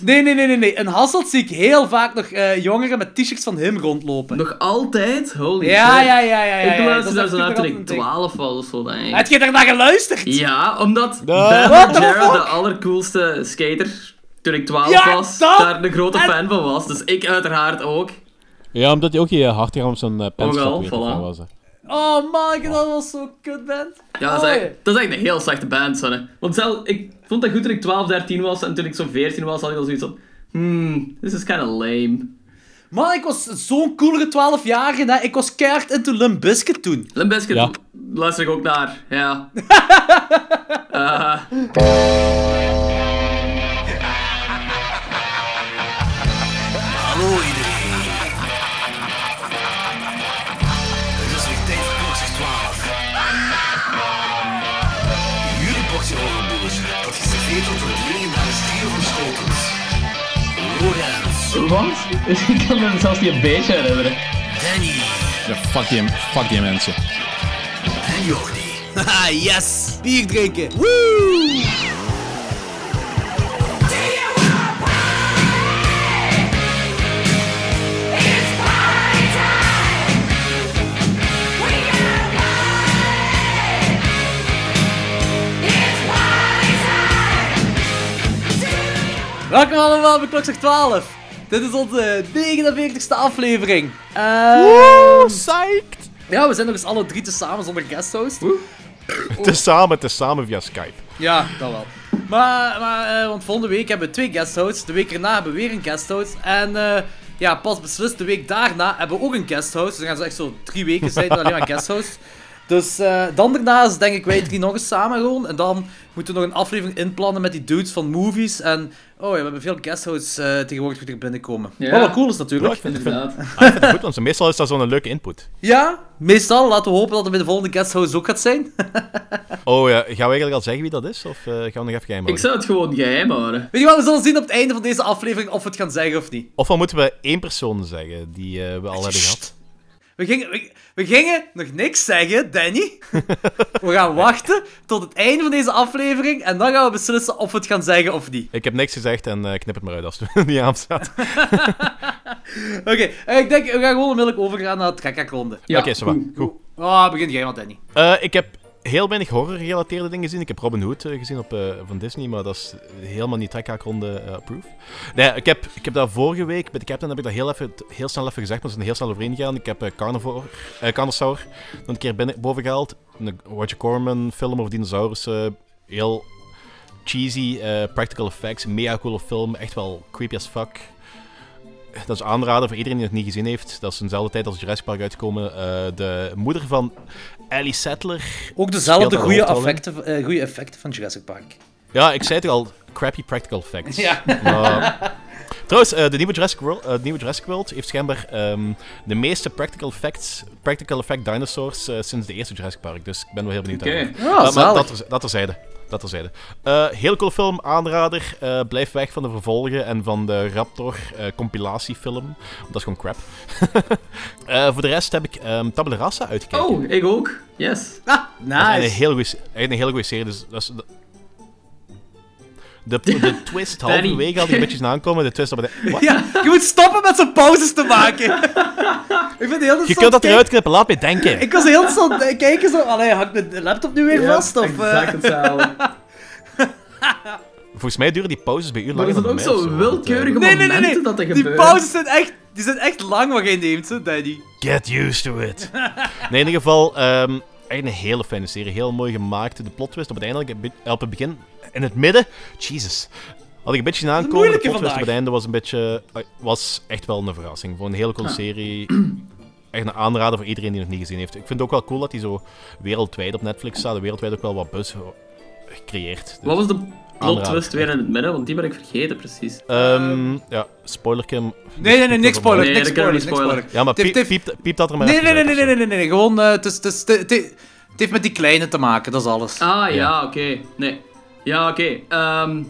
Nee, nee, nee, nee, nee. In Hasselt zie ik heel vaak nog eh, jongeren met t-shirts van hem rondlopen. Nog altijd? Holy ja, shit. ja, ja, ja, ja. Ik ja, luister daar dat zo naar toen ik een ding. 12 was of zo, ik. Heb je daar naar geluisterd? Ja, omdat Da- Ben Jarrett, de allercoolste skater, toen ik 12 Ja, was, dat- daar een grote en- fan van was. Dus ik uiteraard ook. Ja, omdat hij ook je hartje op zijn uh, voilà. van was. hè. Oh man, dat was zo kut band. Ja, dat is, echt, dat is echt een heel slechte band, Sonne. Want zelf, ik vond dat goed toen ik 12, 13 was en toen ik zo 14 was, had ik al zoiets van... Hmm, this is kinda lame. Man, ik was zo'n coolere 12-jarige. hè. Ik was keihard into Limp Bizkit toen. Limp Bizkit Ja. luister ik ook naar, ja. Eh, wat? Ik kan me zelfs niet een beetje herinneren. Danny Ja, fuck die, fuck die mensen. en Jordi. Haha, yes! Bier drinken. Woo! Welkom allemaal bij Klokslag 12. Dit is onze 49ste aflevering. Ehm, psyched! ja, we zijn nog eens alle drie tezamen zonder guesthost. Tezamen, tezamen via Skype. Ja, dat wel. Maar, maar eh, want volgende week hebben we twee guesthosts. De week erna hebben we weer een guesthost. En eh, ja, pas beslist, de week daarna hebben we ook een guesthost. Dus dan gaan ze echt zo drie weken zijn alleen maar guesthosts. Dus eh, dan daarna is denk ik wij drie nog eens samen gewoon. En dan moeten we nog een aflevering inplannen met die dudes van movies. En oh ja, we hebben veel guesthosts eh tegenwoordig die er binnenkomen. Ja. Wat wel cool is Ja, natuurlijk. ik vind, ik ah, ik vind het goed, want meestal is dat zo'n leuke input. Ja, meestal. Laten we hopen dat het bij de volgende guesthost ook gaat zijn. Oh ja, gaan we eigenlijk al zeggen wie dat is? Of eh, gaan we nog even geheim Ik houden? zou het gewoon geheim houden. Weet je wat, we zullen zien op het einde van deze aflevering of we het gaan zeggen of niet. Of dan moeten we één persoon zeggen die eh, we al hebben gehad. We gingen, we, we gingen nog niks zeggen, Danny. We gaan wachten tot het einde van deze aflevering en dan gaan we beslissen of we het gaan zeggen of niet. Ik heb niks gezegd en eh, knip het maar uit als het niet aanstaat. Oké, eh, ik denk we gaan gewoon onmiddellijk overgaan naar het kakakronde. Ja, Oké, ça va. goed. Goed. Oh, begin jij maar, Danny. Eh, ik heb heel weinig horror-gerelateerde dingen gezien. Ik heb Robin Hood eh, gezien op, eh, van Disney, maar dat is helemaal niet trekhaakronde eh approved. Nee, ik heb, ik heb dat vorige week, bij de Captain heb ik dat heel, even, heel snel even gezegd, maar we zijn heel snel overheen gegaan. Ik heb Carnivore, Carnosaur nog een keer binnen, boven gehaald. Een Roger Corman film over dinosaurussen. Heel cheesy, practical effects, mega coole film, echt wel creepy as fuck. Dat is aanraden voor iedereen die het niet gezien heeft. Dat is dezelfde tijd als Jurassic Park uitgekomen. Eh, de moeder van Ellie Sattler Ook dezelfde goede effecten, eh, goede effecten van Jurassic Park. Ja, ik zei het al, crappy practical effects. Ja. Maar- Trouwens, eh, de nieuwe Jurassic, World, de nieuwe Jurassic World heeft schijnbaar ehm, de meeste practical effects, practical effect dinosaurs sinds de eerste Jurassic Park. Dus ik ben wel heel benieuwd Oké. maar zalig. dat, er, dat terzijde. Dat terzijde. Eh heel cool film, aanrader. Eh, blijf weg van de vervolgen en van de Raptor eh, compilatiefilm. Dat is gewoon crap. Voor de rest heb ik ehm Tabula Rasa uitgekeken. Oh, ik ook. Yes. Ah, Dat is een nice. heel goede serie. Dus dat is, de, de twist halverwege had ik een beetje zien aankomen. De twist op de... Ja, je moet stoppen met zo'n pauzes te maken. ik vind heel Je kunt dat eruit knippen, laat mij denken. Ik was heel zo aan het kijken, zo, allee, hak ik de laptop nu weer vast? Of, eh? exact hetzelfde. Volgens mij duren die pauzes bij u Maar langer is het dan ook zo willekeurige Nee, nee, nee, dat er Die pauzes zijn echt, die zijn echt lang wat jij neemt, hè, Danny. Get used to it. Nee, in ieder geval, ehm echt een hele fijne serie. Heel mooi gemaakt. De plot twist op het einde, op het begin, in het midden. Jesus. Had ik een beetje zien aankomen. De twist op het einde was een beetje... eh, was echt wel een verrassing. Voor een hele coole serie. Echt een aanrader voor iedereen die het nog niet gezien heeft. Ik vind het ook wel cool dat die zo wereldwijd op Netflix staat. En wereldwijd ook wel wat buzz creëert. Dus, Wat was de plot twist weer in het midden? Want die ben ik vergeten, precies. ehm, ja, spoiler Kim. Nee, nee, nee, niks spoiler, Nee, niks spoiler, spoiler. Ja, maar heeft- piep, piep, piep dat er maar Nee, even nee, nee, uit nee, nee, nee, nee, gewoon, eh, het is, het is, het het- het heeft met die kleine te maken, dat is alles. Ah, ja, Ja. oké. Nee. Ja, oké. Ehm,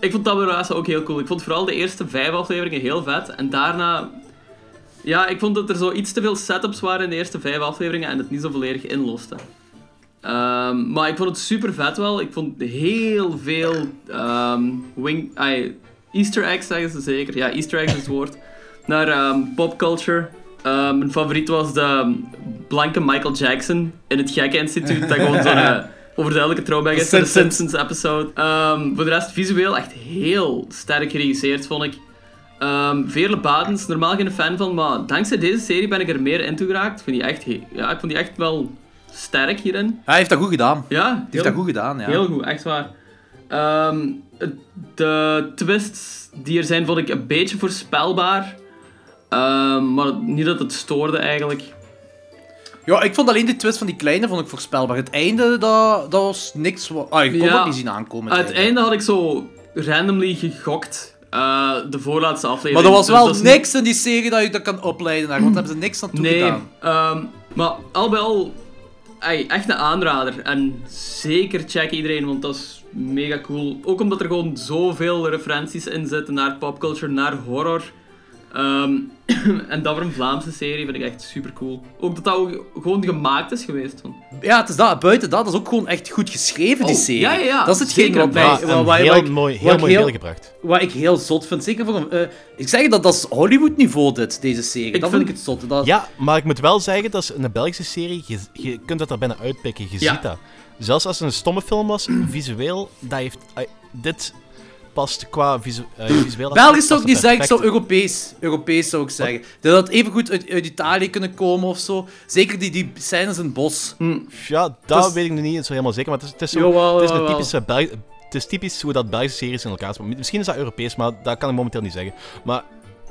ik vond Tabula ook heel cool. Ik vond vooral de eerste vijf afleveringen heel vet. En daarna... Ja, ik vond dat er zo iets te veel setups waren in de eerste vijf afleveringen en het niet zo volledig inloste. Ehm, maar ik vond het super vet wel. Ik vond heel veel ehm, wing... Easter eggs zeggen ze zeker. Ja, Easter eggs is het woord. Naar popculture. Mijn favoriet was de blanke Michael Jackson in het Gekke Instituut. Dat gewoon zo'n overduidelijke throwback is. De De Simpsons. Episode. Ehm, voor de rest, visueel echt heel sterk geregisseerd, vond ik. Ehm Veerle Badens, normaal geen fan van, maar dankzij deze serie ben ik er meer in geraakt. Ik vind die echt, ja, ik vond die echt wel sterk hierin. Hij heeft dat goed gedaan. Ja, heeft dat goed gedaan, ja. Heel goed, echt waar. Ehm, de twists die er zijn, vond ik een beetje voorspelbaar. Maar niet dat het stoorde eigenlijk. Ja, ik vond alleen de twist van die kleine vond ik voorspelbaar. Het einde, dat, dat was niks... Ah, ik kon Ja. dat niet zien aankomen. Aan het einde had ik zo randomly gegokt. eh, de voorlaatste aflevering. Maar er was Dus wel niet- niks in die serie dat je dat kan opleiden naar, want daar hebben ze niks aan Nee, toegedaan. ehm, maar al bij al ey, echt een aanrader. En zeker check iedereen, want dat is mega cool. Ook omdat er gewoon zoveel referenties in zitten naar popculture, naar horror. Ehm, en dat voor een Vlaamse serie vind ik echt super cool. Ook dat dat ook gewoon gemaakt is geweest. Van. Ja, het is dat, buiten dat, dat is ook gewoon echt goed geschreven, die Oh, serie. ja, ja, ja. Dat is hetgeen Zeker. wat mij... Heel wat ik- mooi, heel mooi heel- beeldgebracht. Wat ik heel zot vind, zeker voor een... eh, ik zeg dat, dat is Hollywood-niveau, dit, deze serie. Ik dat vind ik het zotte. Dat... Ja, maar ik moet wel zeggen, dat is een Belgische serie, je, je kunt dat er bijna uitpikken, je Ja. ziet dat. Zelfs als het een stomme film was, visueel, dat heeft... ai, dit past qua visu, eh, visueel... Belgisch zou ik niet zeggen, ik zou. Europees. Europees zou ik zeggen. Dat had even goed uit, uit Italië kunnen komen of zo. Zeker die, die scènes in het bos. Ja, dat is- weet ik nog niet zo helemaal zeker, maar het is, het is, zo, Jawel, het is een typische Belg- het is typisch hoe dat Belgische series in elkaar zitten. Misschien is dat Europees, maar dat kan ik momenteel niet zeggen. Maar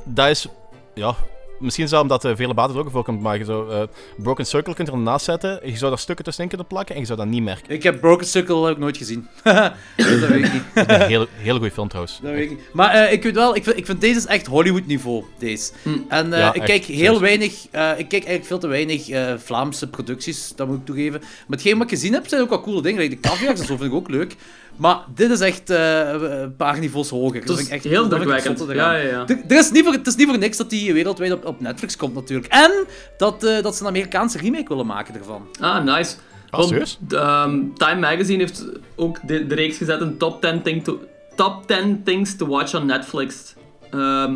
dat is... Ja, misschien zou omdat de vele baten er ook voorkomt, maar je zou... eh, Broken Circle kunt er ernaast zetten, je zou daar stukken tussenin kunnen plakken en je zou dat niet merken. Ik heb Broken Circle heb ik nooit gezien. dat weet ik niet. Een hele, hele goede film trouwens. Dat weet ik niet. Maar eh, ik weet wel, ik vind, ik vind deze is echt Hollywood-niveau, deze. En eh, Ja, ik echt, kijk heel serieus. weinig, eh, ik kijk eigenlijk veel te weinig eh, Vlaamse producties, dat moet ik toegeven. Maar hetgeen wat ik gezien heb, zijn ook wel coole dingen. Like de caviars en zo vind ik ook leuk. Maar dit is echt eh, een paar niveaus hoger. Dat vind is ik echt, heel dat vind ik drukwekkend. zotte Ja, ja, ja. Er- is niet voor, het is niet voor niks dat die wereldwijd op, op Netflix komt, natuurlijk. En dat, eh, dat ze een Amerikaanse remake willen maken ervan. Ah, nice. Ah, Want, ehm, Time Magazine heeft ook de, de reeks gezet in top 10, thing to, top 10 things to watch on Netflix. Ehm,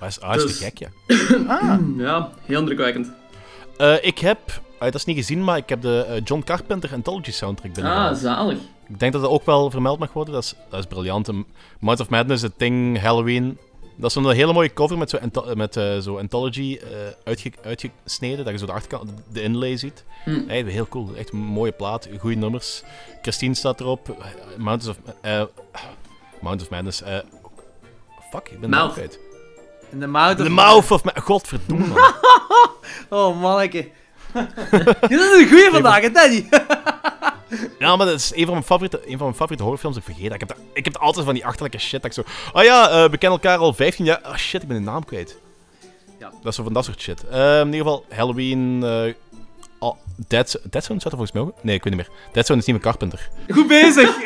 Dat is, ah, is Dus- te gek, ja. ja, heel indrukwekkend. Eh, ik heb, ah, dat is niet gezien, maar ik heb de John Carpenter Anthology soundtrack Ah, binnengehaald. zalig. Ik denk dat dat ook wel vermeld mag worden. Dat is, dat is briljant. Een Mount of Madness, The Thing, Halloween. Dat is zo'n hele mooie cover met zo'n met, eh, zo Anthology eh, uitge- uitgesneden. Dat je zo de achterkant, de inlay ziet. Hm. Hey, heel cool. Echt een mooie plaat, goede nummers. Christine staat erop. Mount of, eh, Mount of Madness. eh, fuck, ik ben Mouth. In de Mouth of... The Mouth of Madness. Godverdomme, man. Oh, manneke. Je bent een goeie vandaag, hè, Danny? Ja, maar dat is een van mijn favoriete, een van mijn favoriete horrorfilms. Ik vergeet dat. Ik heb, dat, ik heb altijd van die achterlijke shit. Dat ik zo... Oh ja, eh, we kennen elkaar al 15 jaar. Oh shit, ik ben de naam kwijt. Ja. Dat is zo van dat soort shit. Eh, in ieder geval, Halloween... eh oh, Dead, Dead Zone staat er volgens mij ook. Nee, ik weet niet meer. Dead Zone is niet meer Carpenter. Goed bezig.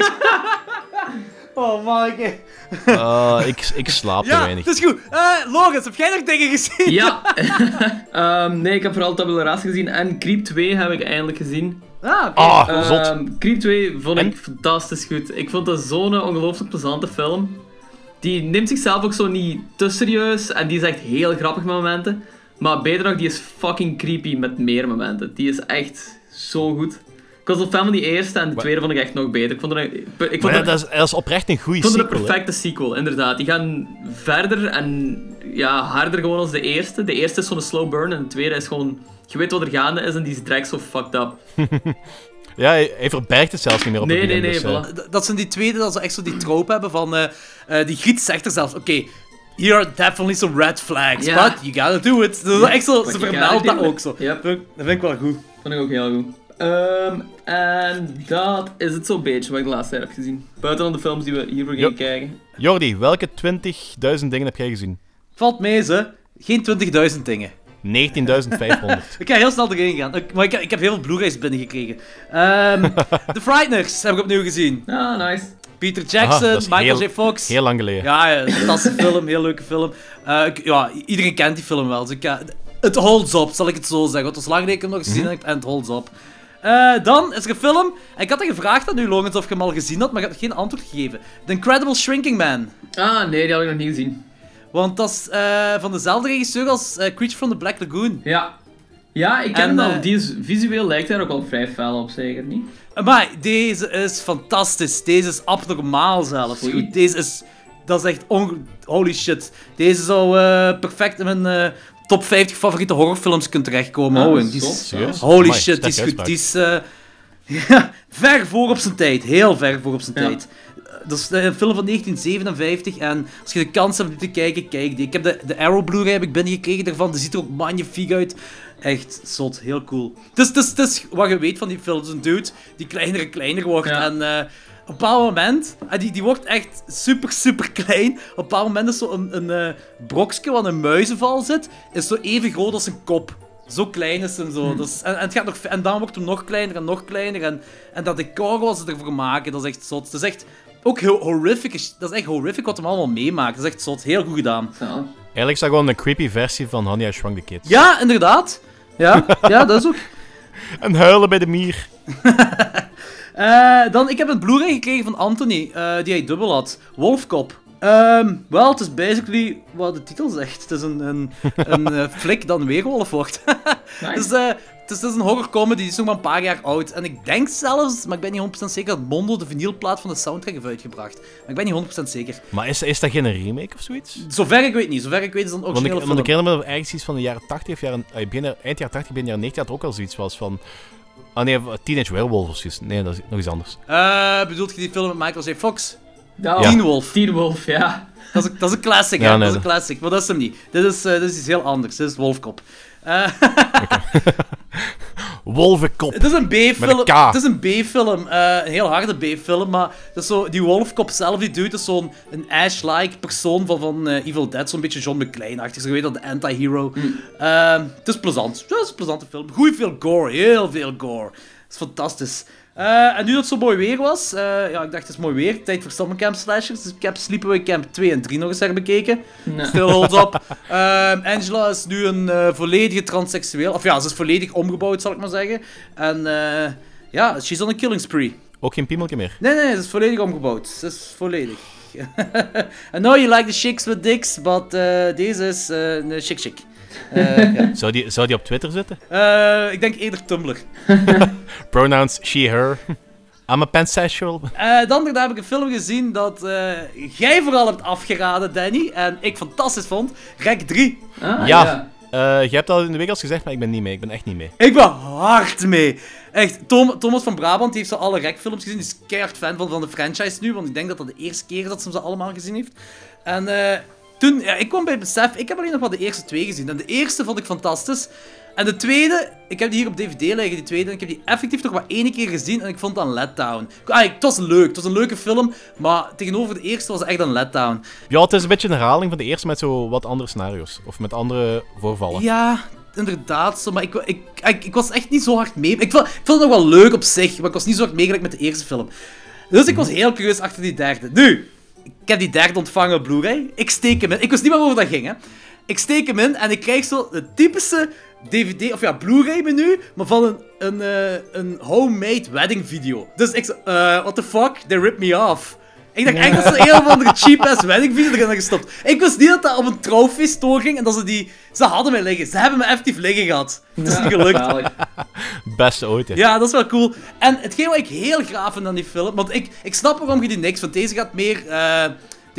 Oh, manneke. Ah, ik, ik slaap te Ja, weinig. dat is goed. Eh Logans, heb jij nog dingen gezien? Ja. Ehm, nee, ik heb vooral Tabula Rasa gezien en Creep 2 heb ik eindelijk gezien. Ah, oké. Ah, zot. Ehm, Creep 2 vond En? ik fantastisch goed. Ik vond dat zo'n ongelooflijk plezante film. Die neemt zichzelf ook zo niet te serieus en die is echt heel grappig met momenten. Maar beter nog, die is fucking creepy met meer momenten. Die is echt zo goed. Ik was van die eerste en de tweede vond ik echt nog beter. Ik vond het, een- ik vond Maar ja, dat, is, dat is oprecht een goede ik vond het sequel. een perfecte sequel, inderdaad. Die gaan verder en ja, harder gewoon als de eerste. De eerste is zo'n slow burn en de tweede is gewoon... Je weet wat er gaande is en die is direct zo fucked up. Ja, hij, verbergt het zelfs niet meer op Nee, het nee, begin. nee, dus, eh, voilà. Dat zijn die tweede, dat ze echt zo die trope hebben van... eh, eh, die Griet zegt er zelfs, oké, here are definitely some red flags, but you gotta do it. Dat is echt zo, ze vermeldt dat ook zo. Yep. Dat, vind ik, vind wel goed. Vond ik ook heel goed. Ehm, en dat is het zo'n beetje wat ik de laatste tijd heb gezien. Buiten dan de films die we hiervoor gaan kijken. Jordi, welke 20.000 dingen heb jij gezien? 19.500. Valt mee, ze. Geen 20.000 dingen. Ik ga heel snel erin gaan. Ik- Maar ik, ik heb heel veel Blu-rays binnengekregen. Ehm The Frighteners heb ik opnieuw gezien. Ah, nice. Peter Aha, Jackson, Michael heel- J. Fox. Heel lang geleden. Ja, ja, fantastische film, heel leuke film. Eh, ik- ja, iedereen kent die film wel. Dus ik, ga- het holds up, zal ik het zo zeggen. Want het was lang geleden dat ik hem nog gezien heb en het holds up. Eh, dan is er een film. En ik had er gevraagd aan u, Logans, of je hem al gezien had, maar je had geen antwoord gegeven. The Incredible Shrinking Man. Ah, nee, die had ik nog niet gezien. Want dat is eh, van dezelfde regisseur als eh, Creature from the Black Lagoon. Ja. Ja, ik ken En, hem wel. eh, Die is, visueel lijkt hij ook al vrij fel op, zeker niet? Maar deze is fantastisch. Deze is abnormaal zelfs. Goed, deze is... Dat is echt onge... Holy shit. Deze zou eh, perfect in mijn eh, top 50 favoriete horrorfilms kunnen terechtkomen. Owen. Die is- Serieus? Holy Amai, shit, die is goed. Die is eh, ja, ver voor op zijn tijd. Heel ver voor op zijn Ja. tijd. Eh, Dat is een film van 1957 en als je de kans hebt om die te kijken, kijk die. Ik heb de, de Arrow Blu-ray heb ik binnengekregen daarvan. Die ziet er ook magnifiek uit. Echt zot, heel cool. Het is, het is, het is wat je weet van die film. Het is een dude die kleiner en kleiner wordt. Ja. En eh, op een bepaald moment, en die, die wordt echt super, super klein. Op een bepaald moment is zo een, een eh, brokje wat een muizenval zit, is zo even groot als een kop. Zo klein is hem zo. Dus, en, en, het gaat nog, en dan wordt hem nog kleiner en nog kleiner. En, en dat decor wat ze ervoor maken, dat is echt zot. Dat is echt ook heel horrific. Dat is echt horrific wat hem allemaal meemaakt. Dat is echt zot. Heel goed gedaan. Zalig. Eigenlijk is dat gewoon een creepy versie van Honey, I Shrunk the Kids. Ja, inderdaad. Ja, ja dat is ook. En huilen bij de mier. Eh, dan, ik heb een Blu-ray gekregen van Anthony, eh, die hij dubbel had. Wolfkop. Ehm Wel, het is basically wat de titel zegt. Het is een, een, een eh, flik dat een weerwolf wordt. Nice. Dus, eh, het, is, het is een horrorcomedy, die is nog maar een paar jaar oud. En ik denk zelfs, maar ik ben niet 100% zeker, dat Mondo de vinylplaat van de soundtrack heeft uitgebracht. Maar ik ben niet 100% zeker. Maar is, is dat geen remake of zoiets? Zover ik weet niet. Zover ik weet is dat een Want ik, originele want ik film. herinner me ergens iets van de jaren 80 of jaren, eh, begin, eind jaren 80, begin jaren 90 dat er ook al zoiets was van... Ah nee, Teenage Werewolf of zoiets. Nee, dat is nog iets anders. Eh, bedoelt je die film met Michael J. Fox? Ja. Teen Wolf. Teen Wolf, ja. Dat is, een- dat is een classic, Ja, hè? nee, dat is een classic. Maar dat is hem niet. Dit is, eh, dit is iets heel anders. Dit is Wolfkop. Eh, Wolvenkop. Het is een B-film. Het is een B-film. eh, een heel harde B-film. Maar dat is zo, die wolfkop zelf, die dude, is zo'n een Ash-like persoon van, van eh, Evil Dead. Zo'n beetje John McClane-achtig. Zo weet dat, de anti-hero. Ehm, het is plezant. Ja, het is een plezante film. Goed veel gore. Heel veel gore. Het is fantastisch. Eh, en nu dat het zo mooi weer was, eh, ja, ik dacht het is mooi weer, tijd voor Summercamp slashers. Dus ik heb Sleepaway Camp 2 en 3 nog eens herbekeken. Nee. Still holds up. Ehm, Angela is nu een eh, volledige transseksueel. Of ja, ze is volledig omgebouwd, zal ik maar zeggen. En eh, ja, she's on a killing spree. Ook geen piemeltje meer. Nee, nee, ze is volledig omgebouwd. Ze is volledig. I know you like the chicks with dicks, but eh, deze is een chick chick. Eh, ja. Zou die, zou die op Twitter zitten? Eh, ik denk eerder Tumblr. Pronouns she, her. I'm a pansexual. Eh, dan heb ik een film gezien dat eh, jij vooral hebt afgeraden, Danny. En ik fantastisch vond. Rek 3. Ah, Ja. Eh, je hebt al in de week al gezegd, maar ik ben niet mee. Ik ben echt niet mee. Ik ben hard mee. Echt, Tom, Thomas van Brabant die heeft zo alle Rek-films gezien. Die is keihard fan van, van de franchise nu, want ik denk dat dat de eerste keer is dat ze ze allemaal gezien heeft. En eh, toen, ja, ik kwam bij het besef, ik heb alleen nog maar de eerste twee gezien. En de eerste vond ik fantastisch. En de tweede, ik heb die hier op DVD liggen, die tweede. En ik heb die effectief nog maar één keer gezien en ik vond het een letdown. Ah, het was leuk, het was een leuke film, maar tegenover de eerste was het echt een letdown. Ja, het is een beetje een herhaling van de eerste met zo wat andere scenario's. Of met andere voorvallen. Ja, inderdaad. Zo, maar ik, ik, ik, ik was echt niet zo hard mee. Ik vond, ik vond het nog wel leuk op zich, maar ik was niet zo hard meegelijk met de eerste film. Dus ik was heel curieus achter die derde. Nu, ik heb die derde ontvangen Blu-ray. Ik steek hem in. Ik wist niet waarover dat ging, hè. Ik steek hem in en ik krijg zo de typische DVD, of ja, Blu-ray menu, maar van een, een, eh, een homemade wedding video. Dus ik zo, eh, what the fuck, they ripped me off. Ik dacht echt dat ze een of andere cheap-ass wedding video erin hadden gestopt. Ik wist niet dat dat op een trouwfeest doorging en dat ze die... Ze hadden mij liggen. Ze hebben me effectief liggen gehad. Het is niet gelukt. Beste ooit, hè. Ja, dat is wel cool. En hetgeen wat ik heel graag vind aan die film... Want ik, ik snap waarom je die niks vindt. Deze gaat meer... eh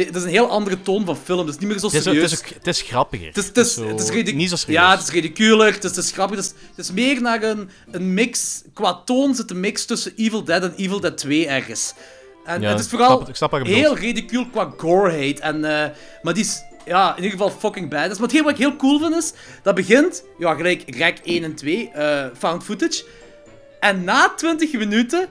dit is een heel andere toon van film. Het is niet meer zo Het is, ook- serieus. het, is ook, het is grappiger. Het is, het is, zo het is Niet zo serieus. Ja, het is ridiculer, het is, het is grappig. Het is, het is meer naar een, een mix... Qua toon zit een mix tussen Evil Dead en Evil Dead 2 ergens. En Ja, het is ik vooral snap het- ik snap wat je bedoelt. heel ridicuul qua goreheid. En, eh, maar die is ja, in ieder geval fucking badass. Maar hetgeen wat ik heel cool vind is... Dat begint, ja, gelijk Rek 1 en 2, eh, found footage. En na 20 minuten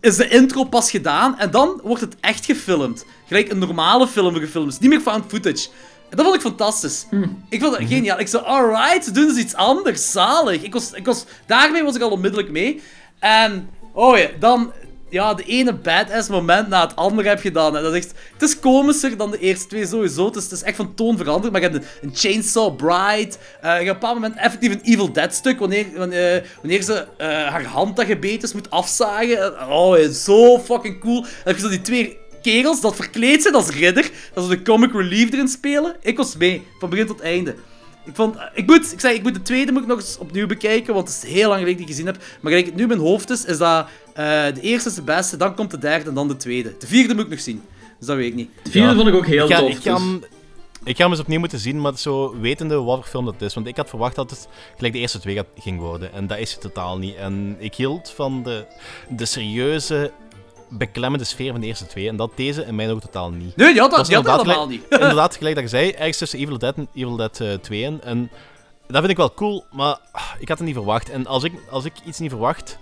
is de intro pas gedaan en dan wordt het echt gefilmd. Gelijk een normale film gefilmd. Is niet meer found footage. En dat vond ik fantastisch. Ik vond dat geniaal. Ik zei, alright, ze doen dus iets anders. Zalig. Ik was, ik was, daarmee was ik al onmiddellijk mee. En, oh ja, dan... ja, de ene badass moment na het andere heb gedaan. Dat is echt, het is komischer dan de eerste twee sowieso. Het is, het is echt van toon veranderd. Maar je hebt een, Chainsaw Bride. eh, je hebt op een bepaald moment effectief een Evil Dead stuk. Wanneer, wanneer, wanneer ze eh, haar hand dat gebeten is moet afzagen. Oh, zo fucking cool. Dan heb je zo die twee kerels dat verkleed zijn als ridder. Dat ze de comic relief erin spelen. Ik was mee, van begin tot einde. Ik, vond, ik, moet, ik, zeg, ik moet de tweede moet ik nog eens opnieuw bekijken, want het is heel lang geleden dat ik gezien heb. Maar gelijk nu in mijn hoofd is, is dat eh, de eerste is de beste, dan komt de derde en dan de tweede. De vierde moet ik nog zien, dus dat weet ik niet. De vierde Ja. vond ik ook heel ik, ga, tof. ik, ga dus- hem, ik ga hem eens opnieuw moeten zien, maar zo wetende wat voor film dat is. Want ik had verwacht dat het gelijk de eerste twee gaat- ging worden. En dat is het totaal niet. En ik hield van de, de serieuze, beklemmende sfeer van de eerste twee. En dat deze in mijn ogen totaal niet. Nee, die had dat, is die had dat inderdaad allemaal niet. Inderdaad, gelijk dat je zei, ergens tussen Evil Dead en Evil Dead eh, 2 in. En dat vind ik wel cool, maar ah, ik had het niet verwacht. En als ik, als ik iets niet verwacht,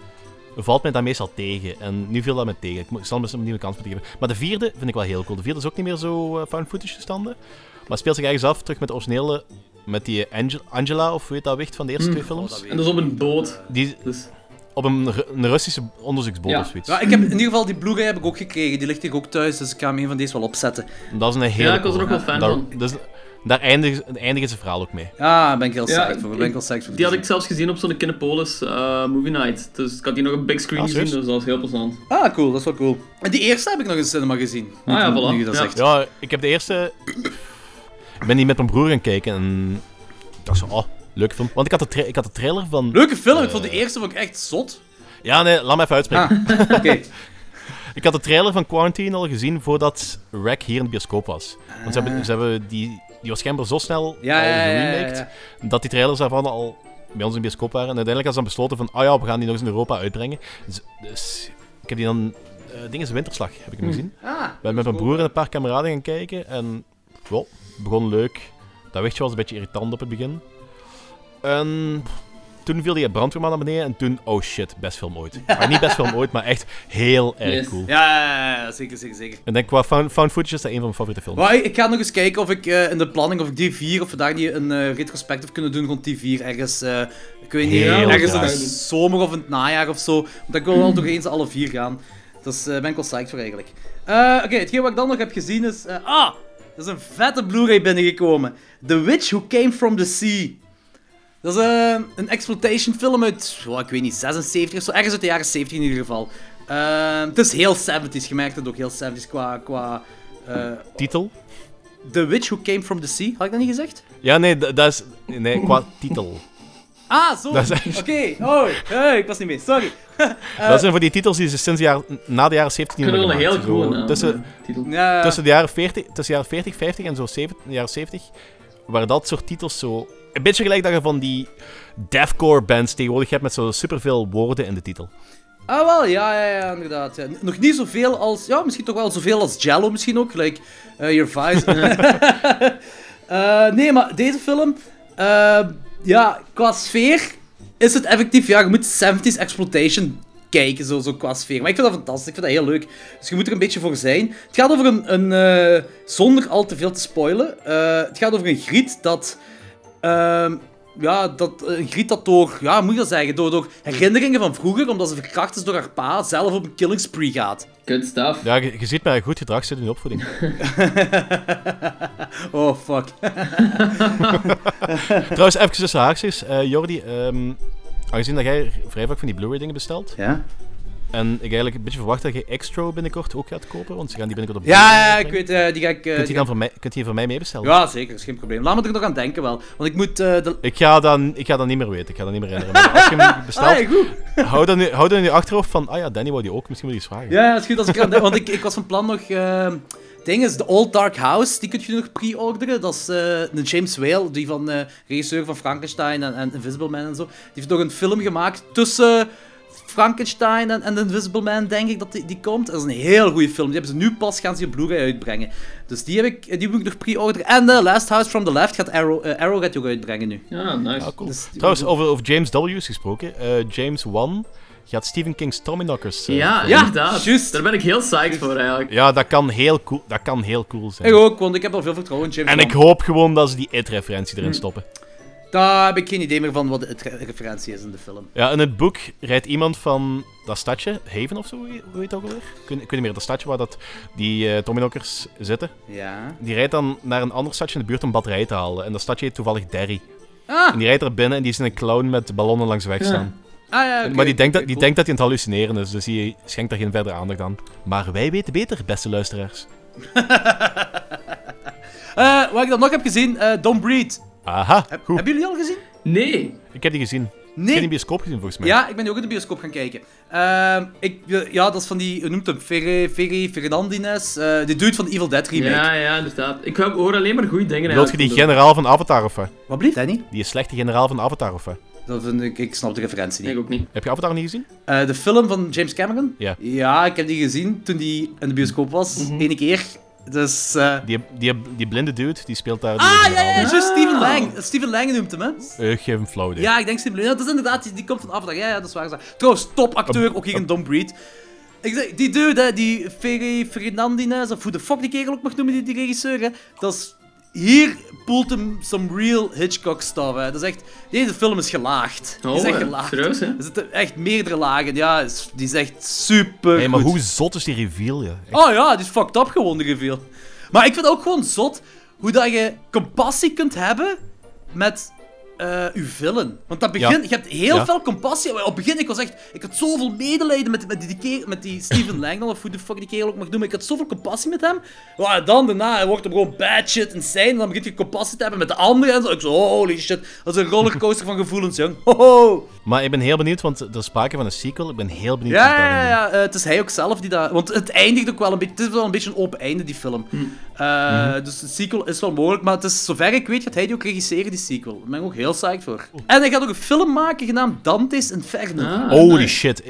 valt mij dat meestal tegen. En nu viel dat me tegen. Ik moet- ik zal hem eens een nieuwe kans moeten geven. Maar de vierde vind ik wel heel cool. De vierde is ook niet meer zo eh, found footage gestanden. Maar speelt zich ergens af terug met de originele, met die Angel- Angela, of hoe heet dat wicht van de eerste Hmm. twee films. Oh, dat weet En dat is op een boot. Die Dus, op een, Ru- een Russische onderzoeksboot Ja. of zoiets. Ja, ik heb in ieder geval die Blu-ray heb ik ook gekregen, die ligt hier ook thuis, dus ik ga hem een van deze wel opzetten. Dat is een hele ja, ik was er ook wel fan van. dus, daar eindigt, eindigt het verhaal ook mee. Ja, daar ben ik heel Ja, voor, ben ik heel voor. Die had ik zelfs gezien op zo'n Kinepolis eh, movie night. Dus ik had die nog op big screen Ah, gezien, serieus? dus dat was heel plezant. Ah, cool, dat is wel cool. En die eerste heb ik nog in cinema gezien. Ah, ja, voilà. Nu je dat Ja. zegt. Ja, ik heb de eerste. Ik ben die met mijn broer gaan kijken en. Ik dacht zo, oh, leuke film. Want ik had de, tra- ik had de trailer van. Leuke film, ik Eh. vond de eerste vond ik echt zot. Ja, nee, laat me even uitspreken. Ah, oké. Ik had de trailer van Quarantine al gezien voordat Rack hier in de bioscoop was. Want ze hebben, ze hebben die, die was schijnbaar zo snel Ja, al ja, ja, ja, geremaked, ja. dat die trailers daarvan al bij ons in bioscoop waren. En uiteindelijk hadden ze dan besloten van, ah ja, we gaan die nog eens in Europa uitbrengen. Dus, dus ik heb die dan... eh Ding is Winterslag, heb ik hem gezien. Ah, ben met mijn broer en een paar kameraden gaan kijken en wel, begon leuk. Dat wichtje was een beetje irritant op het begin. En toen viel die brandweerman naar beneden en toen, oh shit, best film ooit. Maar niet best film ooit, maar echt heel erg Yes. cool. Ja, ja, zeker, zeker, zeker. En denk qua found, found footage is dat een van mijn favoriete films. Maar ik, ik ga nog eens kijken of ik eh, in de planning, of ik die vier, of we daar niet een eh retrospectief kunnen doen rond die vier. Ergens, eh, ik weet niet, Heel ergens in de zomer of in het najaar of zo. Want ik wil wel toch eens alle vier gaan. Dus daar ben ik wel psyched voor eigenlijk. Oké, hetgeen wat ik dan nog heb gezien is... ah, er is een vette Blu-ray binnengekomen. The Witch Who Came From The Sea. Dat is eh, een exploitation film uit, oh, ik weet niet, 76 of zo. Ergens uit de jaren 70 in ieder geval. Eh, het is heel 70s, je merkt het ook heel 70s qua... qua eh, Titel? The Witch Who Came From The Sea, had ik dat niet gezegd? Ja, nee, dat is... Nee, qua titel. Ah, zo! Oké, oh, hey, ik was niet mee, sorry. dat zijn voor die titels die ze sinds de jaren, na de jaren 70 Ik niet vind meer het wel een gemaakt. heel naam. Tussen, titel. Ja, tussen, de jaren 40, tussen de jaren 40, 50 en zo 70, de jaren 70 waren dat soort titels zo... Een beetje gelijk dat je van die deathcore bands tegenwoordig hebt met zo superveel woorden in de titel. Ah, wel, ja, ja, ja, inderdaad. Ja. Nog niet zoveel als, ja, misschien toch wel zoveel als Jello misschien ook, gelijk eh Your Vice. Eh, nee, maar deze film, eh, ja, qua sfeer is het effectief, ja, je moet 70s exploitation kijken, zo, zo qua sfeer. Maar ik vind dat fantastisch, ik vind dat heel leuk. Dus je moet er een beetje voor zijn. Het gaat over een, een zonder al te veel te spoilen, het gaat over een griet dat... ehm, ja, dat, een griet dat door, ja, moet je dat zeggen, door, door herinneringen van vroeger, omdat ze verkracht is door haar pa, zelf op een killing spree gaat. Good stuff. Ja, je, je ziet mij goed gedrag zitten in de opvoeding. oh, fuck. Trouwens, even tussen haakjes. eh Jordi, ehm, aangezien dat jij vrij vaak van die Blu-ray dingen bestelt, Ja? En ik eigenlijk een beetje verwacht dat je Extro binnenkort ook gaat kopen, want ze gaan die binnenkort op Ja, ja, ik weet, eh, die ga ik... eh, Kunt je die dan voor mij, kunt mij meebestellen? Ja, zeker, dat is geen probleem. Laat me er nog aan denken wel. Want ik moet eh, de... Ik ga, dat, ik ga dat niet meer weten, ik ga dat niet meer herinneren. Maar als je hem bestelt, Ah, ja, goed. hou, dan, nu- hou dan in je achterhoofd van, ah ja, Danny wou die ook, misschien moet je eens vragen. Ja, ja, is goed als ik aan denk. Want ik, ik was van plan nog... eh ding is, The Old Dark House, die kun je nog pre-orderen. Dat is een James Whale, die van regisseur van Frankenstein en, en Invisible Man en zo. Die heeft nog een film gemaakt tussen Frankenstein en, en Invisible Man, denk ik, dat die, die komt. Dat is een heel goede film. Die hebben ze nu pas, gaan ze Blu-ray uitbrengen. Dus die, heb ik, die moet ik nog pre-orderen. En The Last House from the Left gaat Arrow, Arrow gaat die ook uitbrengen nu. Ja, nice. Ah, cool. Dus Trouwens, over, over James W's gesproken. eh, James Wan gaat Stephen King's Tommyknockers... eh, Ja, Ja, inderdaad. Daar ben ik heel psyched voor eigenlijk. ja, dat kan heel cool, dat kan heel cool zijn. Ik ook, want ik heb al veel vertrouwen in James En Wan. ik hoop gewoon dat ze die It-referentie erin stoppen. Daar heb ik geen idee meer van wat de re- referentie is in de film. Ja, in het boek rijdt iemand van dat stadje, Haven of zo, hoe heet het ook alweer? Ik weet, niet meer, dat stadje waar dat, die Tommyknockers zitten. Ja. Die rijdt dan naar een ander stadje in de buurt om batterij te halen. En dat stadje heet toevallig Derry. Ah, En die rijdt er binnen en die is een clown met ballonnen langs de weg Ja. staan. ah ja, oké, maar die, denkt, dat, die cool. denkt dat hij aan het hallucineren is, dus die schenkt daar geen verdere aandacht aan. Maar wij weten beter, beste luisteraars. Eh, wat ik dan nog heb gezien, eh Don't Breed. Aha, Heb, goed. hebben jullie al gezien? Nee. Ik heb die gezien. Ik heb Nee. die in de bioscoop gezien, volgens mij. Ja, ik ben nu ook in de bioscoop gaan kijken. Ehm, ik, ja, dat is van die, hoe noemt hem? Ferre, Ferre Fernandinez. eh die dude van de Evil Dead remake. Ja, ja, inderdaad. Ik hoor alleen maar goede dingen Wilt je die generaal van Avatar of wat? Blieft? Danny? Die slechte generaal van Avatar of wat? Dat vind ik, ik snap de referentie niet. Ik ook niet. Heb je Avatar niet gezien? Eh, de film van James Cameron? Ja. Ja, ik heb die gezien toen die in de bioscoop was. Mhm. Ene keer. Dus... eh, Die, die, die blinde dude, die speelt daar... Ah, ja, ja, juist. Steven Ah. Lang. Steven Lang noemt hem, hè? Eh, geef hem flauw. Ja, ik denk Steven Lang. Ja, dat is inderdaad, die, die komt van Avatar. Ja, ja, dat is waar. is. Trouwens, topacteur, ook hier in Don't Breed. Ik zeg, die dude, hè, die Ferry Fernandinez, of hoe de fuck die kerel ook mag noemen, die, die regisseur, hè. Dat is... Hier poelt hem some real Hitchcock stuff, hè. Dat is echt... Deze film is gelaagd. Die Oh, is echt gelaagd. serieus, hè? Er zitten echt meerdere lagen. Ja, is- die is echt super Hey, maar goed. hoe zot is die reveal, ja? Echt. Oh ja, die is fucked up gewoon, de reveal. Maar ik vind ook gewoon zot hoe dat je compassie kunt hebben met eh uw villain. Want dat begin, Ja. je hebt heel Ja. veel compassie. Op het begin, ik was echt, ik had zoveel medelijden met, met, die, met die Steven Langdon, of hoe de fuck die kerel ook mag noemen. Ik had zoveel compassie met hem. Maar dan, daarna, hij wordt hem gewoon bad shit insane. En dan begint je compassie te hebben met de anderen. En zo. Ik zo, holy shit, dat is een rollercoaster van gevoelens, jong. Hoho. Maar ik ben heel benieuwd, want er is sprake van een sequel. Ik ben heel benieuwd Ja, ja, ja, ja. eh, het is hij ook zelf die dat... Want het eindigt ook wel een beetje... Het is wel een beetje een open einde, die film. Eh, Dus de sequel is wel mogelijk, maar het is, zover ik weet gaat hij die ook regisseren, die sequel. Daar ben ik ook heel psyched voor. En hij gaat ook een film maken genaamd Dante's Inferno. Ah, Holy nice. shit.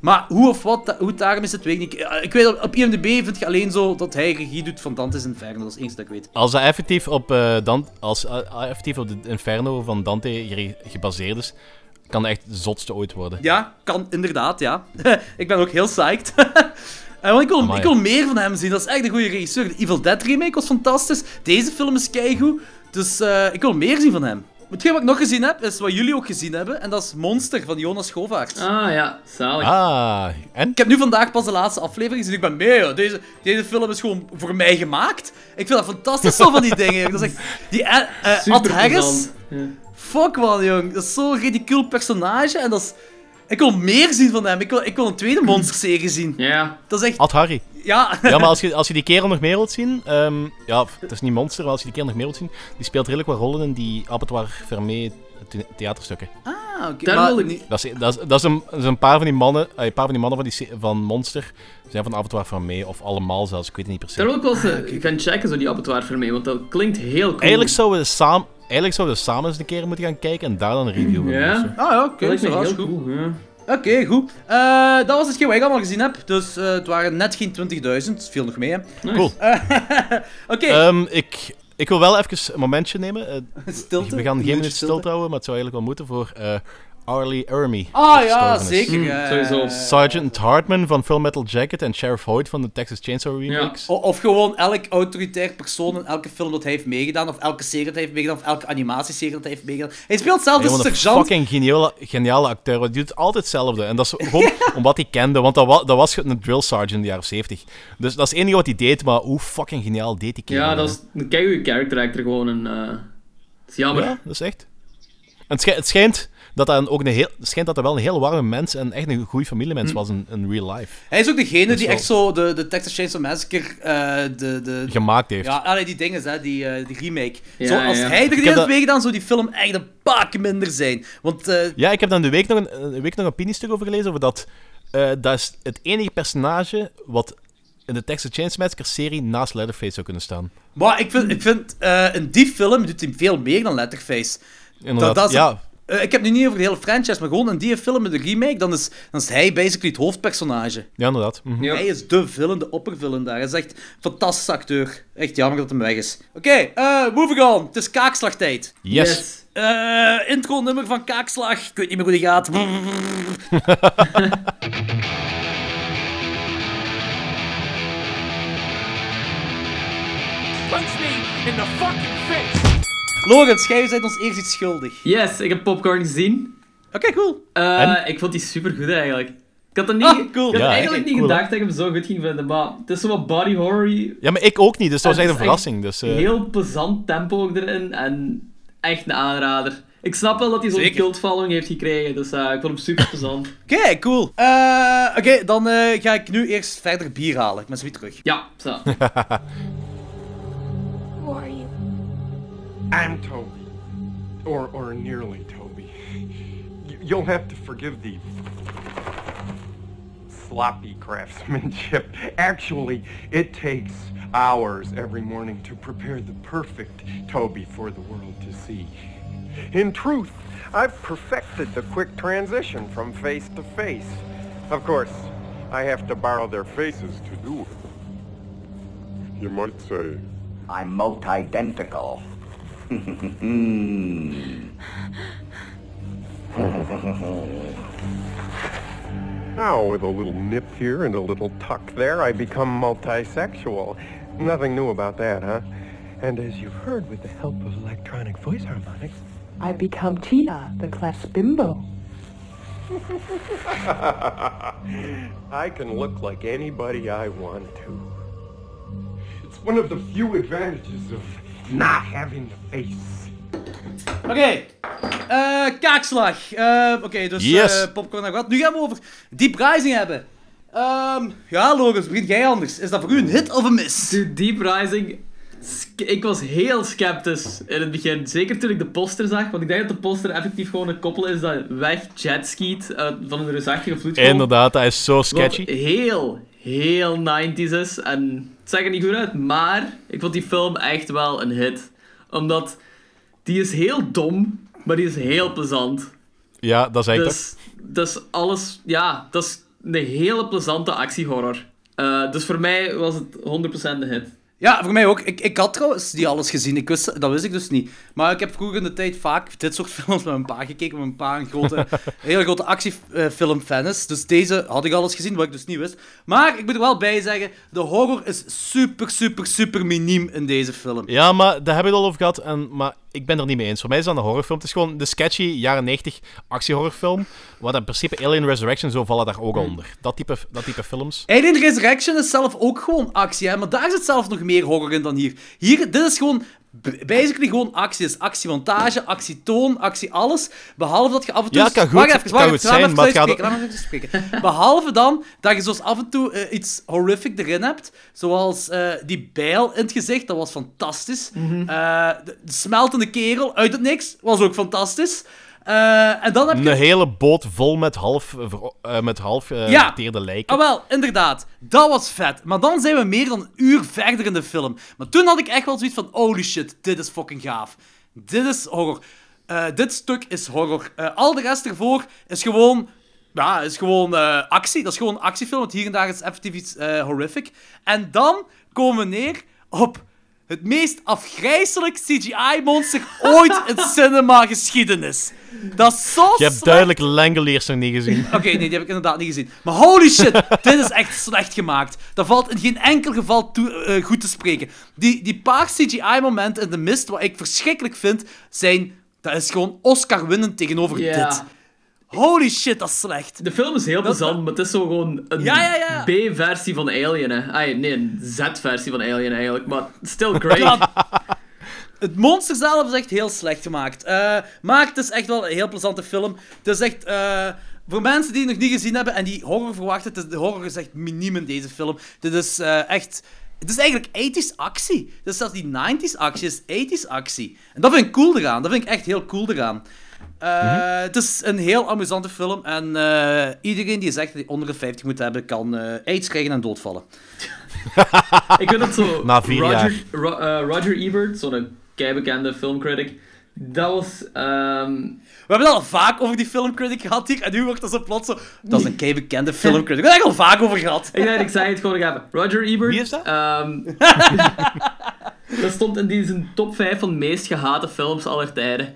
Maar hoe of wat, hoe het daarom is, dat weet ik niet. Eh, Ik weet, op- op IMDb vind je alleen zo dat hij regie doet van Dante's Inferno. Dat is het enige dat ik weet. Als dat effectief op, eh, Dan- als, eh, effectief op de Inferno van Dante gebaseerd is, kan echt het zotste ooit worden. Ja, kan inderdaad, ja. ik ben ook heel psyched. Want ik wil, Amai. ik wil meer van hem zien. Dat is echt een goede regisseur. De Evil Dead remake was fantastisch. Deze film is keigoed. Dus eh, ik wil meer zien van hem. Hetgeen wat ik nog gezien heb, is wat jullie ook gezien hebben. En dat is Monster van Jonas Govaert. Ah ja, zalig. Ah, en? Ik heb nu vandaag pas de laatste aflevering gezien. Ik ben mee, joh. Deze, deze film is gewoon voor mij gemaakt. Ik vind dat fantastisch, zo van die dingen. Dat is echt... Die eh, eh, Ad Harris... Ja. Fuck man, jong. Dat is zo'n ridicuul personage. En dat is... Ik wil meer zien van hem. Ik wil, ik wil een tweede monsterserie zien. Ja, Dat is echt... Ad Harry. Ja. Ja, maar als je, als je die kerel nog meer wilt zien, ehm, ja, het is niet monster, maar als je die kerel nog meer wilt zien, die speelt redelijk wat rollen in die Abattoir Fermé the- theaterstukken. Ah, oké. Ik- niet- Dat is, dat is, dat is, een, dat is een paar van die mannen, eh, een paar van die mannen van, die, van Monster zijn van Abattoir Fermé, of allemaal zelfs, ik weet het niet per se. daar wil ik wel eens eh, gaan checken, zo die abattoir mij, want dat klinkt heel cool. Eigenlijk zouden we samen, eigenlijk zouden we samen eens een keer moeten gaan kijken en daar dan een review van doen. Ja. Ah ja, oké. dat lijkt me zo, dat is heel goed. cool. Ja. Oké, goed. Eh, dat was hetgeen wat ik allemaal gezien heb. Dus eh, het waren net geen 20.000. Viel nog mee, hè. Nice. Cool. Oké. Ehm, ik, ik wil wel even een momentje nemen. Eh, stilte. we gaan Een geen minuut stil houden, maar het zou eigenlijk wel moeten voor eh Arlie Ermy. Ah ja, zeker. Mm, sowieso. Sergeant Hartman van Full Metal Jacket en Sheriff Hoyt van de Texas Chainsaw. O- Of gewoon elk autoritair persoon in elke film dat hij heeft meegedaan, of elke serie dat hij heeft meegedaan, of elke animatieserie dat hij heeft meegedaan. Hij speelt zelf de een sergeant. fucking geniale, geniale acteur. Die doet altijd hetzelfde. En dat is gewoon omdat hij kende. Want dat, wa dat was een drill sergeant in de jaren 70. Dus dat is het enige wat hij deed. Maar hoe fucking geniaal deed kerel? Ja, dat is een keigoede character actor gewoon. Een, eh, het is jammer. Ja, dat is echt. En het schijnt dat dat een, ook een heel, het schijnt dat dat wel een heel warme mens en echt een goede familiemens was in, in real life. Hij is ook degene die wel- echt zo de, de Texas Chainsaw Massacre, eh, de, de, Gemaakt heeft. ja, allee, die dingen, hè, die, eh, die remake. Ja, zo, als ja. hij er niet dat- meegedaan, zou die film echt een pak minder zijn. Want eh, Ja, ik heb dan de week nog een, een week nog een opiniestuk over gelezen. Over dat, eh, dat is het enige personage wat in de Texas Chainsaw Massacre serie naast Leatherface zou kunnen staan. maar ik vind, ik vind eh, in die film doet hij veel meer dan Letterface. Inderdaad. dat is- ja, Eh, ik heb het nu niet over de hele franchise, maar gewoon in die film, in de remake, dan is, dan is hij basically het hoofdpersonage. ja, inderdaad. Ja. Hij is de villain, de oppervillain daar. Hij is echt een fantastische acteur. Echt jammer dat hem weg is. Oké, eh, moving on. Het is kaakslagtijd. Yes. Eh intro nummer van Kaakslag. Ik weet niet meer hoe die gaat. Punch me in the! Logan, jij bent ons eerst iets schuldig. Yes, ik heb Popcorn gezien. Oké, cool. Eh, ik vond die super goed eigenlijk. Ik had, er niet, Ah, cool. ik had Ja, eigenlijk niet cool, gedacht dat ik hem zo goed ging vinden, maar het is zo wat body horror Ja, maar ik ook niet, dus dat was echt een verrassing. Dus, eh, Heel plezant tempo ook erin en echt een aanrader. Ik snap wel dat hij zo'n Zeker. cult following heeft gekregen, dus eh, ik vond hem super plezant. Oké, cool. Eh, Oké, dan eh, ga ik nu eerst verder bier halen. Ik ben zo weer terug. Ja, zo. I'm Toby. Or, or nearly Toby. You'll have to forgive the sloppy craftsmanship. Actually, it takes hours every morning to prepare the perfect Toby for the world to see. In truth, I've perfected the quick transition from face to face. Of course, I have to borrow their faces to do it. You might say I'm multi-identical. Hmm. Now, with a little nip here and a little tuck there, I become multisexual. Nothing new about that, huh? And as you've heard, with the help of electronic voice harmonics, I become Tina, the class bimbo. I can look like anybody I want to. It's one of the few advantages of not having the face. Oké, eh, kaakslag. Eh, Oké, dus Yes. eh, popcorn en wat. Nu gaan we over Deep Rising hebben. Ehm, ja, Logos, begin jij anders. Is dat voor u een hit of een miss? Dude, Deep Rising... Ik was heel sceptisch in het begin. Zeker toen ik de poster zag. Want ik denk dat de poster effectief gewoon een koppel is dat weg jetskiet van een reusachtige vloedgolf. Inderdaad, hij is zo sketchy. Wat heel, heel 90s is. En het zag er niet goed uit, maar ik vond die film echt wel een hit. Omdat die is heel dom, maar die is heel plezant. Ja, dat zei ik. Dus, dus alles, ja, dat is een hele plezante actiehorror. Eh, dus voor mij was het 100% een hit. Ja, voor mij ook. Ik, ik had trouwens niet alles gezien. Ik wist, dat wist ik dus niet. Maar ik heb vroeger in de tijd vaak dit soort films met mijn pa gekeken. Met mijn pa een grote, hele grote actiefilmfan is. Dus deze had ik alles gezien, wat ik dus niet wist. Maar ik moet er wel bij zeggen, de horror is super, super, super miniem in deze film. Ja, maar daar heb ik het al over gehad. En, maar ik ben er niet mee eens. Voor mij is dat een horrorfilm. Het is gewoon de sketchy jaren 90 actiehorrorfilm. Wat in principe Alien Resurrection zo vallen daar ook al onder. Dat type, dat type films. Alien Resurrection is zelf ook gewoon actie, hè? maar daar zit zelfs nog meer horror in dan hier. Hier, dit is gewoon basically gewoon actie. Is actiemontage, actietoon, actie alles. Behalve dat je af en toe... Ja, kan goed- even, kan goed zijn, maar gaat-. Behalve dan dat je zoals af en toe eh, iets horrific erin hebt. Zoals eh, die bijl in het gezicht, dat was fantastisch. Mhm. Eh, de, de smeltende kerel uit het niks, was ook fantastisch. Eh, en dan heb je... Een hele boot vol met half, eh, met half eh, Ja. lijken. Ah, wel, inderdaad. Dat was vet. Maar dan zijn we meer dan een uur verder in de film. Maar toen had ik echt wel zoiets van: holy shit, dit is fucking gaaf. Dit is horror. Dit stuk is horror. Al de rest ervoor is gewoon. Ja, is gewoon actie. Dat is gewoon een actiefilm. Want hier en daar is effectief iets horrific. En dan komen we neer op het meest afgrijzelijk CGI-monster ooit in cinema-geschiedenis. Dat is zo Je hebt duidelijk Langoliers nog niet gezien. Oké, nee, die heb ik inderdaad niet gezien. Maar holy shit, dit is echt slecht gemaakt. Dat valt in geen enkel geval toe, eh, goed te spreken. Die, die paar CGI-momenten in de mist, wat ik verschrikkelijk vind, zijn... Dat is gewoon Oscar-winnend tegenover dit. Holy shit, dat is slecht. De film is heel plezant, maar het is zo gewoon een Ja, ja, ja. B-versie van Alien. Hè. Ay, nee, een Z-versie van Alien eigenlijk, maar still great. Het monster zelf is echt heel slecht gemaakt. Eh, maar het is echt wel een heel plezante film. Het is echt... eh, voor mensen die het nog niet gezien hebben en die horror verwachten, het is- de horror is echt miniem in deze film. Dit is eh, echt... Het is eigenlijk 80s actie. Dus zelfs die 90s actie is 80s actie. En dat vind ik cool eraan. Dat vind ik echt heel cool eraan. Eh, Het is een heel amusante film. En eh, iedereen die zegt dat hij onder de 50 moet hebben, kan eh aids krijgen en doodvallen. Ik weet dat zo... Na vier Roger, jaar. Ro- Roger Ebert, zo'n keibekende filmcritic, dat was... ehm, We hebben het al vaak over die filmcritic gehad hier. En nu wordt dat zo plots zo... Dat is een kei bekende filmcritic. We hebben het al vaak over gehad. Ik ik zei het gewoon nog even. Roger Ebert. Wie is dat? ehm, dat stond in die zijn top 5 van de meest gehate films aller tijden.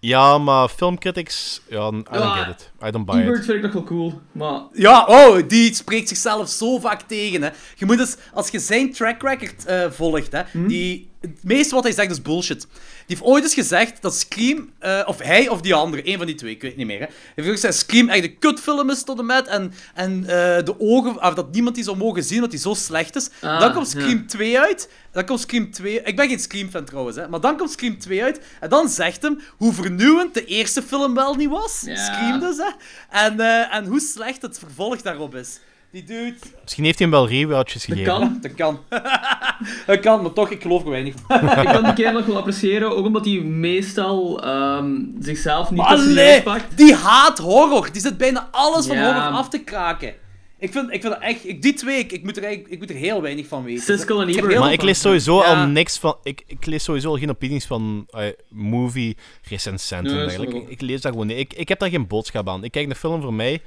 Ja, maar filmcritics... Ja, I don't Ja, get it. I don't buy Ebert it. vind ik nog wel cool, maar... Ja, oh, die spreekt zichzelf zo vaak tegen. Hè. Je moet eens, als je zijn track record eh, volgt, hè, die het meeste wat hij zegt is bullshit. Die heeft ooit eens gezegd dat Scream, eh, of hij of die andere, een van die twee, ik weet het niet meer, hè. Hij heeft ook gezegd dat Scream echt een kutfilm is tot en met, en, en eh, de ogen, of dat niemand die zou mogen zien, dat die zo slecht is. Ah, dan komt ja. Scream 2 uit, dan komt Scream 2, ik ben geen Scream-fan trouwens, hè, maar dan komt Scream 2 uit, en dan zegt hem hoe vernieuwend de eerste film wel niet was, Ja. Scream dus, hè, en, eh, en hoe slecht het vervolg daarop is. Die dude, Misschien heeft hij hem wel Dat gegeven. kan. dat kan. dat kan, maar toch, ik geloof er weinig van. ik kan die kerel nog wel appreciëren, ook omdat hij meestal ehm, zichzelf niet Maar te serieus allee, pakt. die haat horror. Die zit bijna alles van Ja. horror af te kraken. Ik vind, ik vind dat echt... Ik, die twee, ik, ik moet er eigenlijk, ik moet er heel weinig van weten. Siskel en Ebert. Maar ik lees sowieso Ja. al niks van. Ik, ik lees sowieso al geen opinies van eh, movie recensenten. Nee, dat snap ik, lees dat gewoon niet. Ik, ik heb daar geen boodschap aan. Ik kijk de film voor mij.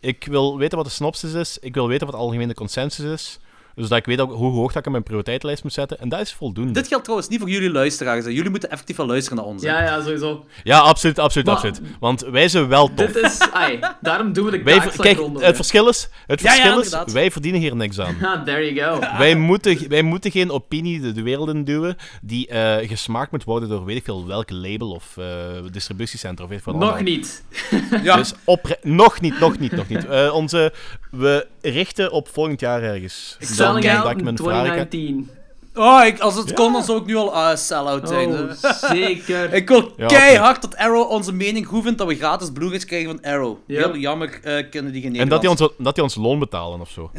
Ik wil weten wat de synopsis is. Ik wil weten wat de algemene consensus is. Dus dat ik weet ook hoe hoog dat ik in mijn prioriteitenlijst moet zetten. En dat is voldoende. Dit geldt trouwens niet voor jullie luisteraars. hè. Jullie moeten effectief wel luisteren naar ons. hè. Ja, ja, sowieso. Ja, absoluut, absoluut, Maar- absoluut. Want wij zijn wel tof. Dit is... Ai, daarom doen we de Wij, kijk, ronde. het verschil is, het Ja, ja, verschil is inderdaad. wij verdienen hier niks aan. Ah, there you go. Wij moeten, wij moeten geen opinie de, de wereld in duwen die eh, gesmaakt moet worden door weet ik veel welk label of eh, distributiecentrum of weet ik veel Nog allemaal. niet. Ja. Dus opre- nog niet, nog niet, nog niet. Eh, onze, we richten op volgend jaar ergens. Selling dat out ik in mijn vragen... 2019. Oh, ik, als het kon, dan zou ik nu al ah, sell-out zijn. Oh, hè. zeker. Ik wil Ja, keihard dat Arrow onze mening goed vindt dat we gratis Blu-rays krijgen van Arrow. Heel jammer uh, kunnen die geen En dat die, ons, dat die ons loon betalen of zo.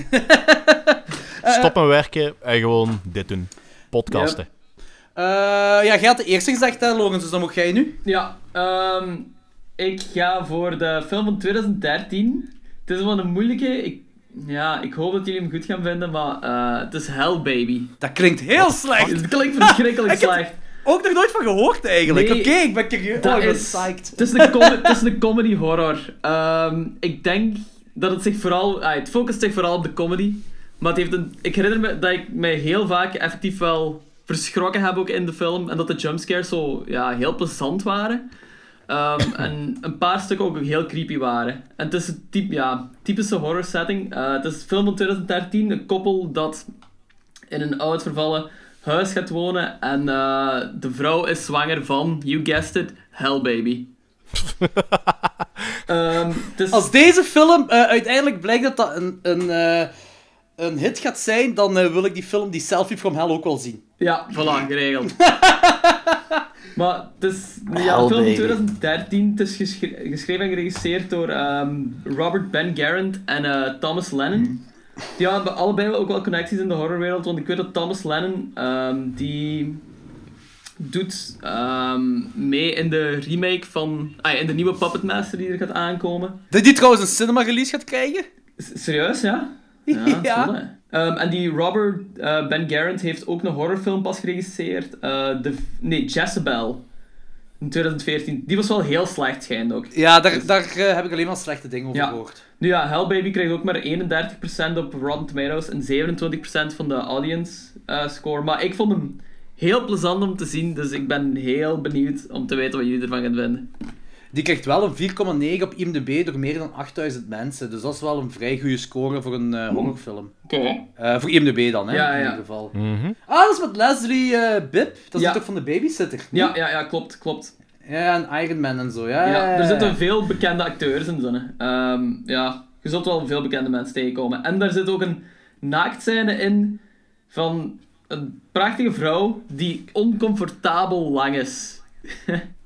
Stoppen werken en gewoon dit doen. Podcasten. Eh, ja, jij had de eerste gezegd, hè, Logan, dus dan moet jij nu. Ja, ehm, ik ga voor de film van 2013. Het is wel een moeilijke. Ik, ja, ik hoop dat jullie hem goed gaan vinden, maar eh, het is Hell Baby. Dat klinkt heel slecht. Het klinkt verschrikkelijk slecht. Ook nog nooit van gehoord eigenlijk. Nee, Oké, ik ben curieus. Dat Oh, is, psyched. het, is een het is een comedy horror. Ehm, ik denk dat het zich vooral... ah, het focust zich vooral op de comedy. Maar het heeft een, ik herinner me dat ik mij heel vaak effectief wel verschrokken heb ook in de film. En dat de jumpscares zo ja, heel plezant waren. Ehm, en een paar stukken ook heel creepy waren. En het is een typ, ja, typische horror setting. Eh, het is een film van 2013. Een koppel dat in een oud vervallen huis gaat wonen. En eh, de vrouw is zwanger van, you guessed it, Hell Baby. Ehm, is- Als deze film eh, uiteindelijk blijkt dat dat een, een, eh, een hit gaat zijn, dan wil ik die film, die Selfie from Hell, ook wel zien. Ja, voilà, geregeld. maar het is ja, een film van 2013. Het is geschre- geschreven en geregisseerd door ehm, Robert Ben Garant en eh, Thomas Lennon. Die hebben allebei ook wel connecties in de horrorwereld, want ik weet dat Thomas Lennon, ehm, die doet ehm, mee in de remake van, ah, in de nieuwe Puppet Master die er gaat aankomen. Dat die trouwens een cinema release gaat krijgen? S- Serieus, ja? Ja. Ehm, en die Robert eh, Ben Garant heeft ook een horrorfilm pas geregisseerd. eh, de, nee, Jezebel. In 2014. Die was wel heel slecht, schijnt ook. Ja, daar, daar eh, heb ik alleen maar slechte dingen over Ja. gehoord. Nu ja, Hell Baby krijgt ook maar 31% op Rotten Tomatoes en 27% van de audience score. Maar ik vond hem heel plezant om te zien, dus ik ben heel benieuwd om te weten wat jullie ervan gaan vinden. Die krijgt wel een 4,9 op IMDb door meer dan 8000 mensen. Dus dat is wel een vrij goede score voor een eh, horrorfilm. Oké. Eh, voor IMDb dan, hè, Ja, in ja. ieder geval. Mhm. Ah, dat is met Leslie eh Bibb. Dat is Ja. toch van de babysitter? Ja, ja, ja, klopt, klopt. Ja, en Iron Man en zo. Ja, Ja, er zitten veel bekende acteurs in. Ehm, ja, je zult wel veel bekende mensen tegenkomen. En daar zit ook een naaktscène in van een prachtige vrouw die oncomfortabel lang is.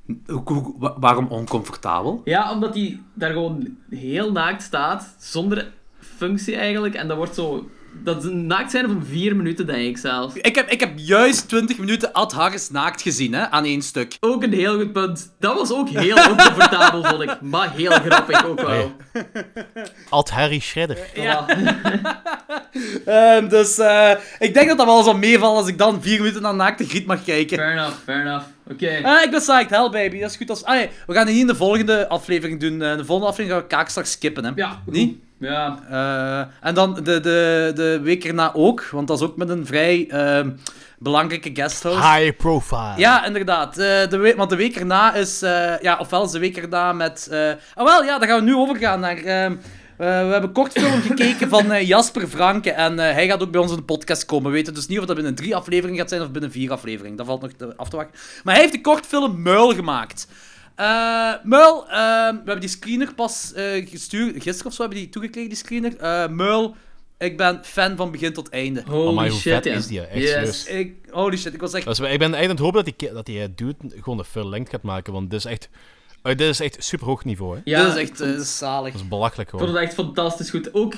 Waarom oncomfortabel? Ja, omdat die daar gewoon heel naakt staat, zonder functie eigenlijk. En dat wordt zo... Dat is een naaktscène van vier minuten, denk ik zelf. Ik heb, ik heb juist 20 minuten Ad Harris naakt gezien, hè, aan één stuk. Ook een heel goed punt. Dat was ook heel oncomfortabel, vond ik. Maar heel grappig ook wel. Ad Harry Shredder. Ja. Ehm, dus eh, ik denk dat dat wel zal meevallen als ik dan vier minuten naar naakte Griet mag kijken. Fair enough, fair enough. Oké. Ah, ik ben psyched, hell baby, dat is goed. Als... Ah, nee, we gaan die in de volgende aflevering doen. Eh, de volgende aflevering gaan we Kaak straks skippen, hè. Ja. Niet? Ja, Eh, en dan de, de, de week erna ook, want dat is ook met een vrij ehm, belangrijke guesthost. High profile. Ja, inderdaad. Eh, de we- want de week erna is... eh, ja, ofwel is de week erna met... eh ah, wel, ja, daar gaan we nu overgaan naar... ehm, we hebben een kortfilm gekeken van eh, Jasper Franke. En eh, hij gaat ook bij ons in de podcast komen. We weten dus niet of dat binnen drie afleveringen gaat zijn of binnen vier afleveringen. Dat valt nog te- af te wachten. Maar hij heeft de kortfilm Muil gemaakt. Eh Muil, eh, we hebben die screener pas eh, gestuurd. Gisteren of zo hebben we die toegekregen, die screener. Eh Muil, ik ben fan van begin tot einde. Holy Amai, hoe shit, vet ja. is die? Echt Yes. Ik, holy shit, ik was echt... Dus ik ben eigenlijk aan het hopen dat die, dat die eh, dude gewoon een full length gaat maken, want dit is echt, eh, dit is echt super hoog niveau, hè. Ja, Dit is echt eh, zalig. Dat is belachelijk Ik vond het echt fantastisch goed. Ook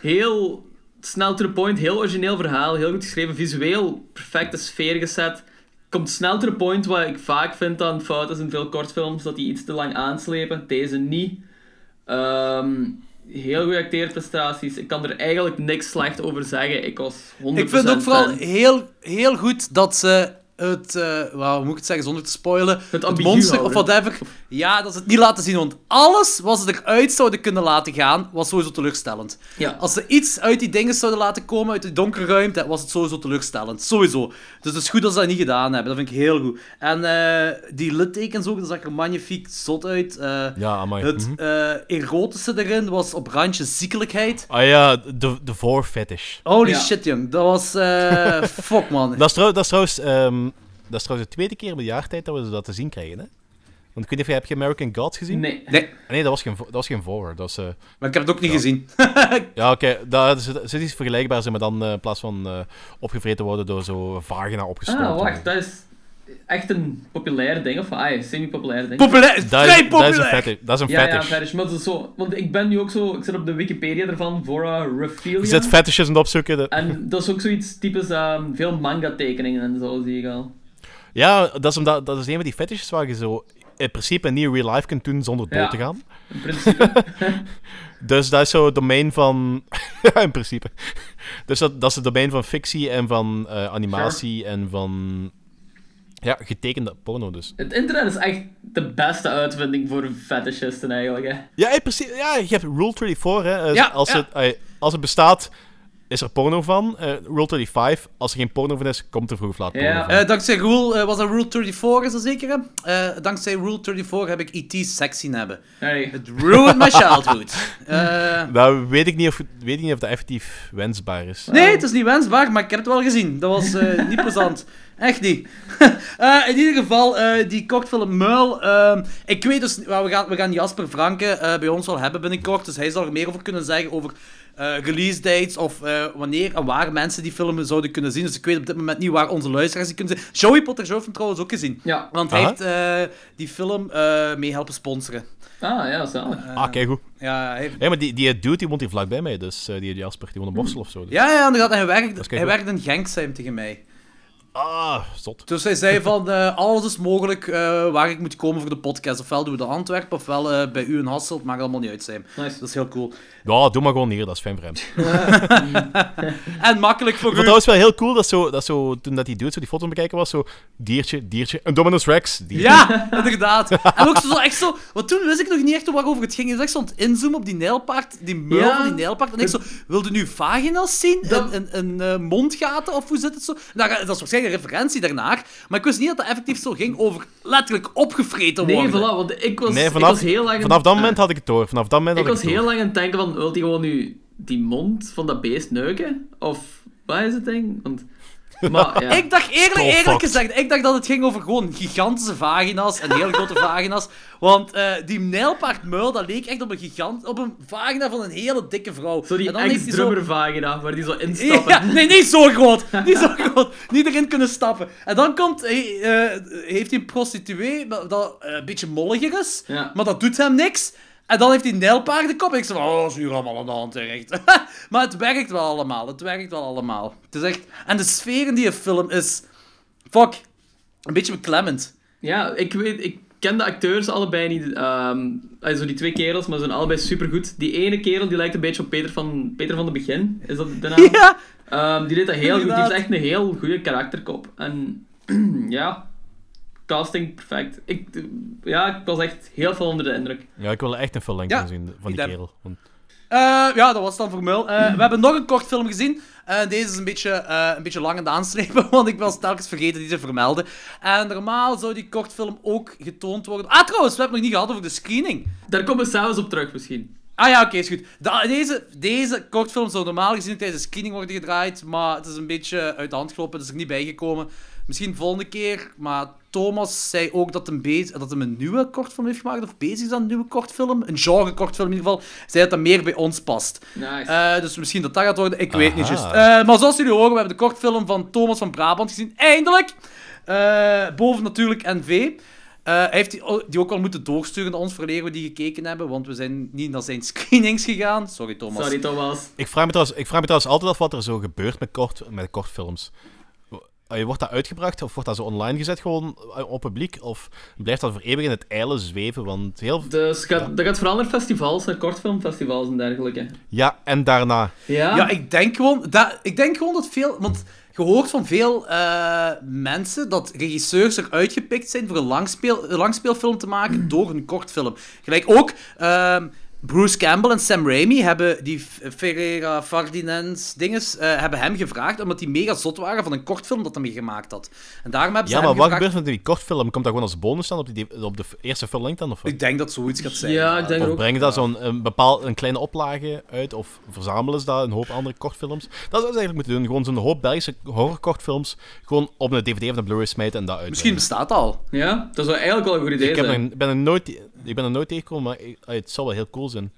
heel snel to the point, heel origineel verhaal, heel goed geschreven, visueel perfecte sfeer gezet. Komt snel to the point, wat ik vaak vind aan fouten in veel kortfilms, dat die iets te lang aanslepen. Deze niet. Ehm, heel goede acteerprestaties. Ik kan er eigenlijk niks slecht over zeggen. Ik was 100% Ik vind het ook vooral fan. heel, heel goed dat ze het, eh well, hoe moet ik het zeggen zonder te spoilen, het, ambigu monster of whatever, ja, dat ze het niet laten zien. Want alles wat ze eruit zouden kunnen laten gaan, was sowieso teleurstellend. Ja. Als ze iets uit die dingen zouden laten komen, uit die donkere ruimte, was het sowieso teleurstellend. Sowieso. Dus het is goed dat ze dat niet gedaan hebben. Dat vind ik heel goed. En eh, die littekens ook, dat zag er magnifiek zot uit. Eh, Ja, amai. het Mhm. eh, erotische erin was op randje ziekelijkheid. Ah ja, de, de voor fetish. Holy Ja. shit, jong. Dat was... eh fuck, man. Dat is, trouw, dat, is trouwens, ehm, dat is trouwens de tweede keer per jaar tijd dat we dat te zien krijgen, hè. Want ik weet niet of jij, heb je American Gods gezien? Nee. Nee, Ah, Nee, dat was geen, dat was geen forward. Dat was, eh, maar ik heb het ook niet gezien. ja, oké, dat is, is iets vergelijkbaars, maar dan eh, in plaats van eh, opgevreten worden door zo vagina opgestoken. Ah, wacht, dat is echt een populair ding, of ah, een semi-populair ding. Populair, Dat is, dat is een fetish. Dat is een ja, ja, fetish. Maar dat is zo, want ik ben nu ook zo, ik zit op de Wikipedia ervan, Vora Raphaelia. Je zit fetishes aan het opzoeken. de- En dat is ook zoiets typisch ehm, veel manga-tekeningen en zo, zie ik al. Ja, dat is, omdat, dat is een van die fetishes waar je zo in principe niet real life kunt doen zonder dood Ja. te gaan. In principe. Dus dat is zo het domein van... ja, in principe. Dus dat, dat is het domein van fictie en van eh, animatie en van... Ja, getekende porno dus. Het internet is echt de beste uitvinding voor fetishisten eigenlijk, hè. Ja, in principe, ja je hebt Rule 34, hè. Eh, Ja, als. Het, eh, als het bestaat, is er porno van. Eh, Rule 35, als er geen porno van is, komt er vroeg of laat porno Ja. Eh, dankzij Rule, eh, was dat Rule 34 is dat zeker? hè? Eh, dankzij Rule 34 heb ik E.T. seks zien hebben. Nee. Het ruined my childhood. Eh, Nou, weet ik, niet of, weet ik niet of dat effectief wensbaar is. nee, het is niet wensbaar, maar ik heb het wel gezien. Dat was eh, niet plezant. Echt niet. Eh, in ieder geval, eh, die kortfilm Muil. ehm, ik weet dus, well, we, gaan, we gaan Jasper Franke eh, bij ons wel hebben binnenkort. Dus hij zal er meer over kunnen zeggen over eh, release dates of eh, wanneer en waar mensen die film zouden kunnen zien. Dus ik weet op dit moment niet waar onze luisteraars die kunnen zien. Joey Potter Joe heeft hem trouwens ook gezien. Ja. Want hij Aha. heeft eh, die film eh, mee helpen sponsoren. Ah, ja, zalig. ah, kijk goed. Ja, hij heeft... Maar die, die dude die woont hier vlakbij mij, dus eh, die Jasper, die woont in Borstel of zo. Dus. ja, ja, inderdaad. Hij werkt, hij werkt in Genk, tegen mij. Ah, zot. Dus hij zei van, eh, alles is mogelijk eh, waar ik moet komen voor de podcast. Ofwel doen we de Antwerpen, ofwel eh, bij u in Hasselt. Maakt allemaal niet uit zijn. Nice. Dat is heel cool. Ja, doe maar gewoon hier, dat is fijn voor hem. En makkelijk voor Ik u. vond trouwens wel heel cool dat, zo, dat zo, toen dat die dude zo die foto aan het bekijken was, zo diertje, diertje, een Dominus Rex. Diertje. Ja, inderdaad. En ook zo echt zo... Want toen wist ik nog niet echt waarover het ging. Je zag zo het inzoomen op die nijlpaard, die muil Ja. van die nijlpaard. En ik zo, wilde nu vagina's zien? Dat- En, en, en, eh, mondgaten? Of hoe zit het zo? Nou, dat is waarschijnlijk referentie daarnaar. Maar ik wist niet dat dat effectief zo ging over letterlijk opgevreten Nee, worden. voilà, want ik was, Nee, ik vanaf, was heel lang... vanaf dat moment had ik het door. Vanaf dat moment Ik had was ik heel door. lang aan het denken van, wil hij gewoon nu die mond van dat beest neuken? Of, wat is het ding? Want, maar, ja. Ik dacht eerlijk, eerlijk gezegd, ik dacht dat het ging over gewoon gigantische vagina's en heel grote vagina's. Want eh, die nijlpaardmuil, dat leek echt op een gigant, op een vagina van een hele dikke vrouw. Zo die en dan heeft hij zo... ex-drummer vagina, waar die zo instappen. Ja, nee, niet zo groot. Niet zo groot. Niet erin kunnen stappen. En dan komt, hij, eh, heeft hij een prostituee dat eh, een beetje molliger is, Ja. maar dat doet hem niks. En dan heeft hij een nijlpaardenkop. En ik zei, oh, is hier allemaal aan de hand, echt. maar het werkt wel allemaal. Het werkt wel allemaal. Het is echt... En de sfeer in die film is... Fuck. Een beetje beklemmend. Ja, ik weet, ik ken de acteurs allebei niet. ehm also die twee kerels, maar ze zijn allebei supergoed. Die ene kerel die lijkt een beetje op Peter van, Peter van de Begin. Is dat de naam? Ja. Ehm, die deed dat heel goed. Die heeft echt een heel goede karakterkop. En ja, casting perfect. Ik, ja, ik was echt heel veel onder de indruk. Ja, ik wil echt een Ja, gaan zien van die kerel. Want, Eh, ja, dat was het dan voor Mul. Eh, we hebben nog een kort film gezien. Eh, deze is een beetje, eh, een beetje lang aan het aanslepen, want ik was telkens vergeten die te vermelden. En normaal zou die kortfilm ook getoond worden. Ah, trouwens, we hebben het nog niet gehad over de screening. Daar komen we zelfs op terug misschien. Ah ja, oké, is goed. Da- deze, deze kortfilm zou normaal gezien tijdens de screening worden gedraaid, maar het is een beetje uit de hand gelopen, het is er niet bijgekomen. Misschien volgende keer, maar Thomas zei ook dat hem, bez- dat hem een nieuwe kortfilm heeft gemaakt, of bezig is aan een nieuwe kortfilm. Een genre kortfilm in ieder geval. Zei dat dat meer bij ons past. Nice. Eh, dus misschien dat dat gaat worden, ik weet niet juist. Eh, maar zoals jullie horen, we hebben de kortfilm van Thomas van Brabant gezien. Eindelijk! Eh, boven natuurlijk NV. Eh, hij heeft die, die ook al moeten doorsturen naar ons, voordat we die gekeken hebben, want we zijn niet naar zijn screenings gegaan. Sorry, Thomas. Sorry, Thomas. Ik vraag, me trouwens, ik vraag me trouwens altijd af wat er zo gebeurt met, kort, met kortfilms. Eh, Wordt dat uitgebracht of wordt dat zo online gezet gewoon eh, op publiek? Of blijft dat voor eeuwig in het ijle zweven? Want heel... Dus gaat, dat gaat vooral naar festivals, naar kortfilmfestivals en dergelijke. Ja, en daarna. Ja? Ja, ik denk gewoon dat, ik denk gewoon dat veel. Want je hoort van veel eh, mensen dat regisseurs eruit gepikt zijn voor een, langspeel, een langspeelfilm te maken door een kortfilm. Gelijk ook. ehm, Bruce Campbell en Sam Raimi hebben die Ferreira Ferdinand dinges, eh, hebben hem gevraagd omdat die mega zot waren van een kortfilm dat hij gemaakt had. En daarom hebben ze Ja, hem maar wat gevraagd... gebeurt met die kortfilm? Komt dat gewoon als bonus dan op, die, op de eerste full-length dan? Of, wat? Ik denk dat zoiets gaat zijn. Ja, ik denk of ook. brengen dat zo'n een, bepaal, een kleine oplage uit? Of verzamelen ze dat een hoop andere kortfilms? Dat zouden ze eigenlijk moeten doen. Gewoon zo'n hoop Belgische horrorkortfilms gewoon op een DVD of een Blu-ray smijten en dat uit. Misschien bestaat dat al. Ja, dat zou eigenlijk wel een goed idee Ik heb zijn. er, ben er nooit, ik ben er nooit tegengekomen, maar ik- het zou wel heel cool zijn.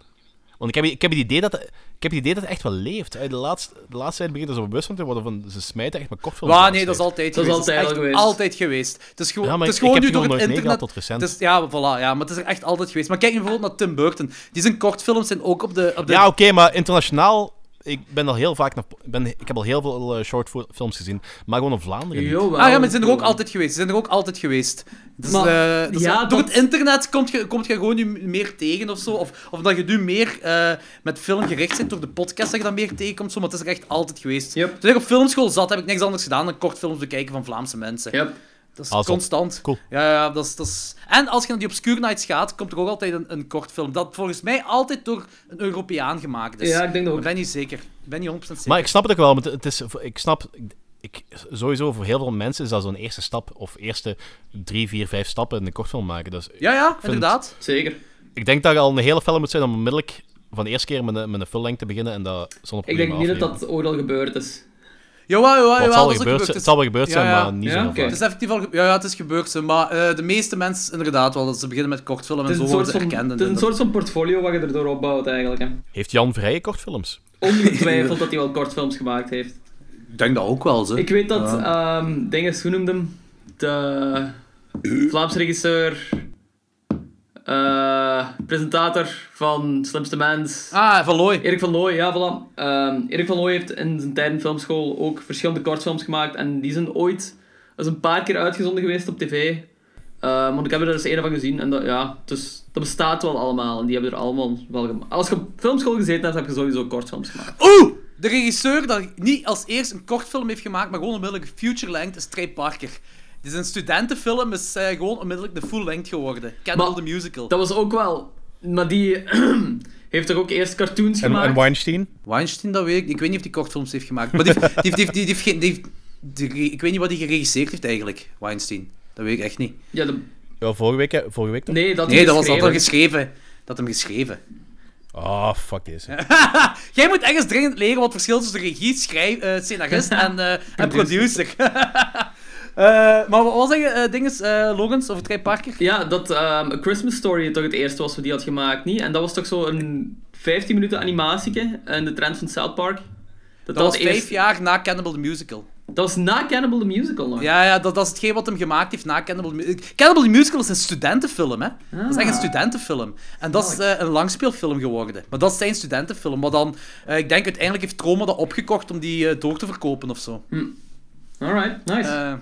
Want ik heb, ik heb het idee dat ik heb het idee dat het echt wel leeft. De laatste, de laatste tijd begint er zo bewust van te worden van ze smijten echt met kortfilms. Waar, aan nee, dat is altijd Dat is geweest. altijd echt al geweest. altijd geweest. Het is gewoon, Ja, maar het is ik- gewoon ik nu door het internet. tot recent. Het is, ja, voilà, ja, maar het is er echt altijd geweest. Maar kijk nu bijvoorbeeld naar Tim Burton. Die zijn kortfilms zijn ook op de... Op de Ja, oké, maar internationaal... Ik ben al heel vaak naar... Ben, ik heb al heel veel eh, short fo- films gezien, maar gewoon in Vlaanderen niet. Jawel. Ah ja, maar ze zijn er ook altijd geweest. Ze zijn er ook altijd geweest. Dus, Maar, eh, dus, ja, door dat- het internet komt je, komt je gewoon nu meer tegen of zo. Of, of dat je nu meer eh, met film gericht bent door de podcast dat je dan meer tegenkomt. Zo, maar het is er echt altijd geweest. Yep. Toen ik op filmschool zat, heb ik niks anders gedaan dan kortfilms bekijken van Vlaamse mensen. Yep. Dat is Ah, constant. Cool. Ja, ja dat is, dat is... En als je naar die Obscure Nights gaat, komt er ook altijd een, een kortfilm. Dat volgens mij altijd door een Europeaan gemaakt is. Ja, ik denk dat ook. Ik ben niet zeker. Ik ben niet 100% zeker. Maar ik snap het ook wel, want het is... Ik snap... Ik, sowieso, voor heel veel mensen is dat zo'n eerste stap, of eerste drie, vier, vijf stappen in een kortfilm maken. Dus Ja, ja, vind- inderdaad. Zeker. ik denk dat je al een hele film moet zijn om onmiddellijk van de eerste keer met een, met een full length te beginnen en dat zonder Ik denk niet dat dat ooit al gebeurd is. Jawel, jawel, het zal, dat wel gebeurd, Het zal wel gebeurd Ja, zijn, ja. maar niet Ja, zo vaak. Het is effectief al... Ja, ja, het is gebeurd, zo, maar eh, de meeste mensen inderdaad wel. Dat ze beginnen met kortfilm en Het is zo een worden soort ze van, erkend. en het is een soort van portfolio wat je erdoor opbouwt eigenlijk. Hè. Heeft Jan Vrije kortfilms? Ongetwijfeld dat hij wel kortfilms gemaakt heeft. Ik denk dat ook wel, zo. Ik weet dat, ehm dinges, hoe noemde hem? De Vlaamse regisseur, eh, presentator van Slimste Mens. Ah, Van Looy. Erik van Looy, ja, voilà. Ehm, Erik van Looy heeft in zijn tijd in filmschool ook verschillende kortfilms gemaakt. En die zijn ooit is een paar keer uitgezonden geweest op tv. Want ik heb er eens een van gezien. En dat, ja, dus dat bestaat wel allemaal. En die hebben er allemaal wel gemaakt. Als je op filmschool gezeten hebt, heb je sowieso kortfilms gemaakt. Oeh! De regisseur dat niet als eerst een kortfilm heeft gemaakt, maar gewoon onmiddellijk een feature-length, is Trey Parker. Is een studentenfilm, is eh, gewoon onmiddellijk de full-length geworden. Cannibal Maar the Musical. Dat was ook wel... Maar die heeft toch ook eerst cartoons En, gemaakt? en Weinstein? Weinstein, dat weet ik. Ik weet niet of hij kortfilms heeft gemaakt. Maar die, heeft- die, heeft- die, die, heeft geen- die heeft- die- ik weet niet wat hij geregisseerd heeft eigenlijk, Weinstein. Dat weet ik echt niet. Ja, de- Ja, vorige week, vorige week toch? nee, dat Nee, dat was dat al geschreven. Dat hem geschreven. Ah, fuck deze. Jij moet ergens dringend leren wat het verschil is tussen regie, schrijf, eh, scenarist en, eh, en producer. Eh, maar wat was zeggen, uh, dinges, eh, Logans over Trey Parker? Ja, dat ehm, A Christmas Story toch het eerste was wat die had gemaakt, niet? En dat was toch zo een 15 minuten animatieke en de trend van South Park. Dat, Dat was het vijf eerst- jaar na Cannibal the Musical. Dat was na Cannibal the Musical nog. Ja, ja dat, dat is hetgeen wat hem gemaakt heeft na Cannibal the Musical. Cannibal the Musical is een studentenfilm, hè. Dat is echt een studentenfilm. En dat is eh, een langspeelfilm geworden. Maar dat is zijn studentenfilm. Maar dan, eh, ik denk uiteindelijk heeft Troma dat opgekocht om die eh, door te verkopen of zo. Alright, nice.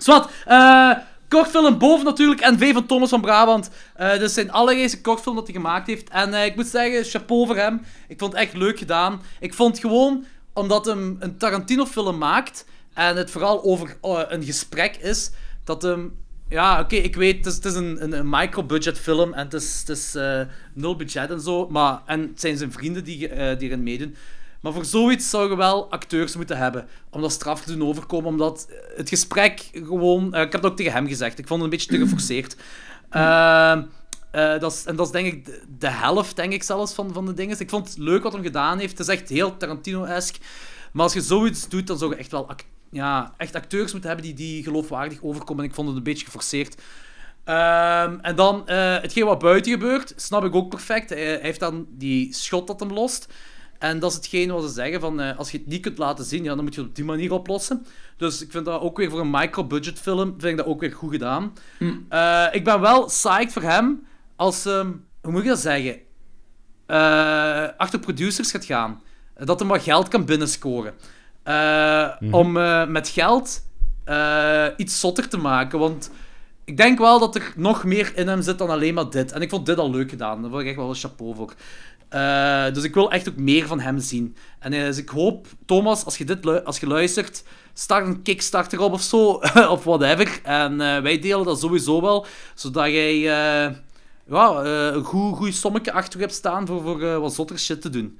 Eh Zwat, eh, kortfilm boven natuurlijk. NV van Thomas van Brabant. Eh dit is zijn allereerste kortfilm dat hij gemaakt heeft. En eh, ik moet zeggen, chapeau voor hem. Ik vond het echt leuk gedaan. Ik vond gewoon, omdat hem een Tarantino-film maakt en het vooral over eh, een gesprek is, dat hem... Ja, oké, ik weet, het is, het is een, een, een micro-budget film en het is, het is eh, nul budget en zo. Maar, en het zijn zijn vrienden die, eh, die erin meedoen. Maar voor zoiets zou je wel acteurs moeten hebben. Om dat straf te doen overkomen. Omdat het gesprek gewoon... eh, ik heb het ook tegen hem gezegd. Ik vond het een beetje te geforceerd. Ehm, Eh, dat is, en dat is denk ik de, helft, denk ik zelfs, van, van de dingen. Ik vond het leuk wat hij gedaan heeft. Het is echt heel Tarantino-esque. Maar als je zoiets doet, dan zou je echt wel ja, echt acteurs moeten hebben die, die geloofwaardig overkomen. En ik vond het een beetje geforceerd. Ehm, en dan, eh, hetgeen wat buiten gebeurt, snap ik ook perfect. Hij, hij heeft dan die shot dat hem lost. En dat is hetgeen wat ze zeggen, van, eh, als je het niet kunt laten zien, ja, dan moet je het op die manier oplossen. Dus ik vind dat ook weer voor een micro-budget film, vind ik dat ook weer goed gedaan. Eh, ik ben wel psyched voor hem, als, ehm, hoe moet ik dat zeggen, eh, achter producers gaat gaan. Dat hij maar geld kan binnenscoren. Eh, Om met geld iets zotter te maken, want... Ik denk wel dat er nog meer in hem zit dan alleen maar dit. En ik vond dit al leuk gedaan. Daar wil ik echt wel een chapeau voor. Eh, dus ik wil echt ook meer van hem zien. En eh, dus ik hoop, Thomas, als je dit als je luistert, start een Kickstarter op of zo, of whatever. En eh, wij delen dat sowieso wel, zodat jij ja, een goed, goed sommetje achter hebt staan voor, voor wat zotter shit te doen.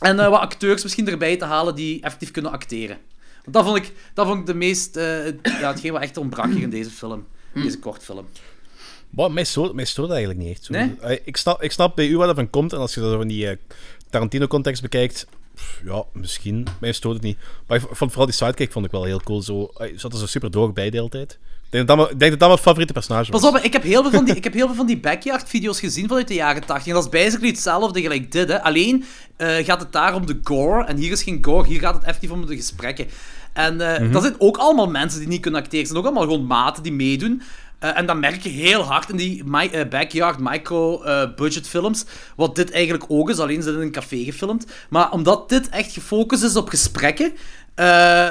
En wat acteurs misschien erbij te halen die effectief kunnen acteren. Want dat vond ik, dat vond ik de meest, ja, hetgeen wat echt ontbrak hier in deze film. Deze kortfilm. Wat, mij, stoort, mij stoort dat eigenlijk niet echt. Zo. Nee? Ik, snap, ik snap bij u waar dat van komt. En als je dat van die eh, Tarantino-context bekijkt... pff, Ja, misschien. Mij stoort het niet. Maar ik vond vooral die sidekick vond ik wel heel cool. Zo, zat er zo super droog bij de hele tijd. Ik denk dat dat, mijn- ik denk dat, dat mijn favoriete personage was. Pas op, ik heb heel veel van die, ik heb heel veel van die backyard-video's gezien vanuit de jaren 80. En dat is basically hetzelfde gelijk dit. Hè. Alleen eh, gaat het daar om de gore. En hier is geen gore, hier gaat het effectief om de gesprekken. En eh dat zijn ook allemaal mensen die niet kunnen acteren. Het zijn ook allemaal gewoon maten die meedoen. Eh, en dat merk je heel hard in die mi- eh, backyard micro-budget films. Wat dit eigenlijk ook is, alleen het in een café gefilmd. Maar omdat dit echt gefocust is op gesprekken. eh,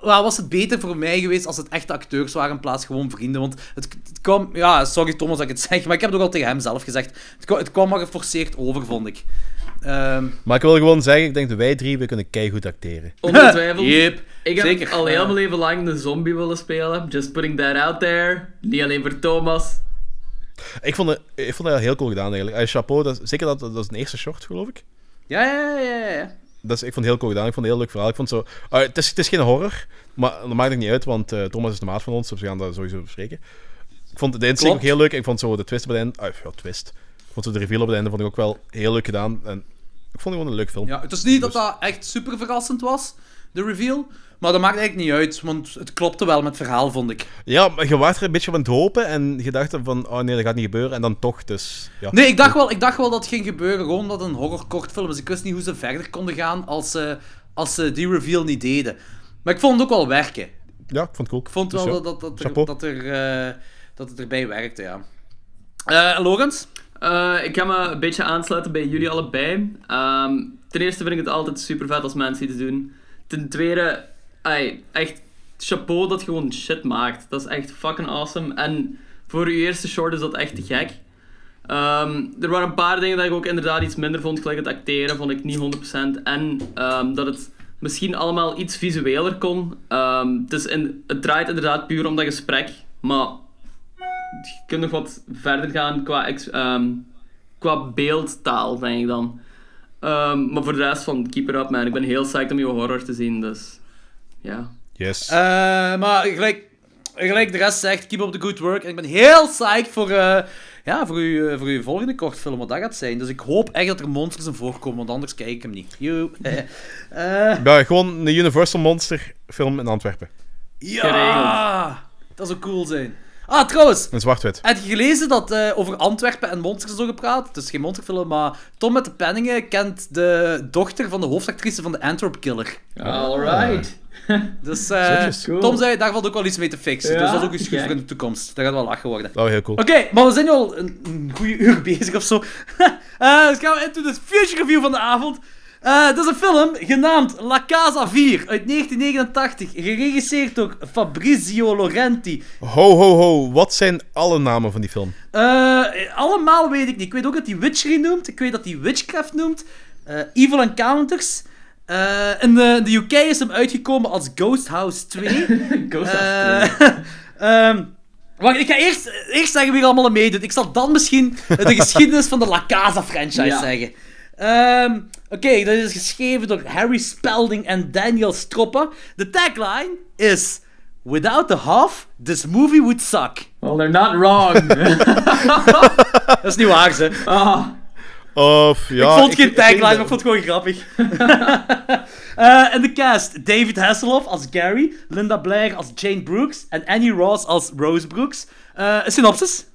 wel, was het beter voor mij geweest als het echte acteurs waren in plaats gewoon vrienden. Want het, het kwam... Ja, sorry Thomas dat ik het zeg, maar ik heb het ook al tegen hem zelf gezegd. Het kwam, het kwam maar geforceerd over, vond ik. Ehm Maar ik wil gewoon zeggen, ik denk dat wij drie, we kunnen keigoed acteren. Ongetwijfeld. Yep, Ik heb zeker. al heel mijn leven lang de zombie willen spelen. Just putting that out there. Niet alleen voor Thomas. Ik vond, het, ik vond dat heel cool gedaan eigenlijk. Eh, chapeau, dat, zeker dat, dat is een eerste short, geloof ik. Ja, ja, ja, ja, ja. Dat is, ik vond het heel cool gedaan. Ik vond het een heel leuk verhaal. Ik vond zo, eh, het, is, het is geen horror, maar dat maakt het niet uit, want eh, Thomas is de maat van ons, dus we gaan dat sowieso bespreken. Ik vond de insteek ook heel leuk. Ik vond zo de twist op het einde... ah, ja, twist. Ik vond zo de reveal op het einde vond ik ook wel heel leuk gedaan. En ik vond het gewoon een leuk film. Ja, het is niet dat dat echt super verrassend was, de reveal. Maar dat maakt eigenlijk niet uit, want het klopte wel met het verhaal, vond ik. Ja, maar je was er een beetje van het hopen en je dacht van, oh nee, dat gaat niet gebeuren. En dan toch, dus... Ja. Nee, ik dacht wel, ik dacht wel dat het ging gebeuren, gewoon omdat het een horrorkortfilm is. Ik wist niet hoe ze verder konden gaan als ze, als ze die reveal niet deden. Maar ik vond het ook wel werken. Ja, ik vond het cool. Ik vond Dus wel ja, dat, dat, dat, er, dat, er, eh, dat het erbij werkte, ja. Eh Logans? Eh, ik ga me een beetje aansluiten bij jullie allebei. Ehm, ten eerste vind ik het altijd super vet als mensen iets doen. Ten tweede, ai, echt chapeau dat gewoon shit maakt. Dat is echt fucking awesome. En voor je eerste short is dat echt te gek. Ehm, er waren een paar dingen dat ik ook inderdaad iets minder vond. Gelijk het acteren vond ik niet 100%. En ehm, dat het misschien allemaal iets visueler kon. Ehm, het, is het draait inderdaad puur om dat gesprek. Maar je kunt nog wat verder gaan qua, qua beeldtaal, denk ik dan. Ehm, maar voor de rest van Keep It Up, man. Ik ben heel psyched om je horror te zien, dus... Ja. Yes. Eh, maar gelijk, gelijk de rest zegt, keep up the good work. En ik ben heel psyched voor, eh, ja, voor, uw, eh, voor uw volgende kortfilm, wat dat gaat zijn. Dus ik hoop echt dat er monsters in voorkomen, want anders kijk ik hem niet. Joe. Eh, Ja, gewoon een Universal Monster film in Antwerpen. ja! Dat zou cool zijn. Ah, trouwens, In zwart-wit. heb je gelezen dat eh, over Antwerpen en monsters is zo gepraat? Het is geen monsterfilm, maar Tom met de Penningen kent de dochter van de hoofdactrice van de Antwerp Killer. Alright. Dus eh. Cool. Tom zei, daar valt ook wel iets mee te fixen. Ja, dus dat is ook iets goed voor in de toekomst. Dat gaat wel lachen worden. Dat was heel cool. Oké, maar we zijn nu al een, een goede uur bezig of zo. Eh, dus gaan we into de future review van de avond. Eh dat is een film genaamd La Casa 4 uit 1989. Geregisseerd door Fabrizio Laurenti. Ho, ho, ho. Wat zijn alle namen van die film? Eh, allemaal weet ik niet. Ik weet ook dat hij Witchery noemt. Ik weet dat hij Witchcraft noemt. Eh, Evil Encounters. Eh, in de, de UK is hem uitgekomen als Ghost House 2. Ghost House ehm, wacht, ik ga eerst, eerst zeggen wie er allemaal meedoet. Ik zal dan misschien de geschiedenis van de La Casa franchise Ja. zeggen. Ehm, Oké, dat is geschreven door Harry Spalding en Daniel Stroppa. De tagline is... Without the half, this movie would suck. Well, they're not wrong. Dat is niet waar, ze. ah, Of, ja, ik vond geen tagline, maar ik vond het gewoon grappig. Eh in de cast, David Hasselhoff als Gary, Linda Blair als Jane Brooks en Annie Ross als Rose Brooks. Eh, synopsis?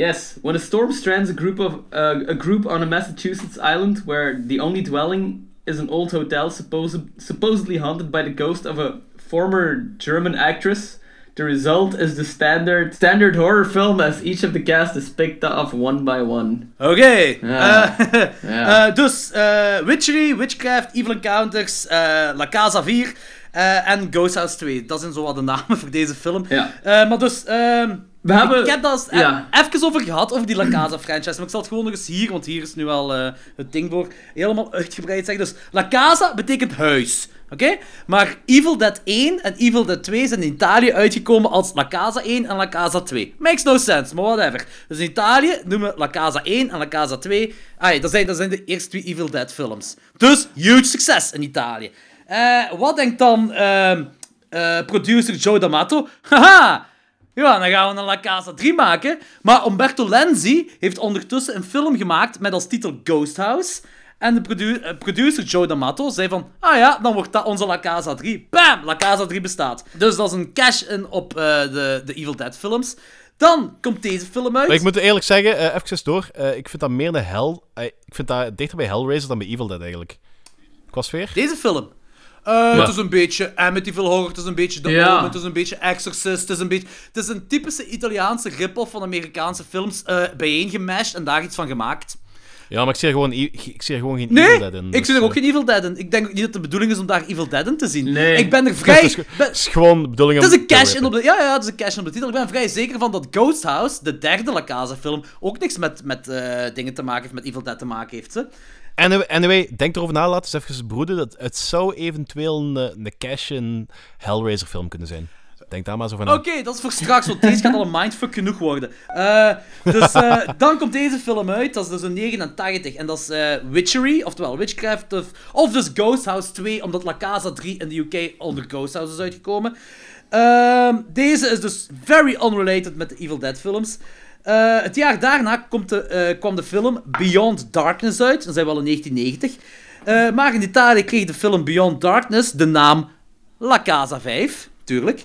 Yes, when a storm strands a group of uh, a group on a Massachusetts island where the only dwelling is an old hotel supposed, supposedly haunted by the ghost of a former German actress, the result is the standard standard horror film as each of the cast is picked off one by one. Oké. Ja. Eh, Ja. eh, dus eh, Witchery, Witchcraft, Evil Encounters, eh, La Casa 4 eh, en Ghost House 2. Dat zijn zo wat de namen voor deze film. Ja. Maar dus, ehm, We hebben... ik heb dat eens ja. e- even over gehad, over die La Casa franchise. Maar ik zal het gewoon nog eens hier, want hier is nu al eh, het ding voor, helemaal uitgebreid zeggen. Dus La Casa betekent huis. Oké? Maar Evil Dead 1 en Evil Dead 2 zijn in Italië uitgekomen als La Casa 1 en La Casa 2. Makes no sense, maar whatever. Dus in Italië noemen we La Casa 1 en La Casa 2. Ah, dat, zijn, dat zijn de eerste twee Evil Dead films. Dus huge succes in Italië. Eh, wat denkt dan ehm, eh, producer Joe D'Amato? Haha! Ja, dan gaan we een La Casa 3 maken. Maar Umberto Lenzi heeft ondertussen een film gemaakt met als titel Ghost House. En de produ- eh, producer Joe D'Amato zei van... Ah ja, dan wordt dat onze La Casa 3. Bam! La Casa 3 bestaat. Dus dat is een cash-in op eh, de, de Evil Dead films. Dan komt deze film uit. Maar ik moet eerlijk zeggen, eh even door, ik vind dat meer de Hell... eh, ik vind dat dichter bij Hellraiser dan bij Evil Dead eigenlijk. Qua sfeer? Deze film. Eh, Het is een beetje Amityville Horror, het is een beetje The Ja. Omen, het is een beetje Exorcist, het is een beetje... Het is een typische Italiaanse rip-off van Amerikaanse films eh bijeengemashed en daar iets van gemaakt. Ja, maar ik zie er gewoon, ik zie er gewoon geen Nee, Evil Dead in. ik dus, zie er ook eh, geen Evil Dead in. Ik denk niet dat de bedoeling is om daar Evil Dead in te zien. Nee. Ik ben er vrij... Het is, ben- het is gewoon de bedoeling om het is een cash in op de... Ja, ja, het is een cash in op de titel. Ik ben vrij zeker van dat Ghost House, de derde La Casa film, ook niks met, met dingen te maken heeft, met Evil Dead te maken heeft. Anyway, anyway, denk erover na, laat eens even broeden. Dat het zou eventueel een, een cash-in Hellraiser film kunnen zijn. Denk daar maar zo van. Oké, dat is voor straks, want deze gaat al een mindfuck genoeg worden. Eh, dus eh, dan komt deze film uit, dat is dus een 89, en dat is eh, Witchery, oftewel Witchcraft, of, of dus Ghost House 2, omdat La Casa 3 in de UK onder Ghost House is uitgekomen. Ehm, deze is dus very unrelated met de Evil Dead films. Eh, het jaar daarna komt de, eh, kwam de film Beyond Darkness uit, dan zijn we al in 1990. Eh, maar in Italië kreeg de film Beyond Darkness de naam La Casa 5, tuurlijk.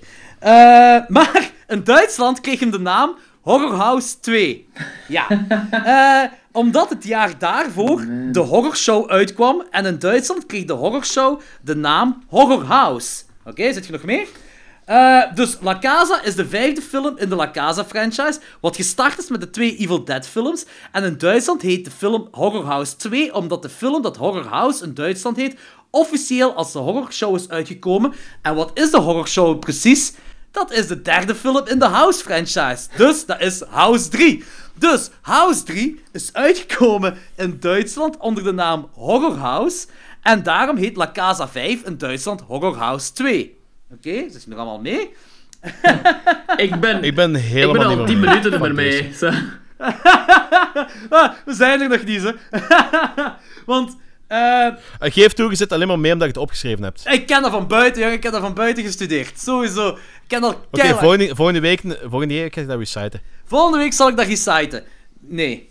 Maar in Duitsland kreeg hem de naam Horror House 2. Ja. Omdat het jaar daarvoor de horrorshow uitkwam en in Duitsland kreeg de horrorshow de naam Horror House. Oké, zit je nog mee? Eh, dus La Casa is de vijfde film in de La Casa franchise, wat gestart is met de twee Evil Dead films. En in Duitsland heet de film Horror House 2, omdat de film dat Horror House in Duitsland heet, officieel als de horrorshow is uitgekomen. En wat is de horrorshow precies? Dat is de derde film in de House franchise. Dus dat is House 3. Dus House 3 is uitgekomen in Duitsland onder de naam Horror House. En daarom heet La Casa 5 in Duitsland Horror House 2. Oké, zit je nog allemaal mee? Ik ben, Ik ben ik helemaal ben niet al meer 10 mee minuten er mee. Ah, we zijn er nog niet, hè. Want eh, Eh, Geef toe, je zit alleen maar mee omdat je het opgeschreven hebt. ik ken dat van buiten, jongen. Ik heb dat van buiten gestudeerd. Sowieso. Ik ken dat Oké, volgende, volgende week volgende week ga ik dat reciten. Volgende week zal ik dat reciten. Nee.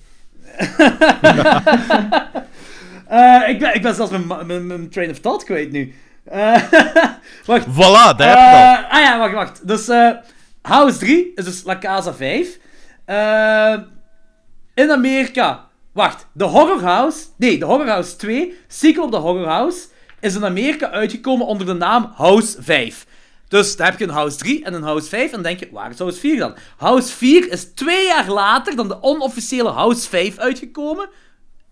Eh, ik, ben, ik ben zelfs mijn, mijn train of thought kwijt nu. Eh, wacht. Voilà, daar heb je het al. Eh, ah ja, wacht, wacht. Dus eh, House 3 is dus La Casa 5. Eh, in Amerika. Wacht, de Horror House. Nee, de Horror House 2, sequel op de Horror House, is in Amerika uitgekomen onder de naam House 5. Dus dan heb je een House 3 en een House 5 en dan denk je, waar is House 4 dan? House 4 is twee jaar later dan de onofficiële House 5 uitgekomen.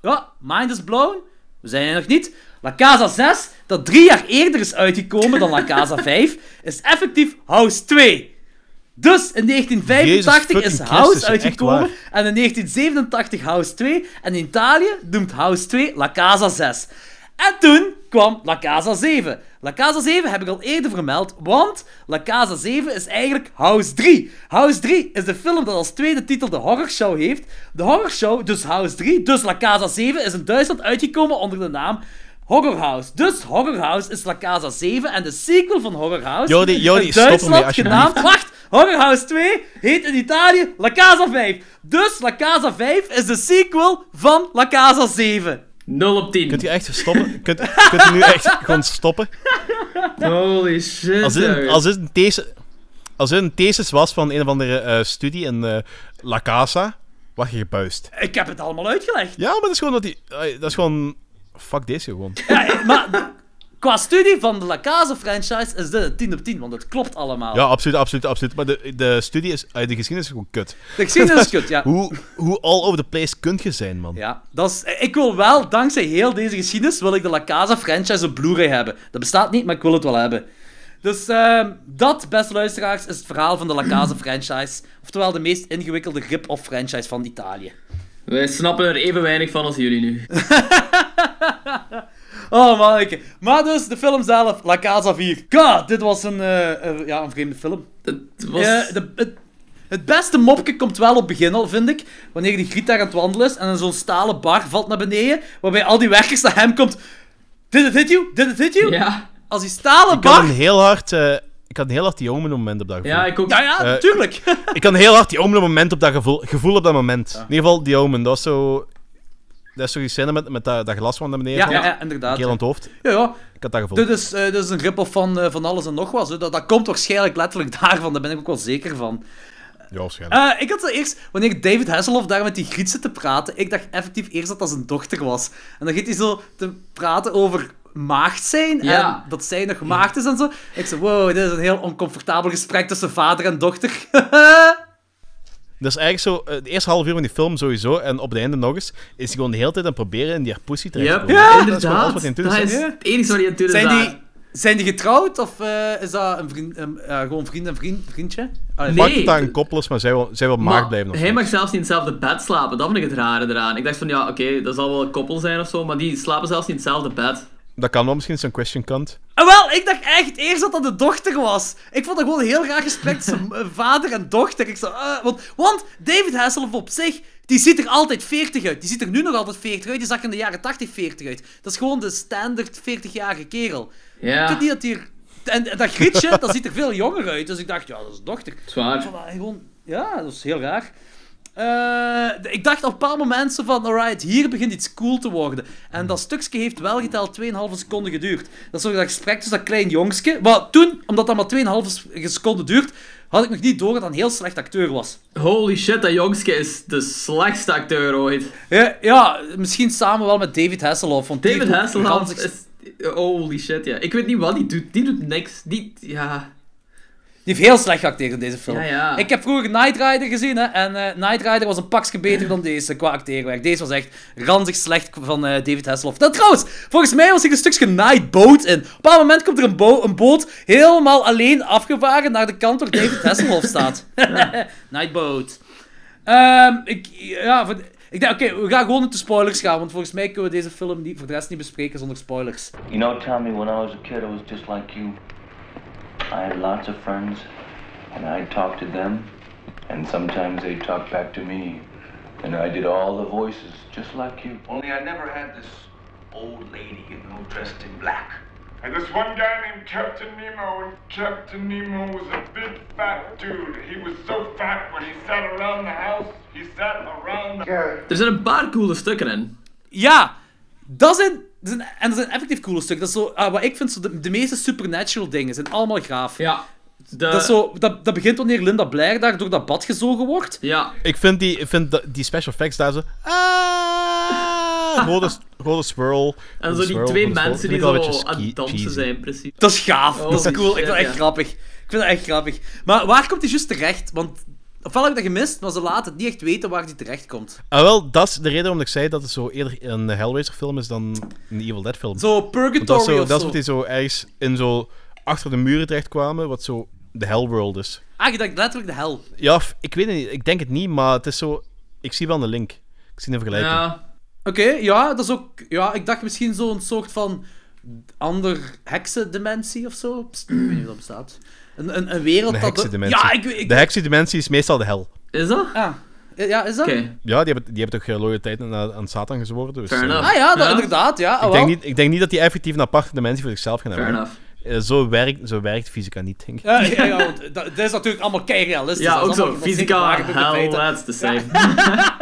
Ja, mind is blown. We zijn er nog niet. La Casa 6, dat drie jaar eerder is uitgekomen dan La Casa 5, is effectief House 2. Dus in 1985 Jezus is House Christus, uitgekomen en in 1987 House 2 en in Italië noemt House 2 La Casa 6. En toen kwam La Casa 7. La Casa 7 heb ik al eerder vermeld, want La Casa 7 is eigenlijk House 3. House 3 is de film dat als tweede titel de horrorshow heeft. De horrorshow, dus House 3, dus La Casa 7 is in Duitsland uitgekomen onder de naam Horror House. Dus Horror House is La Casa 7 en de sequel van Horror House Jordi, in stop ermee, genaamd... Wacht, Horror House 2 heet in Italië La Casa 5. Dus La Casa 5 is de sequel van La Casa 7. 0 op 10. Kunt je echt stoppen? Kunt, kunt je nu echt gewoon stoppen? Holy shit. Als dit, een- jongen. als dit een thesis, als dit een thesis was van een of andere eh, studie in eh, La Casa, was je gebuist. Ik heb het allemaal uitgelegd. Ja, maar dat is gewoon dat die... eh, Dat is gewoon... Fuck deze gewoon. Ja, maar qua studie van de La Casa franchise is dit een 10 op 10, want het klopt allemaal. Ja, absoluut, absoluut, absoluut. Maar de, de studie is... eh, de geschiedenis is gewoon kut. De geschiedenis is kut, ja. Hoe, hoe all over the place kunt je zijn, man? Ja, dat is, ik wil wel, dankzij heel deze geschiedenis, wil ik de La Casa franchise op Blu-ray hebben. Dat bestaat niet, maar ik wil het wel hebben. Dus ehm, dat, beste luisteraars, is het verhaal van de La Casa franchise. Oftewel de meest ingewikkelde rip-off franchise van Italië. Wij snappen er even weinig van als jullie nu. Oh manneke. Maar dus, de film zelf, La Casa 4. God, dit was een, eh, eh, ja, een vreemde film. Het was... Eh, de, het, het beste mopje komt wel op het begin al, vind ik. Wanneer die Griet daar aan het wandelen is en dan zo'n stalen bar valt naar beneden, waarbij al die werkers naar hem komt. Did it hit you? Did it hit you? Ja. Als die stalen Ik had bar... een heel hard... ik had een heel hard die Omen moment op dat gevoel. Ja, ik ook. Ja, ja, Eh, natuurlijk. Ik had een heel hard die Omen moment op dat gevoel, gevoel op dat moment. In ieder geval die Omen, dat was zo... Dat is zo die scène met, met dat, dat glas van naar beneden. ja, ja, ja, inderdaad. Keel aan het hoofd. Ja, ja. Ik had dat gevoel. Dit is, eh, dit is een rip-off van, eh, van alles en nog wat. hè. Dat, dat komt waarschijnlijk letterlijk daarvan, daar ben ik ook wel zeker van. Ja, waarschijnlijk. Eh, ik had zo eerst, wanneer David Hasselhoff daar met die Griet zit te praten, ik dacht effectief eerst dat dat zijn dochter was. En dan gaat hij zo te praten over maagd zijn Ja. en dat zij nog maagd is en zo. Ik zei, wow, dit is een heel oncomfortabel gesprek tussen vader en dochter. Dat is eigenlijk zo, eh, de eerste half uur van die film sowieso, en op het einde nog eens, is hij gewoon de hele tijd aan het proberen in die haar pussy terecht te Yep, komen. ja, Dat is inderdaad. wat hij Dat aan is is. Het enige wat je aan het doen is zijn, die, zijn die getrouwd of eh, is dat een vriend, een- eh, gewoon vriend en vriend, vriendje? Allee, Nee. Pakt het dat een koppel is, maar zij wil, zij wil maagd blijven. of hij mag zelfs niet in hetzelfde bed slapen. Dat vind ik het rare eraan. Ik dacht van, ja, oké, dat zal wel een koppel zijn of zo, maar die slapen zelfs niet in hetzelfde bed. Dat kan wel misschien zo'n question kant. Ah, wel, ik dacht echt eerst dat dat de dochter was. Ik vond dat gewoon een heel raar gesprek tussen eh, vader en dochter. Ik zo, eh, want, want David Hasselhoff op zich, die ziet er altijd 40 uit. Die ziet er nu nog altijd 40 uit. Die zag in de jaren 80 40 uit. Dat is gewoon de standaard 40-jarige kerel. Ik Ja, weet niet dat hier... En, en dat Grietje, dat ziet er veel jonger uit. Dus ik dacht, ja, dat is dochter. Ik zwaar. vond dat gewoon... Ja, dat is heel raar. Eh, ik dacht op een bepaald moment zo van, alright, hier begint iets cool te worden. En dat stukje heeft wel geteld 2,5 seconden geduurd. Dat is zo dat gesprek tussen dat klein jongske. Maar toen, omdat dat maar 2,5 seconden duurt, had ik nog niet door dat dat een heel slecht acteur was. Holy shit, dat jongske is de slechtste acteur ooit. Ja, ja misschien samen wel met David Hasselhoff. Want David ook Hasselhoff is... Holy shit, ja. Ik weet niet wat die doet. Die doet niks. Die... Ja... Die heeft heel slecht geacteerd in deze film. Ja, ja. Ik heb vroeger Knight Rider gezien, hè, en eh Knight Rider was een pakje beter dan deze qua acteerwerk. Deze was echt ranzig slecht van eh, David Hasselhoff. Dat trouwens, volgens mij was er een stukje Nightboat in. Op een bepaald moment komt er een, bo- een boot helemaal alleen afgevaren naar de kant waar David Hasselhoff staat. Nightboat. Ehm ik, ja, voor, ik denk, oké, we gaan gewoon into spoilers gaan, want volgens mij kunnen we deze film niet, voor de rest niet bespreken zonder spoilers. You know, Tommy, when I was a kid, I was just like you. I had lots of friends, and I'd talk to them, and sometimes they'd talk back to me. And I did all the voices, just like you. Only I never had this old lady, you know, dressed in black. And this one guy named Captain Nemo, and Captain Nemo was a big fat dude. He was so fat when he sat around the house, he sat around the... Er zijn een paar coole stukken in. Ja, dat zijn, dat zijn, en dat zijn effectief coole stukken. Dat is zo, ah, wat ik vind, zo de, de meeste supernatural dingen zijn allemaal gaaf. Ja. De... Dat, is zo, dat, dat begint wanneer Linda Blair daar door dat bad gezogen wordt. Ja. Ik vind die, ik vind dat- die special effects daar zo... Ah, rode, rode swirl. En zo die swirl, twee mensen die zo aan het dansen cheesy. zijn, precies. Dat is gaaf, dat is cool. Ik vind dat echt ja. grappig. Ik vind dat echt grappig. Maar waar komt hij juist terecht? Want ofwel heb ik dat gemist, maar ze laten het niet echt weten waar hij terecht komt. Ah, wel, dat is de reden waarom ik zei dat het zo eerder een Hellraiser film is dan een Evil Dead film. Zo Purgatory dat is, zo, of dat is zo. wat die zo ergens in zo achter de muren terecht kwamen, wat zo de Hellworld is. Ah, je dacht letterlijk de hel. Ja, ik weet het niet, ik denk het niet, maar het is zo... Ik zie wel een link. Ik zie een vergelijking. Ja. Oké, ja, dat is ook... Ja, ik dacht misschien zo'n soort van ander heksendimensie of zo. Pst, ik weet niet of dat bestaat. Een, een, een wereld Een dat... heksendimensie. Ja, ik... ik De heksendimensie is meestal de hel. Is dat? ah, ja, is dat? Ja, die hebben, die hebben toch eh, loyaliteit aan, aan Satan gezworen. Dus, Fair eh, enough. Ah ja, dat, Ja. inderdaad, ja. ik, ah, denk wel. niet, ik denk niet dat die effectief een aparte dimensie voor zichzelf gaan Fair hebben. enough. Eh, zo, werkt, zo werkt fysica niet, denk ik. Ja, ja, ja, want dat, dat is natuurlijk allemaal kei realistisch. Ja, Dat ook is zo. Fysica, hell, that's the same.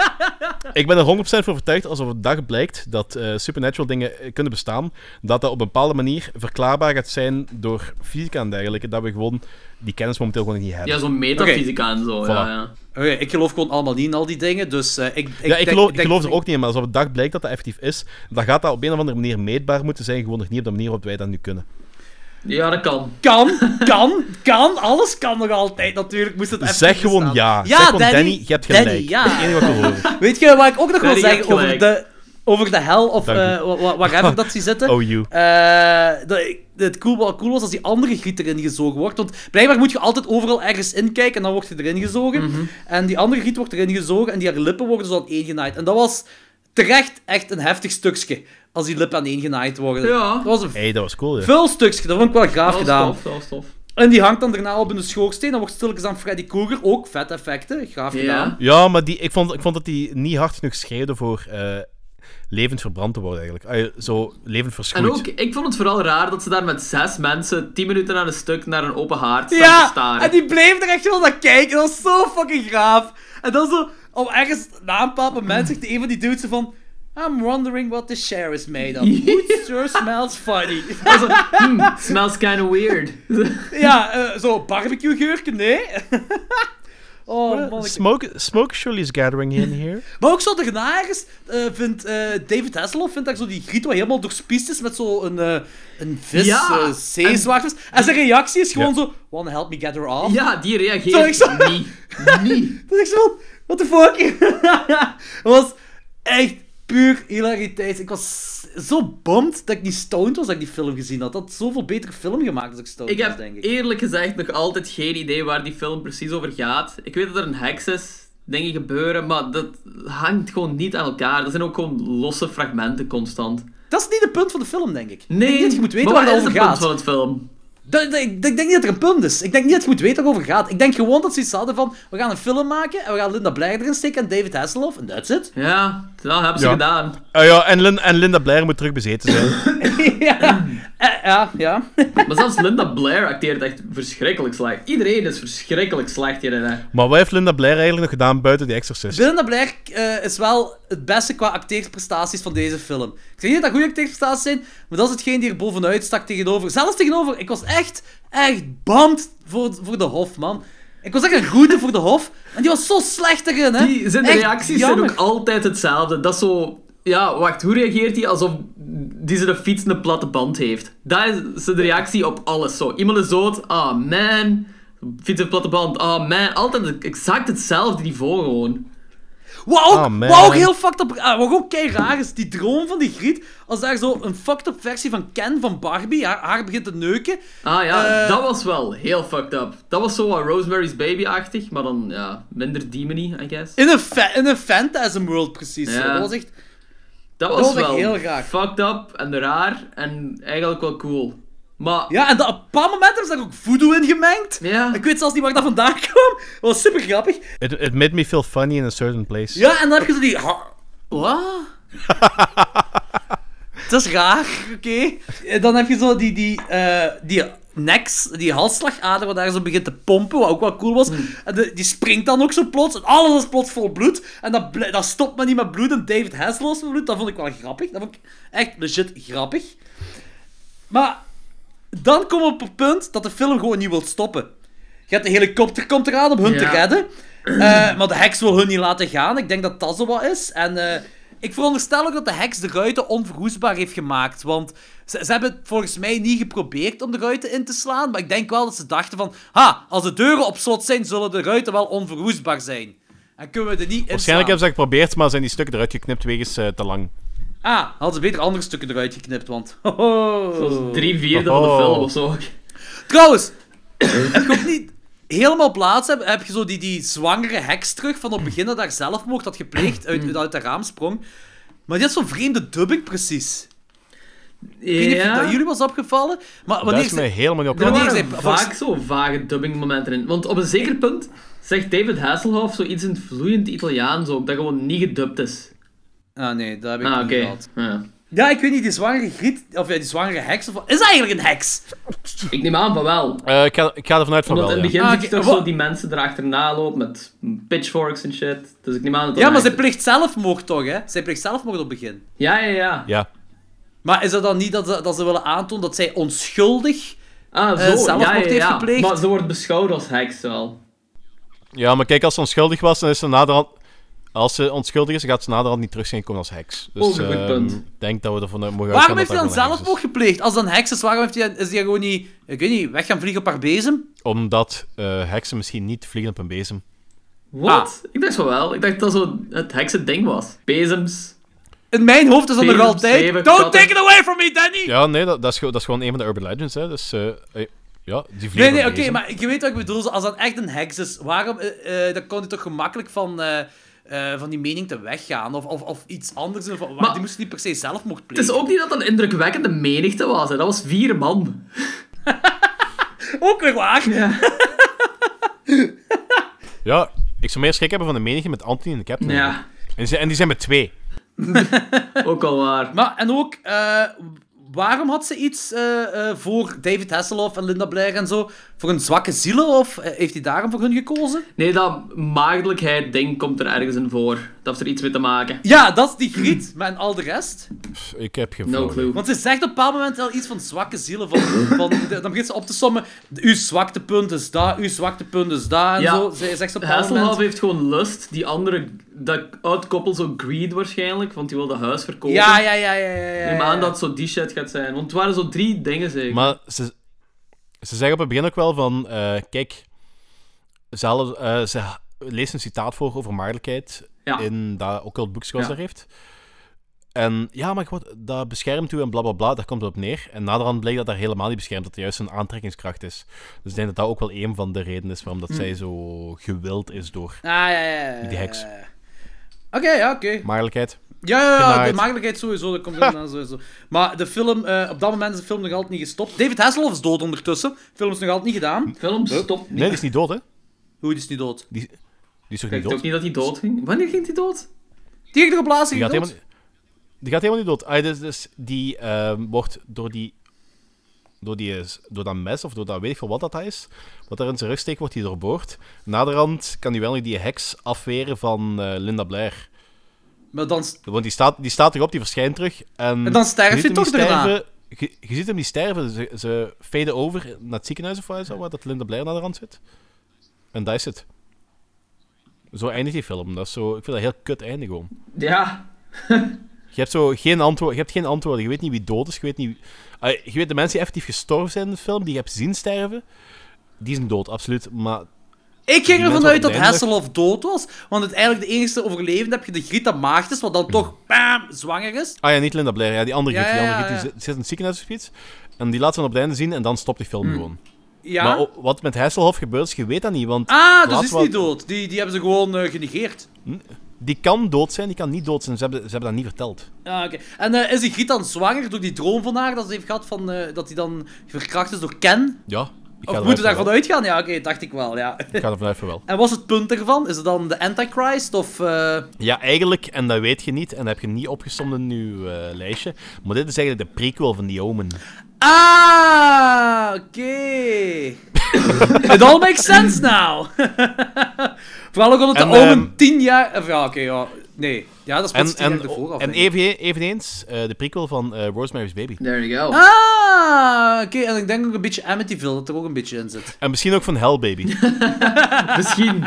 Ik ben er 100% voor overtuigd, als op een dag blijkt dat eh, supernatural dingen eh, kunnen bestaan, dat dat op een bepaalde manier verklaarbaar gaat zijn door fysica en dergelijke, dat we gewoon die kennis momenteel gewoon niet hebben. Ja, zo'n metafysica en zo. Voilà. Ja, ja. Oké, ik geloof gewoon allemaal niet in al die dingen, dus eh, ik, ik, ja, ik denk- geloof, ik denk- geloof er ook niet in, maar als op een dag blijkt dat dat effectief is, dan gaat dat op een of andere manier meetbaar moeten zijn, gewoon nog niet op de manier waarop wij dat nu kunnen. Ja, dat kan. Kan, kan, kan, alles kan nog altijd natuurlijk, moest het even Zeg gewoon ja. Ja, zeg gewoon Danny, Danny, je hebt gelijk. Danny, ja. Dat is het enige wat ik. Weet je wat ik ook nog wil zeggen over de, over de hel of Dank u. eh, wa- wa- whatever dat ze zitten? Oh, you. Eh, dat het cool, wat cool was als die andere giet erin gezogen wordt. Want blijkbaar moet je altijd overal ergens inkijken en dan wordt je erin gezogen. Mhm. En die andere giet wordt erin gezogen en die haar lippen worden zo aan één genaaid. En dat was terecht echt een heftig stukje. Als die lippen aan één genaaid worden. Ja. Dat was een Hey, dat was cool, ja. veel stukje. Dat vond ik wel gaaf Dat gedaan. tof, dat was tof. En die hangt dan daarna op in de schoorsteen. Dan wordt stilletjes aan Freddy Krueger. Ook vet effecten. Gaaf Ja. gedaan. Ja, maar die, ik, vond, ik vond dat die niet hard genoeg schreeuwde voor eh, levend verbrand te worden, eigenlijk. Zo levend verschroeid. En ook, ik vond het vooral raar dat ze daar met zes mensen 10 minuten aan een stuk naar een open haard staan te Ja, staren. en die bleef er echt wel naar kijken. Dat was zo fucking gaaf. En dan zo, op ergens na een bepaald moment zegt een van die dudes van... I'm wondering what this chair is made of. It sure smells funny. Dat zo, hmm, smells kinda weird. ja, eh, zo barbecue geurken, nee. oh man. Smoke, smoke surely is gathering in here. Maar ook zo daarna ergens eh, vindt eh, David Hasselhoff vindt daar zo die griet wat helemaal doorspiest is met zo een, een vis, Ja, zeezwaardvis. En, zijn reactie is gewoon zo, wanna help me get her off? Ja, die Zo, reageert ik zo- niet. Niet. Dat is echt zo what the fuck? Het was echt puur hilariteit. Ik was zo bummed dat ik niet stoned was dat ik die film gezien had. Dat had zoveel betere film gemaakt als ik stoned Ik was, heb denk ik. eerlijk gezegd nog altijd geen idee waar die film precies over gaat. Ik weet dat er een heks is, dingen gebeuren, maar dat hangt gewoon niet aan elkaar. Dat zijn ook gewoon losse fragmenten constant. Dat is niet het punt van de film, denk ik. Ik denk Nee, dat je moet weten maar waar het is over het punt gaat. van het film? Dat, dat- ik, ik denk niet dat er een punt is. Ik denk niet dat je moet weten waarover het gaat. Ik denk gewoon dat ze iets hadden van, we gaan een film maken en we gaan Linda Blair erin steken en David Hasselhoff en that's it. Ja, dat hebben ze Ja. gedaan. Ah ja, en, Lin- en Linda Blair moet terug bezeten zijn. ja, ja, ja. Maar zelfs Linda Blair acteert echt verschrikkelijk slecht. Iedereen is verschrikkelijk slecht hierin. Hè. maar wat heeft Linda Blair eigenlijk nog gedaan buiten die Exorcist? Linda Blair eh, is wel het beste qua acteerprestaties van deze film. Ik zeg niet dat dat goede acteerprestaties zijn, maar dat is hetgeen die er bovenuit stak tegenover. Zelfs tegenover, ik was echt, echt bamd voor, voor de Hof, man. Ik was echt een goede voor de Hof, en die was zo slecht erin, hè. Die, zijn Echt reacties jammer. zijn ook altijd hetzelfde. Dat is zo... Ja, wacht, hoe reageert hij alsof die zijn fiets een platte band heeft? Dat is zijn reactie op alles zo. Iemand is dood, ah man. Fiets een platte band, ah man. Altijd exact hetzelfde niveau gewoon. Wat ook, Oh, wat ook heel fucked up, ah, wat ook kei raar is, die droom van die Griet, als daar zo een fucked up versie van Ken van Barbie, haar, haar begint te neuken. Ah ja, Eh. dat was wel heel fucked up. Dat was zo wat Rosemary's Baby-achtig, maar dan ja, minder demony, I guess. In een, fa- in een Phantasm world, precies. Ja. Dat was echt... Dat was wel heel raar. fucked up en raar en eigenlijk wel cool. Maar Ja, en dat, op een bepaald moment hebben ze daar ook voodoo in gemengd. ja, Ik weet zelfs niet waar dat vandaan kwam. Dat was super grappig. It, it made me feel funny in a certain place. Ja, en dan heb je zo die... Wat? Dat is raar, oké. En Dan heb je zo die, die, eh, die necks, die halsslagader, wat daar zo begint te pompen, wat ook wel cool was. En de- die springt dan ook zo plots, en alles is plots vol bloed. En dat, stopt maar niet met bloed, en David Hasselhoff met bloed. Dat vond ik wel grappig. Dat vond ik echt legit grappig. Maar dan komen we op het punt dat de film gewoon niet wil stoppen. Je hebt de helikopter komt eraan om hun te redden. Eh, maar de heks wil hun niet laten gaan. Ik denk dat dat zo wat is. En eh, ik veronderstel ook dat de heks de ruiten onverwoestbaar heeft gemaakt. Want ze, ze hebben het volgens mij niet geprobeerd om de ruiten in te slaan. Maar ik denk wel dat ze dachten van... Ha, als de deuren op slot zijn, zullen de ruiten wel onverwoestbaar zijn. En kunnen we er niet in Waarschijnlijk hebben ze dat geprobeerd, maar zijn die stukken eruit geknipt wegens eh, te lang. Ah, hadden ze beter andere stukken eruit geknipt, want... Hoho. zoals drie vierde van de film of zo. Trouwens, heb je ook niet helemaal plaats heb, heb je zo die, die zwangere heks terug van op het begin dat daar zelfmoord had gepleegd, uit, uit het raam sprong. Maar die had zo'n vreemde dubbing precies. Ik weet niet of Ja, dat jullie was opgevallen, maar Dat wanneer is ze... mij helemaal niet er opgevallen. wanneer waren vaak zo vage dubbingmomenten in. Want op een zeker punt zegt David Hasselhoff zoiets in vloeiend Italiaans ook, dat gewoon niet gedubt is. Ah nee, dat heb ik Ah, niet oké. gehad. Ja. Ja, ik weet niet, die zwangere griet, of ja, die zwangere heks, of is dat eigenlijk een heks? Ik neem aan van wel. Eh, ik, ga, ik ga ervan uit van Omdat wel, in het ja. begin Ah, zie je toch zo die mensen erachterna lopen met pitchforks en shit. Dus ik neem aan dat dat Ja, maar zij is. pleegt zelfmoord toch, hè? Zij pleegt zelfmoord op het begin. Ja, ja, ja. Ja. Maar is dat dan niet dat ze, dat ze willen aantonen dat zij onschuldig... Ah, Eh, zo. zelfmoord ja, ja, heeft ja. gepleegd? Maar ze wordt beschouwd als heks wel. ja, maar kijk, als ze onschuldig was, dan is ze naderhand... Als ze onschuldig is, dan gaat ze naderhand niet terug zijn komen als heks. Dus een goed ehm, punt. ik denk dat we ervan uit mogen Waarom heeft hij dan zelfmoord gepleegd? Als dan heks is, waarom heeft hij, is hij gewoon niet, ik weet niet, weg gaan vliegen op haar bezem? Omdat eh, heksen misschien niet vliegen op een bezem. Wat? Ik dacht van wel. Ik dacht dat zo het heksen ding was. Bezems. In mijn hoofd is dat nog altijd... Don't katten. take it away from me, Danny! Ja, nee, dat, dat, is, gewoon- dat is gewoon een van de urban legends, hè. Dus, eh, eh, ja, die vliegen Nee, nee, oké, maar je weet wat ik bedoel. Als dat echt een heks is, waarom... eh, eh, dan kon hij toch gemakkelijk van, eh, eh, van die mening te weggaan? Of, of, of iets anders? Van, Maar- die moest niet per se zelfmoord Het plegen. is ook niet dat dat een indrukwekkende menigte was. Hè. Dat was vier man. Ook weer waar. Ja, ik zou meer schrik hebben van de menigte met Anthony en de Captain. Ja, En die, zijn, en die zijn met twee. ook al waar. Maar, en ook, eh, waarom had ze iets eh, eh, voor David Hasselhoff en Linda Blair en zo? Voor een zwakke zielen? Of eh, heeft hij daarom voor hun gekozen? Nee, dat maagdelijkheid ding komt er ergens in voor. Dat heeft er iets mee te maken. Ja, dat is die griet, maar en al de rest. Pff, Ik heb geen No clue. Want ze zegt op een bepaald moment wel iets van zwakke zielen. Van, dan begint ze op te sommen. Uw zwaktepunt is dat, uw zwaktepunt is dat en Ja, zo. Ze zegt ze op Hasselhoff moment. heeft gewoon lust. Die andere, dat oud koppel zo greed waarschijnlijk, want die wil dat huis verkopen. Ja, ja, ja, ja, ja. ja, neem aan dat zo die shit gaat zijn. Want het waren zo drie dingen zeker. Maar ze, ze zeggen op het begin ook wel van... eh, kijk, zelf, eh, ze leest een citaat voor over maagdelijkheid Ja. in dat occult boek zoals Ja. daar heeft. En ja, maar goed, dat beschermt u en bla bla bla, daar komt het op neer. En naderhand blijkt dat dat helemaal niet beschermt, dat het juist een aantrekkingskracht is. Dus ik denk dat dat ook wel een van de redenen is waarom dat zij zo gewild is door Ah, ja, ja, ja, ja. die heks. Oké, ja, oké. maagdelijkheid. Ja, ja, ja, de maagdelijkheid sowieso, dat komt inderdaad sowieso. Maar de film, eh, op dat moment is de film nog altijd niet gestopt. David Hasselhoff is dood ondertussen. De film is nog altijd niet gedaan. Film stopt niet. Nee, die is niet dood, hè? Hoe, die is niet dood? Die, die is toch Ik niet dacht ook dood? niet dat hij dood ging. Wanneer ging hij dood? Die ging er op laatst Die gaat, dood? helemaal, die gaat helemaal niet dood. Ah, dus, dus die ehm, wordt door die, door die... eh, Door dat mes, of door dat weet ik veel wat dat is, wat er in zijn rug steekt, wordt hij doorboord. Naderhand kan hij wel nog die heks afweren van eh, Linda Blair. Maar dan, Want die staat, die staat erop, die verschijnt terug. En, en dan sterf ziet je hem toch daarna. sterven. Je, je ziet hem niet sterven. Ze, ze faden over naar het ziekenhuis of wat, zo, waar dat Linda Blair naar de rand zit. En dat is het. Zo eindigt die film. Dat is zo, ik vind dat een heel kut einde gewoon. Ja. Je hebt zo geen antwoord, je hebt geen antwoorden. Je weet niet wie dood is. Je weet, niet, Ah, je weet de mensen die effectief gestorven zijn in de film, die je hebt zien sterven, die zijn dood, absoluut. Maar Ik ging Die ervan uit dat het Hasselhoff dood was, want uiteindelijk de enige overlevende heb je de Griet dat maagd is, wat dan toch, bam, zwanger is. Ah ja, niet Linda Blair. Ja, die andere Ja, Griet. Die ja, andere Griet, ja. die zit, in het ziekenhuis of iets. En die laat ze dan op het einde zien en dan stopt die film gewoon. Ja. Maar wat met Hasselhoff gebeurt, is, je weet dat niet. Want ah, dus is wat- niet dood. Die, die hebben ze gewoon eh, genegeerd. die kan dood zijn, die kan niet dood zijn. Ze hebben, ze hebben dat niet verteld. Ah, oké. En eh, is die Griet dan zwanger door die droom van haar dat ze heeft gehad van, eh, dat hij dan verkracht is door Ken? Ja, Of er moeten we vanuit daarvan uitgaan? Ja, oké, dacht ik wel, ja. Ik ga er vanuit van wel. En was het punt ervan? Is het dan de Antichrist of... eh, Ja, eigenlijk, en dat weet je niet, en dat heb je niet opgesomd in je eh, lijstje. Maar dit is eigenlijk de prequel van The Omen. Ah, oké. It all makes sense now. Vooral ook omdat de En, Omen ehm, tien jaar... Ja, oké, ja. Nee. Ja, dat is pas En, en, ervoor af. en even, eveneens eh, de prequel van eh, Rosemary's Baby. There you go. Ah, oké. En ik denk ook een beetje Amityville, dat er ook een beetje in zit. En misschien ook van Hell Baby. Misschien.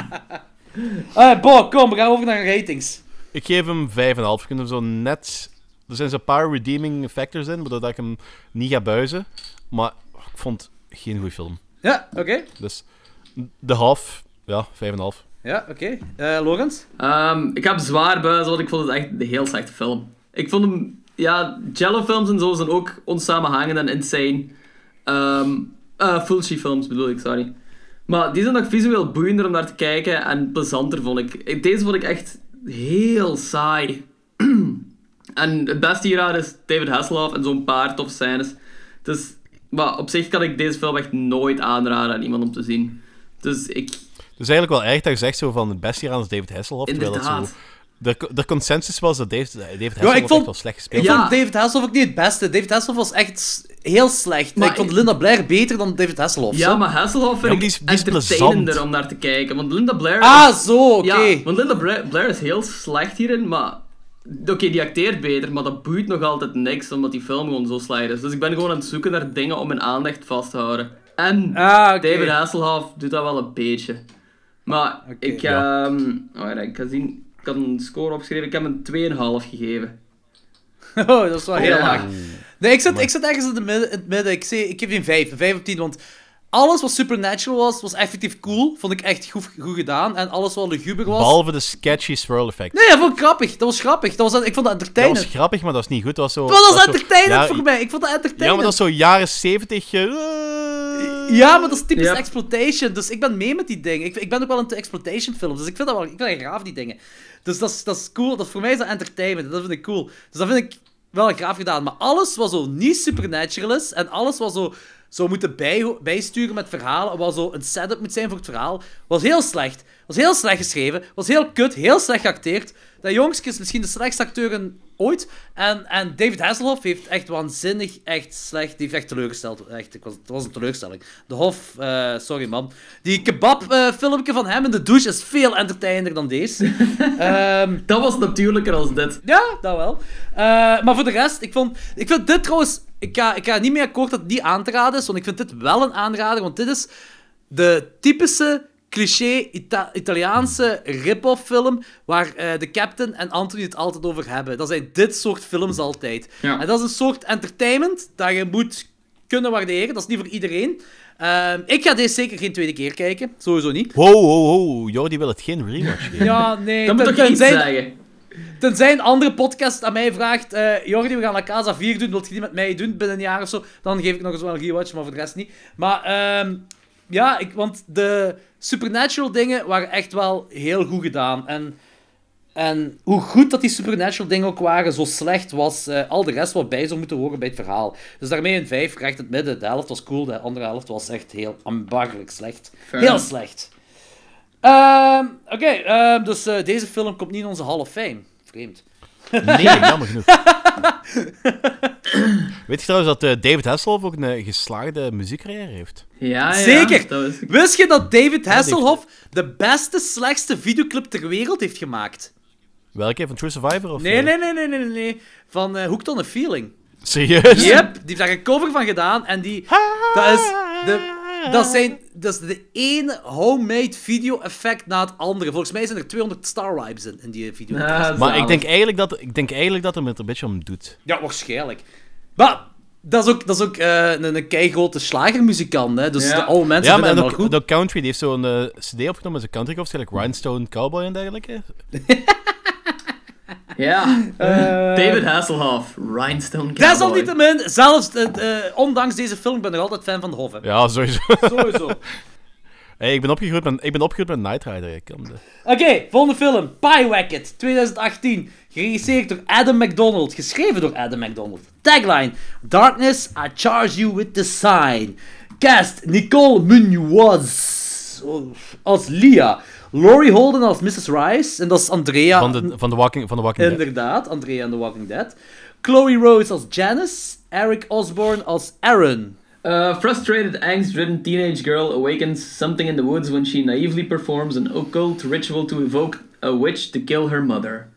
Ah, Bo, kom, we gaan over naar ratings. ik geef hem 5,5. Ik vind hem zo net... Er zijn zo'n paar redeeming factors in, waardoor dat ik hem niet ga buizen. Maar ik vond het geen goede film. Ja, oké. Dus de half, ja, 5,5. Ja, oké. Eh, Lorenz? Ehm, ik heb zwaar buizen, want ik vond het echt een heel slechte film. Ik vond hem... Ja, Jello-films en zo zijn ook onsamenhangend en insane. Ehm eh Fulci films bedoel ik, sorry. Maar die zijn nog visueel boeiender om naar te kijken en plezanter, vond ik. Deze vond ik echt heel saai. en het beste hieraan is David Hasselhoff en zo'n paar toffe scènes. Dus, maar op zich kan ik deze film echt nooit aanraden aan iemand om te zien. Dus ik... Is eigenlijk wel erg dat je zegt zo van het beste hieraan is David Hasselhoff. Terwijl dat zo. De, de consensus was dat David, David Ja, Hasselhoff ik vond, echt wel slecht ik gespeeld. Ja. vond David Hasselhoff ook niet het beste. David Hasselhoff was echt heel slecht. Maar ik vond ik- Linda Blair beter dan David Hasselhoff. Ja, zo. maar Hasselhoff Ja, vind maar ik die is- die is entertainender plezant. om naar te kijken. Want Linda Blair... Ah, zo, oké. Ja, want Linda Bla- Blair is heel slecht hierin, maar... Oké, die acteert beter, maar dat boeit nog altijd niks, omdat die film gewoon zo slecht is. Dus ik ben gewoon aan het zoeken naar dingen om mijn aandacht vast te houden. En Ah, oké. David Hasselhoff doet dat wel een beetje. Maar ik, ehm oh, ik ga zien... Ik had een score opgeschreven, ik heb hem een 2,5 gegeven. Oh, dat is wel heel Ja. laag. Nee, ik zit, ik zit ergens in, de midden, in het midden. Ik, zeg, ik geef die een 5. Een 5 op 10, want alles wat supernatural was, was effectief cool. Vond ik echt goed, goed gedaan. En alles wat luguber was... Behalve de sketchy swirl effect. Nee, dat vond ik grappig. Dat was grappig. Dat was, ik vond dat dat entertainend. was grappig, maar dat was niet goed. Dat was zo... Maar dat was zo- entertainend ja, voor mij. Ik vond dat entertainend. Ja, maar dat is zo jaren 70. eh, Ja, maar dat is typisch Ja. exploitation. Dus ik ben mee met die dingen. Ik, ik ben ook wel into exploitation films. Dus ik vind dat wel ik vind dat graaf, die dingen. Dus dat is, dat is cool. Dat, voor mij is dat entertainment. Dat vind ik cool. Dus dat vind ik wel graaf gedaan. Maar alles wat zo niet supernatural is. En alles wat zo zou moeten bij, bijsturen met verhalen. Wat zo een setup moet zijn voor het verhaal. Was heel slecht. Was heel slecht geschreven. Was heel kut. Heel slecht geacteerd. Dat jongske is misschien de slechtste acteur ooit. En, en David Hasselhoff heeft echt waanzinnig, echt slecht. Die heeft echt teleurgesteld. Echt, was, het was een teleurstelling. De Hof, eh, sorry man. Die kebab-filmpje van hem in de douche is veel entertainender dan deze. Ehm, Dat was natuurlijker als dit. ja, dat wel. Eh, maar voor de rest, ik, vond, ik vind dit trouwens... Ik ga, ik ga niet meer akkoord dat het niet aan te raden is, want ik vind dit wel een aanrader, want dit is de typische cliché Ita- Italiaanse rip-off film waar eh, de captain en Anthony het altijd over hebben. Dat zijn dit soort films altijd. Ja. En dat is een soort entertainment dat je moet kunnen waarderen. Dat is niet voor iedereen. Ehm, ik ga deze zeker geen tweede keer kijken. Sowieso niet. Wow, wow, wow. Jordi wil het geen rewatch geven. Ja, nee. Dan moet ik iets zeggen. Tenzij een andere podcast aan mij vraagt: eh Jordi, we gaan La Casa 4 doen. Wilt je die met mij doen binnen een jaar of zo? Dan geef ik nog eens wel een rewatch, maar voor de rest niet. Maar ehm, ja, ik, want de supernatural dingen waren echt wel heel goed gedaan. En, en hoe goed dat die supernatural dingen ook waren, zo slecht was eh, al de rest wat bij zou moeten horen bij het verhaal. Dus daarmee een 5, recht in het midden. De helft was cool, de andere helft was echt heel ambargelijk slecht. Fair heel slecht. Ehm, Oké, ehm, dus eh, deze film komt niet in onze Hall of Fame. Vreemd. Nee, jammer genoeg. Weet je trouwens dat eh, David Hasselhoff ook een eh, geslaagde muziekcarrière heeft? Ja, ja, Zeker. dat wist ik. Wist je dat David Hasselhoff de beste, slechtste videoclip ter wereld heeft gemaakt? Welke? Van True Survivor? Of, Nee, nee, nee, nee, nee, nee. Van eh Hooked on a Feeling. Serieus? Yep, die heeft daar een cover van gedaan en die... Dat is de... Dat, zijn, dat is de ene homemade video-effect na het andere. Volgens mij zijn er 200 star vibes in, in die video. Ah, Maar ik denk, eigenlijk dat, ik denk eigenlijk dat hem het er een beetje om doet. Ja, waarschijnlijk. Maar dat is ook, dat is ook eh, een, een keigrote slagermuzikant, hè. Dus Ja. de oude mensen Ja, maar ook, goed. de Country die heeft zo'n eh, CD opgenomen, zijn country waarschijnlijk Rhinestone Cowboy en dergelijke. Ja. David Hasselhoff, Rhinestone Cowboy. Desalniettemin, zelfs eh, eh, ondanks deze film, ik ben nog altijd fan van de Hof. hè. Ja, sowieso. Sowieso. hey, ik, ben opgegroeid met, ik ben opgegroeid met Knight Rider. Ik. Oké, volgende film. Piewacket, 2018. Geregisseerd door Adam McDonald. Geschreven door Adam McDonald. Tagline. Darkness, I charge you with the sign. Cast. Nicole Munoz. Als Lia. Laurie Holden als Mrs. Rice. En dat is Andrea. Van de, van de Walking, van de walking Dead. Inderdaad, Andrea in The Walking Dead. Chloe Rose als Janice. Eric Osborne als Aaron. A frustrated, angst-ridden teenage girl awakens something in the woods when she naively performs an occult ritual to evoke a witch to kill her mother.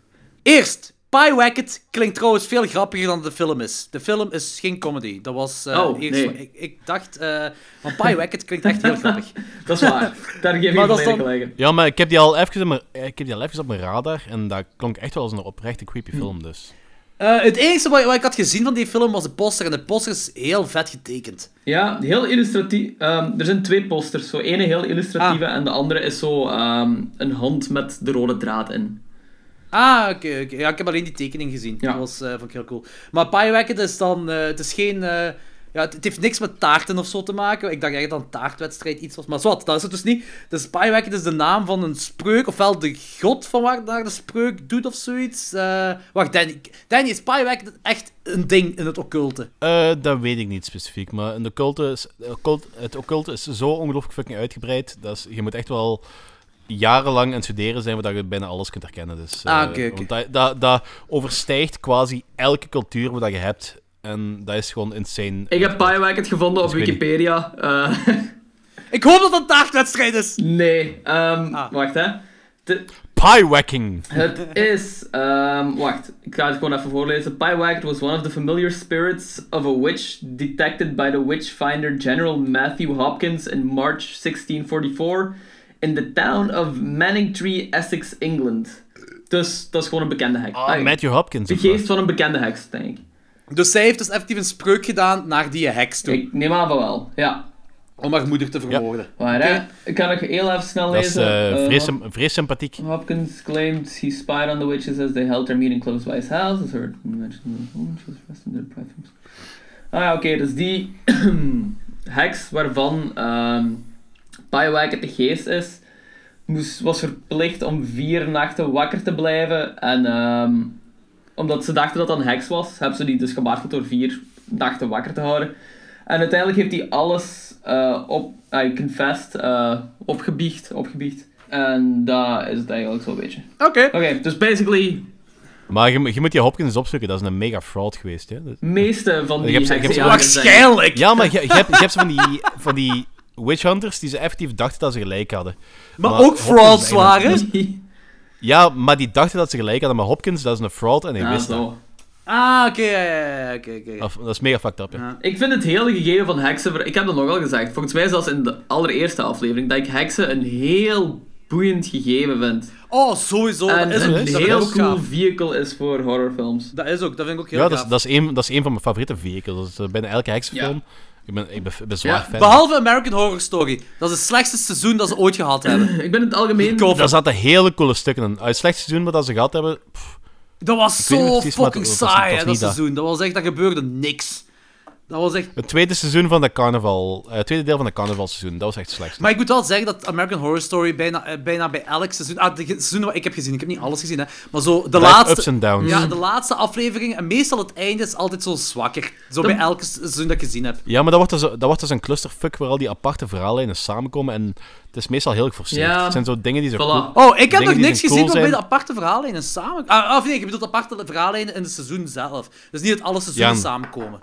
Eerst, Piewacket klinkt trouwens veel grappiger dan de film is. De film is geen comedy. Dat was eh, Oh, eerst... nee. Ik, ik dacht, eh van Piewacket klinkt echt heel grappig. Dat is waar. Daar geef ik Maar je dan-. Ja, maar ik heb die al even, op mijn- ik heb die al even op mijn radar en dat klonk echt wel als een oprechte creepy Hm. film, dus. Eh, het enige wat, wat ik had gezien van die film was de poster. En de poster is heel vet getekend. Ja, heel illustratief. Ehm, er zijn twee posters. Zo ene heel illustratieve Ah. en de andere is zo ehm, een hand met de rode draad in. Ah, oké, oké. Ja, ik heb alleen die tekening gezien. Ja. Dat was, eh, vond ik heel cool. Maar Piewacket is dan... eh, het is geen... eh, ja, het, het heeft niks met taarten of zo te maken. Ik dacht echt dat een taartwedstrijd iets was. Maar zwart, dat is het dus niet. Dus Piewacket is de naam van een spreuk. Ofwel de god van waar daar de spreuk doet of zoiets. Eh, wacht, Danny. Danny, is Piewacket echt een ding in het occulte? Eh, dat weet ik niet specifiek, maar in de occulte is, de occult- het occulte is zo ongelooflijk fucking uitgebreid, dat is, je moet echt wel jarenlang aan het studeren zijn, waar je bijna alles kunt herkennen. Dus, eh, Ah. Want dat, dat, dat overstijgt quasi elke cultuur wat je hebt. En dat is gewoon insane. Ik heb Piewacket gevonden op Dus. Wikipedia. Eh, Ik hoop dat dat een dagwedstrijd is. nee, ehm, Ah. wacht hè. De- Piewacking! Het is. ehm, wacht, ik ga het gewoon even voorlezen. Piewacket was one of the familiar spirits of a witch detected by the witchfinder General Matthew Hopkins in March 1644 in the town of Manningtree, Essex, England. Dus dat is gewoon een bekende heks. Ah, Matthew Hopkins. de geest van een bekende heks, denk ik. Dus zij heeft dus effectief een spreuk gedaan naar die heks toe. Ik neem aan van wel, ja. Om haar moeder te vermoorden. Maar hè, ik kan nog heel even snel Dat is lezen. Eh, vrees, vrees sympathiek. Hopkins claimed he spied on the witches as they held their meeting close by his house. As heard mentioned she was their private Ah ja, oké, dus die heks waarvan ehm Piewacket de geest is, moest, was verplicht om vier nachten wakker te blijven. En ehm, omdat ze dachten dat dat een heks was, hebben ze die dus gemarteld door vier nachten wakker te houden. En uiteindelijk heeft hij alles eh, op, hij confessed, eh, opgebiecht, opgebiecht. En dat is het eigenlijk zo'n beetje. Oké. Oké, dus basically, Maar je, je moet die Hopkins eens opzoeken, dat is een mega fraud geweest. Hè? Meeste van Je die hebt ze- je hebt ze- Waarschijnlijk. Ja, maar je, je, hebt, je hebt van die, van die witch hunters die ze effectief dachten dat ze gelijk hadden. Maar Maar ook frauds waren. Ja, maar die dachten dat ze gelijk hadden, maar Hopkins, dat is een fraud en hij Ja, wist dat. Ah, oké, ja, ja, ja, oké, oké. Dat, dat is mega fucked up, ja. Ja. Ik vind het hele gegeven van heksen... Ik heb dat nogal gezegd, volgens mij zelfs in de allereerste aflevering, dat ik heksen een heel boeiend gegeven vind. Oh, sowieso. en dat is een dat heel cool gaaf. vehicle is voor horrorfilms. Dat is ook, dat vind ik ook heel Ja, dat gaaf. is, dat, is een, dat is een van mijn favoriete vehicles. Dat is eh, bijna elke heksenfilm. Ik ben, ik ben, ik ben zwaar Ja, fan. Behalve American Horror Story. Dat is het slechtste seizoen dat ze ooit gehad hebben. Ik ben in het algemeen... Daar zaten hele coole stukken in. Uit het slechtste seizoen wat ze gehad hebben... pff, Dat was zo precies, fucking saai, was dat dat. seizoen. Dat was echt, dat gebeurde niks. Dat was echt... het tweede seizoen van de carnaval... eh, het tweede deel van de carnavalseizoen, dat was echt slecht. Maar ik moet wel zeggen dat American Horror Story bijna, eh, bijna bij elk seizoen... Ah, de seizoenen wat ik heb gezien, ik heb niet alles gezien, hè. Maar zo, de Dat laatste... ups en downs. Ja, de laatste aflevering, en meestal het einde is altijd zo zwakker. Zo bij elk seizoen dat ik gezien heb. Ja, maar dat wordt, dus, dat wordt dus een clusterfuck waar al die aparte verhaallijnen samenkomen en het is meestal heel geforceerd. Ja. Het zijn zo dingen die zo Voilà. cool... Oh, ik heb nog niks cool gezien van bij zijn. de aparte verhaallijnen samen... Ah, of nee, je bedoelt aparte verhaallijnen in het seizoen zelf. Dus niet dat alle seizoenen Ja. samenkomen.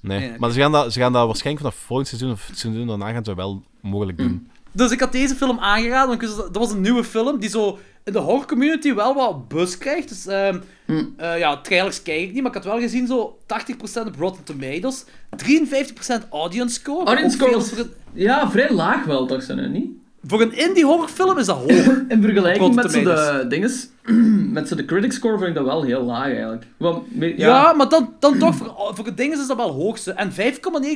Nee, maar ze gaan, dat, ze gaan dat waarschijnlijk vanaf volgend seizoen of het seizoen daarna gaan ze wel mogelijk doen. Dus ik had deze film aangeraden, want dat was een nieuwe film die zo in de horror community wel wat buzz krijgt. Dus ehm eh, ja, trailers kijk ik niet, maar ik had wel gezien zo 80% op Rotten Tomatoes, 53% audience score. Audience veel score Ja, vrij laag wel, toch, zijn er niet? Voor een indie horrorfilm is dat hoog. In vergelijking met zo de dinges, met zo de critic score vind ik dat wel heel laag eigenlijk. Want, ja. ja, maar dan, dan toch, voor, voor het ding is dat wel hoog. zo. En 5,9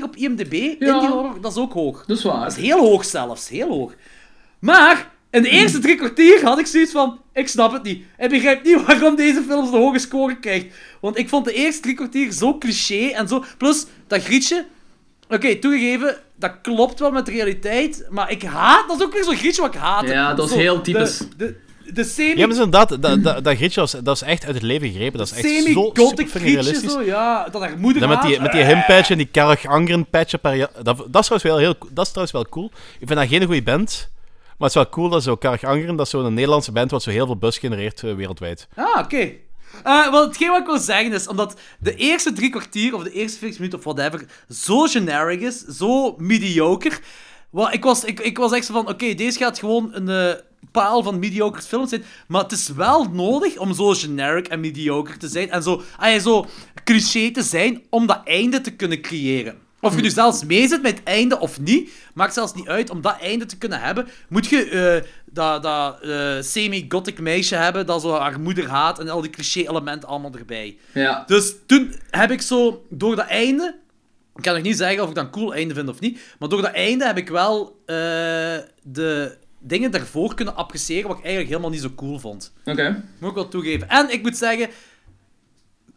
op IMDb, indie horror, dat is ook hoog. dat is waar. Dat is heel hoog zelfs, heel hoog. Maar, in de eerste drie kwartier had ik zoiets van, ik snap het niet. Ik begrijp niet waarom deze film zo'n hoge score krijgt. Want ik vond de eerste drie kwartier zo cliché en zo... Plus, dat grietje... Oké, toegegeven, dat klopt wel met de realiteit, maar ik haat... Dat is ook weer zo'n grietje wat ik haat. Ja, dat is Zo, heel typisch. De, de, de semi... Ja, maar inderdaad, dat, dat, dat grietje was, dat is echt uit het leven gegrepen. Dat is echt zo super realistisch. zo, ja. Dat haar moeder Dan met die, met die himpatch en die Karag Angren patch per jaar. Dat, dat, is trouwens wel heel, dat is trouwens wel cool. Ik vind dat geen goede band. Maar het is wel cool dat zo Karag Angren, dat is zo'n Nederlandse band wat zo heel veel buzz genereert eh, wereldwijd. Ah, oké. Eh, wel, hetgeen wat ik wil zeggen is, omdat de eerste drie kwartier of de eerste 40 minuten of whatever zo generic is, zo mediocre. Wel, ik, was, ik, ik was echt zo van, oké, deze gaat gewoon een eh, paal van mediocre films zijn, maar het is wel nodig om zo generic en mediocre te zijn en zo, ah, zo cliché te zijn om dat einde te kunnen creëren. Of je nu zelfs mee zit met het einde of niet, maakt zelfs niet uit. Om dat einde te kunnen hebben, moet je eh, dat, dat eh, semi-gothic meisje hebben dat zo haar moeder haat en al die cliché-elementen allemaal erbij. Ja. Dus toen heb ik zo, door dat einde... Ik kan nog niet zeggen of ik dat een cool einde vind of niet, maar door dat einde heb ik wel eh, de dingen daarvoor kunnen appreciëren wat ik eigenlijk helemaal niet zo cool vond. Oké. Moet ik wel toegeven. En ik moet zeggen,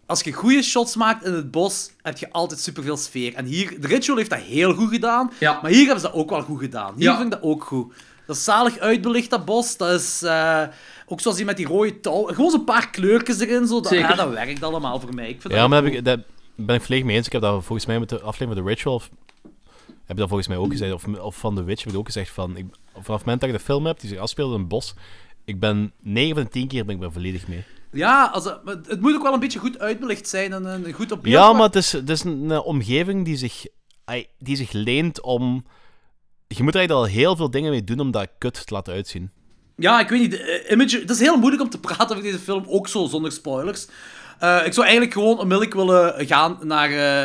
als je goede shots maakt in het bos, heb je altijd superveel sfeer. En hier, de Ritual heeft dat heel goed gedaan, Ja. maar hier hebben ze dat ook wel goed gedaan. Hier Ja. vind ik dat ook goed. Dat is zalig uitbelicht, dat bos. Dat is eh, ook zoals die met die rode touw. Gewoon zo'n paar kleurtjes erin. Zo. Dat, Zeker. ja, dat werkt allemaal voor mij. Ik vind Ja, dat maar heb ik, daar ben ik volledig mee eens. Ik heb dat volgens mij met de aflevering van The Ritual heb je dat volgens mij ook gezegd. Of, of van The Witch heb je ook gezegd van... Ik, vanaf het moment dat ik de film heb, die zich afspeelt in een bos... Ik ben 9 van de 10 keer ben ik er volledig mee. Ja, als, het- moet ook wel een beetje goed uitbelicht zijn en een goed op beeld. Ja, maar het is, het is een, eh, omgeving die zich, die zich leent om... Je moet er eigenlijk al heel veel dingen mee doen om dat kut te laten uitzien. Ja, ik weet niet. eh, Image, het is heel moeilijk om te praten over deze film, ook zo zonder spoilers. Eh, ik zou eigenlijk gewoon onmiddellijk willen gaan naar eh,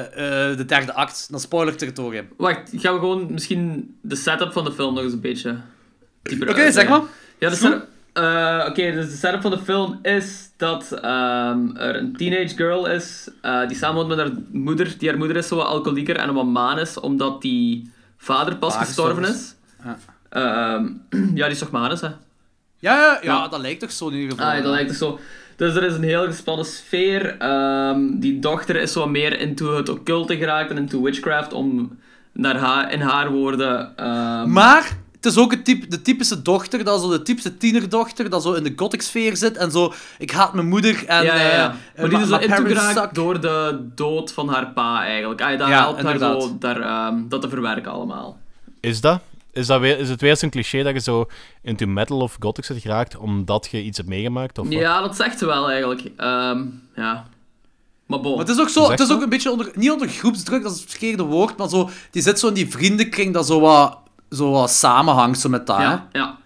eh, de derde act, naar spoiler-territorium. Wacht, gaan we gewoon misschien de setup van de film nog eens een beetje dieper Oké, zeg maar. Ja, de setup, eh, Oké, dus de setup van de film is dat ehm, er een teenage girl is eh, die samenwoont met haar moeder. Die haar moeder is zo wat alcoholieker en een wat maan is, omdat die vader pas Pa gestorven is. Ja. Ehm, ja, die is toch manus, hè? Ja, ja, ja, dat lijkt toch zo in ieder geval. Ah, ja, dat lijkt het zo. Dus er is een heel gespannen sfeer. Ehm, die dochter is zo meer into het occulte geraakt en into witchcraft, om naar haar, in haar woorden... Maar het is ook het type, de typische dochter, dat zo de typische tienerdochter, dat zo in de gothic sfeer zit en zo, ik haat mijn moeder en... ja, ja, ja. eh, Maar die my- is zo parents geraakt suck. door de dood van haar pa, eigenlijk. Dat Ja, helpt haar zo daar, ehm, dat te verwerken allemaal. Is dat? Is, dat weer, is het weer zo'n cliché dat je zo into metal of gothic zit geraakt omdat je iets hebt meegemaakt? Of wat? Ja, dat zegt ze wel, eigenlijk. Ehm, ja. Maar bon. Maar het is ook, zo, het is zo? ook een beetje onder, niet onder groepsdruk, dat is het verkeerde woord, maar zo, die zit zo in die vriendenkring dat zo wat, zo wat samenhangt zo met dat. hè. Ja, ja.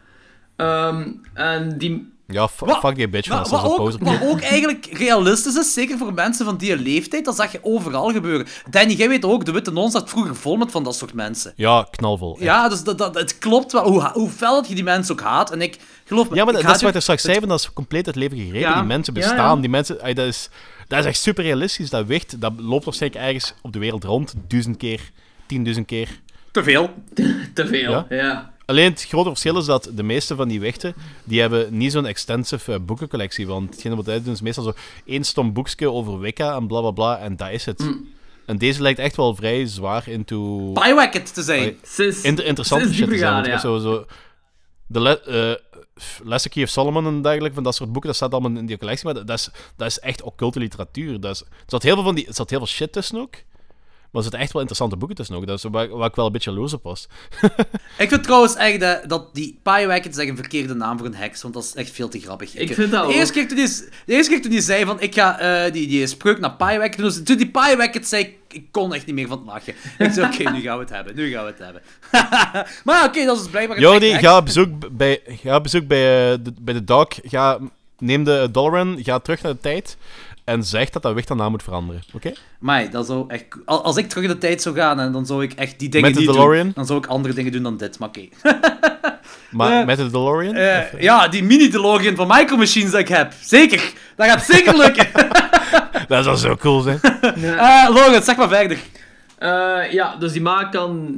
Ehm, en die... Ja, Wat- fuck die bitch van Wat, ook, wat ook eigenlijk realistisch is, zeker voor mensen van die leeftijd, dat zag je overal gebeuren. Danny, jij weet ook, de Witte Non zat vroeger vol met van dat soort mensen. Ja, knalvol. echt. Ja, dus dat, dat, het klopt wel, hoe, hoe fel dat je die mensen ook haat. En ik geloof me, Ja, maar ik dat, dat is wat ik straks zei, van dat is compleet het leven gegrepen. Ja. Die mensen Ja, bestaan, ja. die mensen... ay, dat, is, dat is echt super realistisch. Dat wicht, dat loopt waarschijnlijk ergens op de wereld rond. Duizend keer, tienduizend keer. Te veel. Te veel, Ja? ja. Alleen het grote verschil is dat de meeste van die wichten, die hebben niet zo'n extensive eh, boekencollectie. Want hetgene wat wij doen is meestal zo één stom boekje over Wicca en bla bla bla, en dat is het. Mm. En deze lijkt echt wel vrij zwaar into... Piewacket te zijn. Inter- interessante shit te zijn. Zo, zo, de le eh, Lesser Key of Solomon en dergelijke, van dat soort boeken, dat staat allemaal in die collectie, maar dat, dat is, dat is echt occulte literatuur. Dat is, er, zat heel veel van die, er zat heel veel shit tussen ook, maar er zitten echt wel interessante boeken tussen ook. Dat is waar, waar ik wel een beetje loos op was. Ik vind trouwens echt dat, dat die Piewacket is echt een verkeerde naam voor een heks, want dat is echt veel te grappig. Ik vind dat de eerste, ook. keer toen die, de eerste keer toen die zei van, ik ga eh, die, die spreuk naar Piewacket doen, dus toen die Piewacket zei, ik, ik kon echt niet meer van het lachen. Ik zei, oké, nu gaan we het hebben, nu gaan we het hebben. maar oké, dat is blijkbaar een Jordi, ga heks. op bezoek bij, ga op bezoek bij, eh, de, bij de dog, ga, neem de Doloran, ga terug naar de tijd en zeg dat dat wicht aan naam moet veranderen. Oké? Maar dat zou echt... Als als ik terug in de tijd zou gaan, en dan zou ik echt die dingen Met de niet DeLorean? doen. Dan zou ik andere dingen doen dan dit, maar oké. Maar met de DeLorean? Eh, Of- ja, die mini-DeLorean van Micro Machines dat ik heb. Zeker. Dat gaat zeker lukken. Dat zou zo cool zijn. Eh Logan, zeg maar verder. Eh, ja, dus die ma kan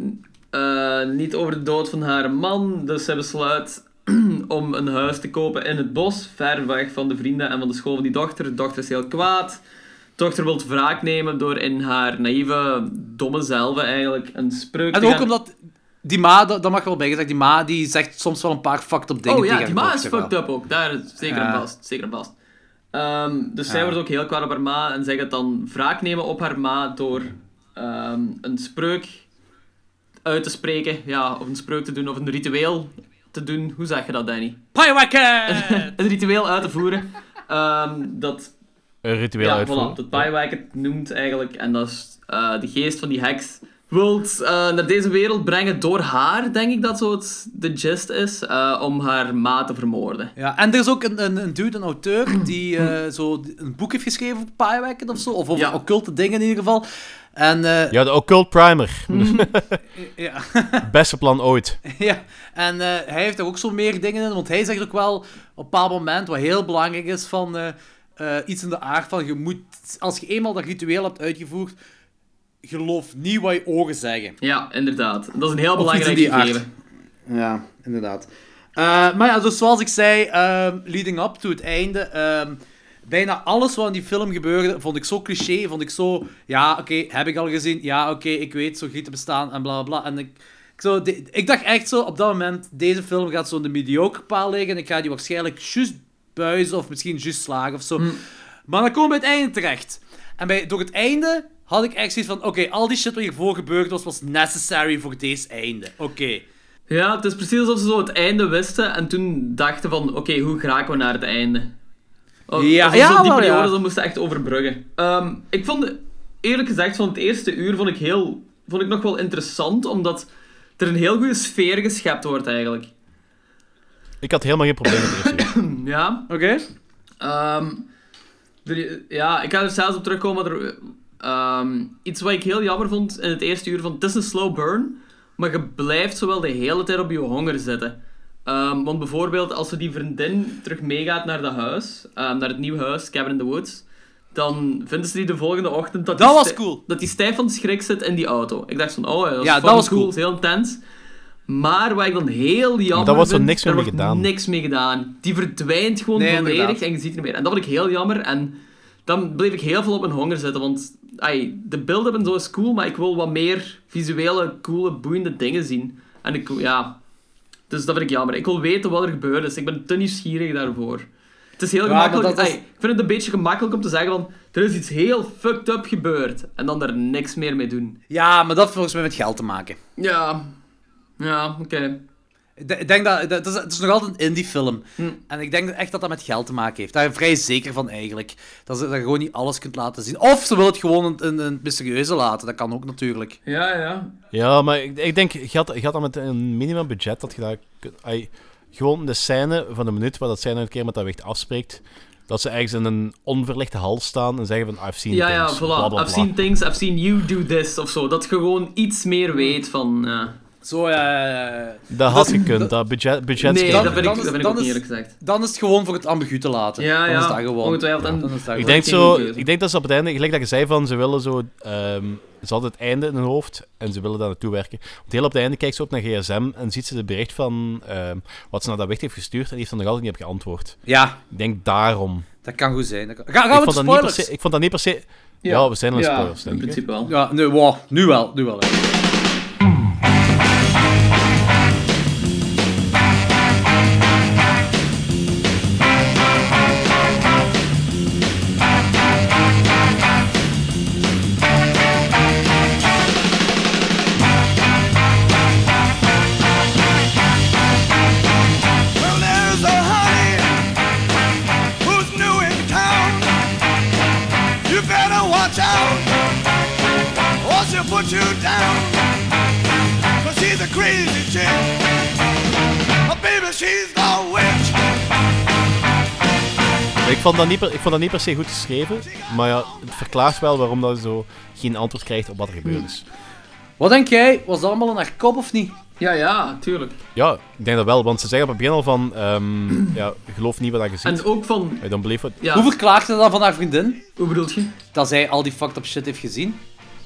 eh, niet over de dood van haar man. Dus zij besluit om een huis te kopen in het bos, ver weg van de vrienden en van de school van die dochter. De dochter is heel kwaad. De dochter wil wraak nemen door in haar naïeve, domme zelve eigenlijk een spreuk En te ook gaan... omdat die ma, dat, dat mag wel bijgezegd, die ma die zegt soms wel een paar fucked up dingen Oh ja, die ma is fucked up ook. Daar is zeker Ja. en vast. Zeker en vast. Ehm, dus zij wordt ook heel kwaad op haar ma en zij gaat dan wraak nemen op haar ma door ehm, een spreuk uit te spreken. Ja, of een spreuk te doen, of een ritueel te doen. Hoe zeg je dat, Danny? Piewacket! een ritueel uit te voeren. ehm, dat Een ritueel ja, uitvoeren. voilà, dat noemt eigenlijk. En dat is eh, de geest van die heks. Wilt eh, naar deze wereld brengen door haar, denk ik dat zo het, de gist is. eh, om haar ma te vermoorden. Ja, en er is ook een, een, een dude, een auteur, die eh, zo een boek heeft geschreven over Piewacket of zo. Of over Ja. occulte dingen in ieder geval. En, eh, Ja, de Occult Primer. ja. Beste plan ooit. Ja, en eh, hij heeft er ook zo meer dingen in, want hij zegt ook wel op een bepaald moment, wat heel belangrijk is, van eh, eh, iets in de aard van, je moet, als je eenmaal dat ritueel hebt uitgevoerd, geloof niet wat je ogen zeggen. Ja, inderdaad. Dat is een heel Of belangrijk gegeven. Ja, inderdaad. Eh, maar ja, dus zoals ik zei, ehm, leading up to het einde, ehm, bijna alles wat in die film gebeurde, vond ik zo cliché, vond ik zo, ja, oké, heb ik al gezien, ja, oké, ik weet, zo gieten bestaan en bla bla. En ik, ik, zo, de- ik dacht echt zo, op dat moment, deze film gaat zo in de mediocre paal liggen en ik ga die waarschijnlijk juist buizen of misschien juist slagen of zo. Maar dan komen we bij het einde terecht. En bij, door het einde had ik echt zoiets van, oké, al die shit wat hiervoor gebeurd was, was necessary voor deze einde. Oké. Ja, het is precies alsof ze zo het einde wisten en toen dachten van, oké, hoe geraken we naar het einde? Of, Ja, ja, ze die wel, ja. periode zo moesten echt overbruggen. Ehm, ik vond, eerlijk gezegd, van het eerste uur vond ik, heel, vond ik nog wel interessant, omdat er een heel goede sfeer geschept wordt eigenlijk. Ik had helemaal geen probleem met het eerste uur. Ja, Oké. Ehm, er- ja, ik ga er zelfs op terugkomen. maar Er, ehm, iets wat ik heel jammer vond in het eerste uur van het is een slow burn, maar je blijft zowel de hele tijd op je honger zitten. Ehm, want bijvoorbeeld als ze die vriendin terug meegaat naar dat huis, ehm, naar het nieuwe huis, Cabin in the Woods, dan vinden ze die de volgende ochtend dat, Dat die was cool. dat die stijf van de schrik zit in die auto. Ik dacht van, oh ja, dat is, Ja, dat was cool. is heel intens. Maar wat ik dan heel jammer daar wordt zo vind, niks mee gedaan. niks mee gedaan. Die verdwijnt gewoon Nee, volledig inderdaad. en je ziet niet meer. En dat vond ik heel jammer. En dan bleef ik heel veel op mijn honger zitten. Want ai, de beelden en zo is cool, maar ik wil wat meer visuele, coole, boeiende dingen zien. En ik, ja... Dus dat vind ik jammer. Ik wil weten wat er gebeurd is. Ik ben te nieuwsgierig daarvoor. Het is heel Ja, gemakkelijk... is- ik vind het een beetje gemakkelijk om te zeggen van... Er is iets heel fucked up gebeurd. En dan daar niks meer mee doen. Ja, maar dat heeft volgens mij met geld te maken. Ja... Ja, oké. Ik denk dat, dat, het, is, het is nog altijd een indie-film. Hm. En ik denk echt dat dat met geld te maken heeft. Daar ben ik vrij zeker van eigenlijk. Dat, ze, dat je gewoon niet alles kunt laten zien. Of ze willen het gewoon een, een, een mysterieuze laten. Dat kan ook natuurlijk. Ja, ja. Ja, maar ik, ik denk, je had, je had dan met een minimum budget dat je daar... gewoon de scène van de minuut waar dat scène een keer met dat wicht afspreekt, dat ze ergens in een onverlichte hal staan en zeggen van I've seen Ja, ja, things, voilà. bla, bla, bla. I've seen things, I've seen you do this, of zo. Dat je gewoon iets meer weet van... ja. Zo, ja. Dat had gekund, dat budget, budget Nee, dan- dat vind dan ik, is- dat vind ik dan ook is- niet eerlijk gezegd. dan is het gewoon voor het ambigu te laten. Ja, dan ja. is dat gewoon. Ongetwijfeld. Dan is dat Ik gewoon. denk, zo, ik denk dat ze op het einde, gelijk dat je zei van ze willen zo, ehm, ze hadden het einde in hun hoofd en ze willen daar naartoe werken. Want heel op het einde kijkt ze op naar gsm en ziet ze het bericht van ehm, wat ze naar dat wicht heeft gestuurd en die heeft er nog altijd niet op geantwoord. Ja, Ik denk daarom. dat kan goed zijn. Dat kan... Ga, gaan ik, we vond dat niet per spoilers? se, ik vond dat niet per se... Ja, we zijn al in ja, spoilers, in denk ik. principe wel. Ja, nu, wow, nu wel. Nu wel. hè. She's the witch. Ik vond, dat niet per, ik vond dat niet per se goed geschreven, maar ja, het verklaart wel waarom dat zo geen antwoord krijgt op wat er gebeurd is. Wat denk jij? Was dat allemaal in haar kop of niet? Ja, ja, tuurlijk. Ja, ik denk dat wel, want ze zeggen op het begin al van, ehm, ja, geloof niet wat je ziet. En ook van... I don't believe it. Ja, Hoe verklaart ze dat van haar vriendin? hoe bedoel je? Dat zij al die fucked up shit heeft gezien?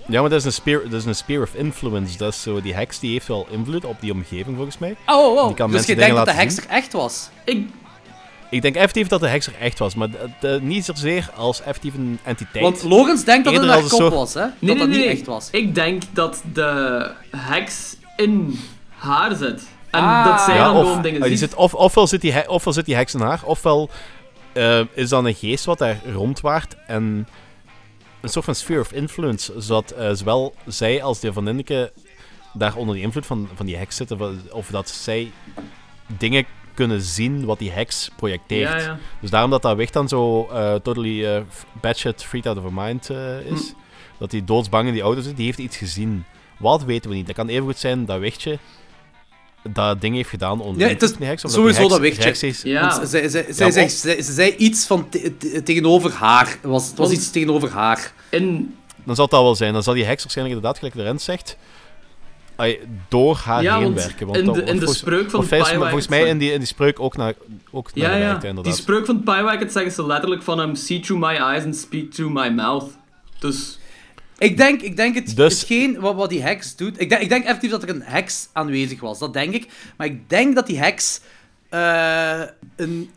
Ja, maar dat is een spear, dat is een spear of influence. Dat is zo, die heks die heeft wel invloed op die omgeving volgens mij. Oh, oh, oh. Die kan Dus je denkt dat de heks er echt was? Ik... Ik denk effectief dat de heks er echt was, maar niet zozeer als effectief een entiteit. Want Logans denkt dat het kop een soort- was, hè? Nee, dat nee, dat nee. niet echt was. Ik denk dat de heks in haar zit. En Ah. dat zij ja, dan of, gewoon dingen die ziet. zit, of, ofwel, zit die, ofwel zit die heks in haar, ofwel eh, is dan een geest wat daar rondwaart en een soort van sphere of influence, zodat eh, zowel zij als de vriendinneke daar onder de invloed van, van die heks zitten, of dat zij dingen kunnen zien wat die heks projecteert. Ja, ja. Dus daarom dat dat weg dan zo eh, totally eh, f- batshit freaked out of her mind eh, is. Hm. Dat hij doodsbang in die auto zit, die heeft iets gezien. Wat weten we niet. Dat kan even goed zijn dat wichtje dat ding heeft gedaan onder Ja, de het is heks, sowieso dat heks wichtje. rechtstreeks- Ja. Want zij, zij, zij, Ja, zij- of- zij- ze zei iets van te- te- tegenover haar. Het was, het was iets tegenover haar. In... Dan zal dat wel zijn. Dan zal die heks waarschijnlijk inderdaad, gelijk de Rens zegt, ai, door haar Ja, heen werken. Want in dat- de- in de volgens- spreuk van of volgens, mij zeggen- in die, in die spreuk ook naar, ook naar Ja, ja. gewerkt, Die inderdaad. spreuk van Pyewacket zeggen ze letterlijk van hem... See through my eyes and speak through my mouth. Dus... Ik denk, ik denk het, Dus- hetgeen wat, wat die heks doet... Ik denk, ik denk effectief dat er een heks aanwezig was. Dat denk ik. Maar ik denk dat die heks... eh, een,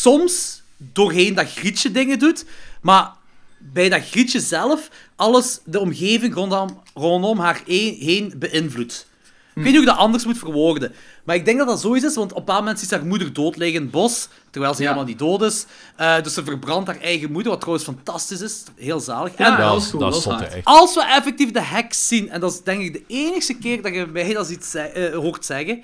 soms doorheen dat grietje dingen doet. Maar bij dat grietje zelf... Alles, de omgeving rondom, rondom haar heen, heen beïnvloedt. Ik weet niet hoe ik dat anders moet verwoorden. Maar ik denk dat dat zoiets is, want op een bepaald moment ziet ze haar moeder dood liggen in het bos, terwijl ze Ja. helemaal niet dood is. Eh, dus ze verbrandt haar eigen moeder, wat trouwens fantastisch is. Heel zalig. Ja, En dat dat is is, cool, dat is echt. als we effectief de heks zien, en dat is denk ik de enige keer dat je mij dat ziet ze- eh, hoort zeggen,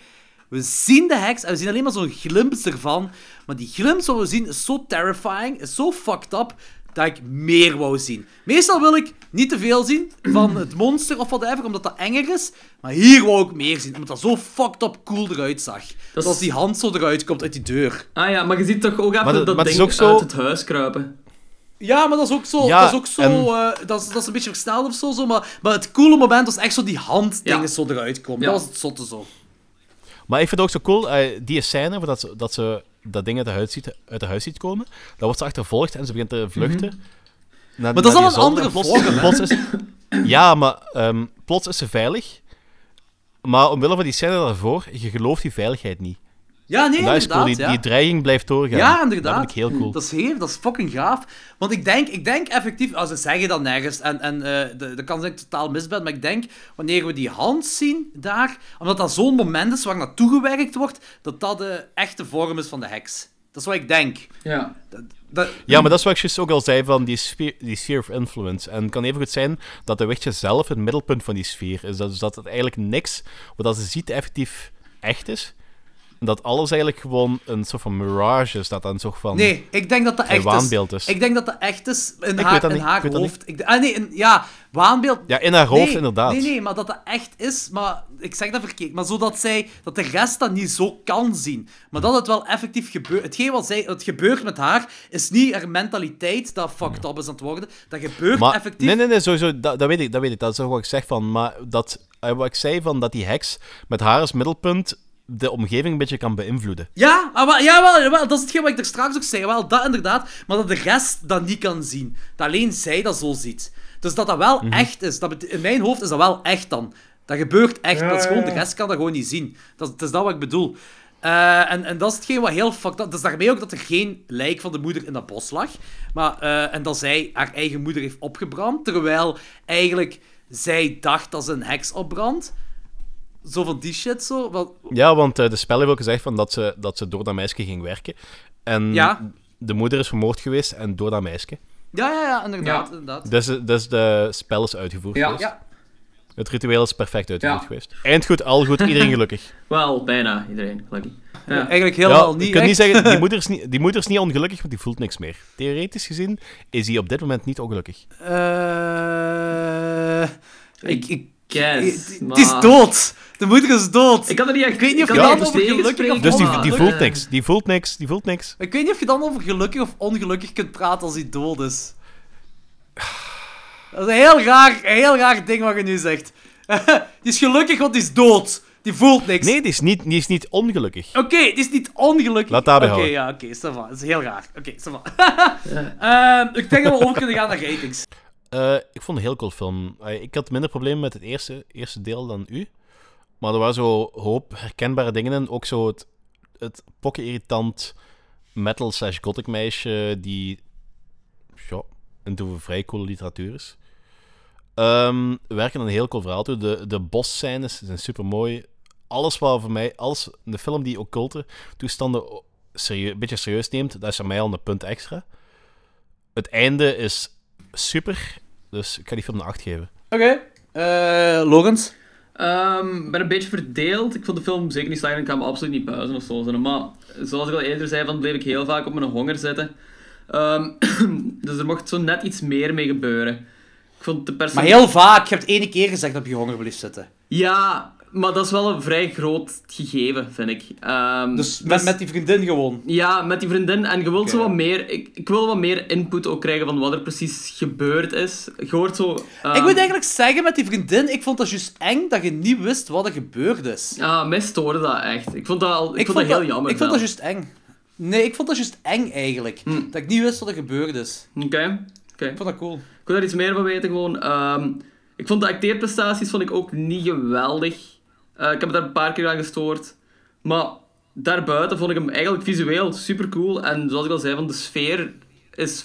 we zien de heks en we zien alleen maar zo'n glimps ervan, maar die glimps wat we zien is zo terrifying, is zo fucked up, dat ik meer wou zien. Meestal wil ik niet te veel zien van het monster of whatever, omdat dat enger is, maar hier wou ik meer zien, omdat dat zo fucked up cool eruit zag. Dat is- als die hand zo eruit komt uit die deur. Ah ja, maar je ziet toch ook even dat- ding zo- uit het huis kruipen. Ja, maar dat is ook zo. Ja, dat is ook zo. en- eh, dat, is, dat is een beetje versneld of zo. zo maar, maar het coole moment was echt zo die handdingen Ja. zo eruit komen. Ja. Dat was het zotte zo. Maar ik vind het ook zo cool, eh, die scène, dat ze, dat ze dat ding uit de, huis ziet, uit de huis ziet komen, dan wordt ze achtervolgd en ze begint te vluchten. Naar- Maar dat is al een andere en plots, is, Ja, maar ehm, plots is ze veilig. Maar omwille van die scène daarvoor, je gelooft die veiligheid niet. Ja, nee, dat is inderdaad. cool, die, ja. die dreiging blijft doorgaan. Ja, inderdaad. Dat vind ik heel cool. Dat is heel, dat is fucking gaaf. Want ik denk, ik denk effectief, als ze zeggen dat nergens, en, en eh, de, de kans dat ik totaal mis ben, maar ik denk, wanneer we die hand zien daar, omdat dat zo'n moment is waar naartoe gewerkt wordt, dat dat de echte vorm is van de heks. Dat is wat ik denk. Ja. Dat, Ja, maar dat is wat ik juist ook al zei van die, sfeer, die sphere of influence. En het kan even goed zijn dat de wichtje zelf het middelpunt van die sfeer is. Dat, dus dat het eigenlijk niks wat ze ziet effectief echt is. Dat alles eigenlijk gewoon een soort van mirage is. Dat dan soort van... Nee, ik denk dat dat echt waanbeeld is. is. Ik denk dat dat echt is in Ik haar, in niet, haar hoofd. Ik, ah, nee, in- ja, waanbeeld. Ja, in haar hoofd nee, inderdaad. Nee, nee, maar dat dat echt is, maar ik zeg dat verkeerd. Maar zodat zij, dat de rest dat niet zo kan zien. Maar dat het wel effectief gebeurt. Hetgeen wat zij, het gebeurt met haar, is niet haar mentaliteit dat fucked up is aan het worden. Dat gebeurt Maar, effectief. nee, nee, nee, sowieso, dat, dat weet ik, dat weet ik. Dat is ook wat ik zeg van, maar dat, eh, wat ik zei van dat die heks met haar als middelpunt de omgeving een beetje kan beïnvloeden. Ja, maar, wel- ja wel, wel, dat is hetgeen wat ik er straks ook zei. Wel, dat inderdaad. Maar dat de rest dat niet kan zien. Dat alleen zij dat zo ziet. Dus dat dat wel Mhm. echt is. Dat in mijn hoofd is dat wel echt dan. Dat gebeurt echt. Ja, dat is gewoon, ja, de rest kan dat gewoon niet zien. Dat, dat is dat wat ik bedoel. Eh, en, en dat is hetgeen wat heel fucked up... Dus daarmee ook dat er geen lijk van de moeder in dat bos lag. Maar, eh, en dat zij haar eigen moeder heeft opgebrand. Terwijl eigenlijk zij dacht dat ze een heks opbrandt. Zo van die shit zo. Ja, want eh, de spel heeft ook gezegd van dat, ze, dat ze door dat meisje ging werken. En Ja. de moeder is vermoord geweest en door dat meisje. ja, ja, ja, inderdaad. Ja. inderdaad. Dus, dus de spel is uitgevoerd Ja. geweest. Ja. Het ritueel is perfect uitgevoerd Ja. geweest. Eind goed, al goed, iedereen gelukkig. Wel, bijna iedereen, gelukkig. Ja. Eigenlijk helemaal je niet kunt niet echt. zeggen, die moeder, is niet, die moeder is niet ongelukkig, want die voelt niks meer. Theoretisch gezien is hij op dit moment niet ongelukkig. Eh, ik, ik, Guess, het maar- is dood. De moeder is dood. Ik kan er niet echt... Ik weet niet of je dan niet over gelukkig of Dus die, die voelt niks, die voelt niks, die voelt niks. Ik weet niet of je dan over gelukkig of ongelukkig kunt praten als hij dood is. Dat is een heel raar, een heel raar ding wat je nu zegt. die is gelukkig, want die is dood. Die voelt niks. Nee, die is niet, die is niet ongelukkig. Oké, die is niet ongelukkig. Laat daarbij Oké, ja, oké, ça va. Dat is heel raar. Oké, ça va. Ehm, ik denk dat we over kunnen gaan naar ratings. Eh, ik vond een heel cool film. Ik had minder problemen met het eerste, eerste deel dan u. Maar er waren zo hoop herkenbare dingen in. Ook zo het, het pokken irritant metal slash gothic meisje die ja, into vrij coole literatuur is. We werken een heel cool verhaal toe. De, de bosscènes zijn super mooi. Alles wat voor mij, alles, de film die occulte toestanden serieus, een beetje serieus neemt, dat is voor mij al een punt extra. Het einde is super, dus ik ga die film een 8 geven. Oké. Eh, Logans? Ehm, Ik ben een beetje verdeeld. Ik vond de film zeker niet slecht en ik kan me absoluut niet buizen of zo. Maar zoals ik al eerder zei, van, bleef ik heel vaak op mijn honger zitten. Ehm, dus er mocht zo net iets meer mee gebeuren. Ik vond de Maar personage... heel vaak. Je hebt ene keer gezegd dat je honger blijft zitten. Ja, maar dat is wel een vrij groot gegeven, vind ik. Ehm, Dus met, met die vriendin gewoon. Ja, met die vriendin. En je wilt zo wat meer... Ik, ik wil wat meer input ook krijgen van wat er precies gebeurd is. Je hoort zo... ehm, Ik moet eigenlijk zeggen, met die vriendin, ik vond dat juist eng dat je niet wist wat er gebeurd is. Ja, mij stoorde dat echt. Ik vond dat, al, ik vond dat heel jammer. Ik vond dat juist eng. Nee, ik vond dat juist eng eigenlijk. Hm. Dat ik niet wist wat er gebeurd is. Oké, oké. Ik vond dat cool. Ik wil daar iets meer van weten gewoon. Ehm, ik vond de acteerprestaties vond ik ook niet geweldig. Eh, ik heb me daar een paar keer aan gestoord. Maar daarbuiten vond ik hem eigenlijk visueel super cool. En zoals ik al zei, van de sfeer is,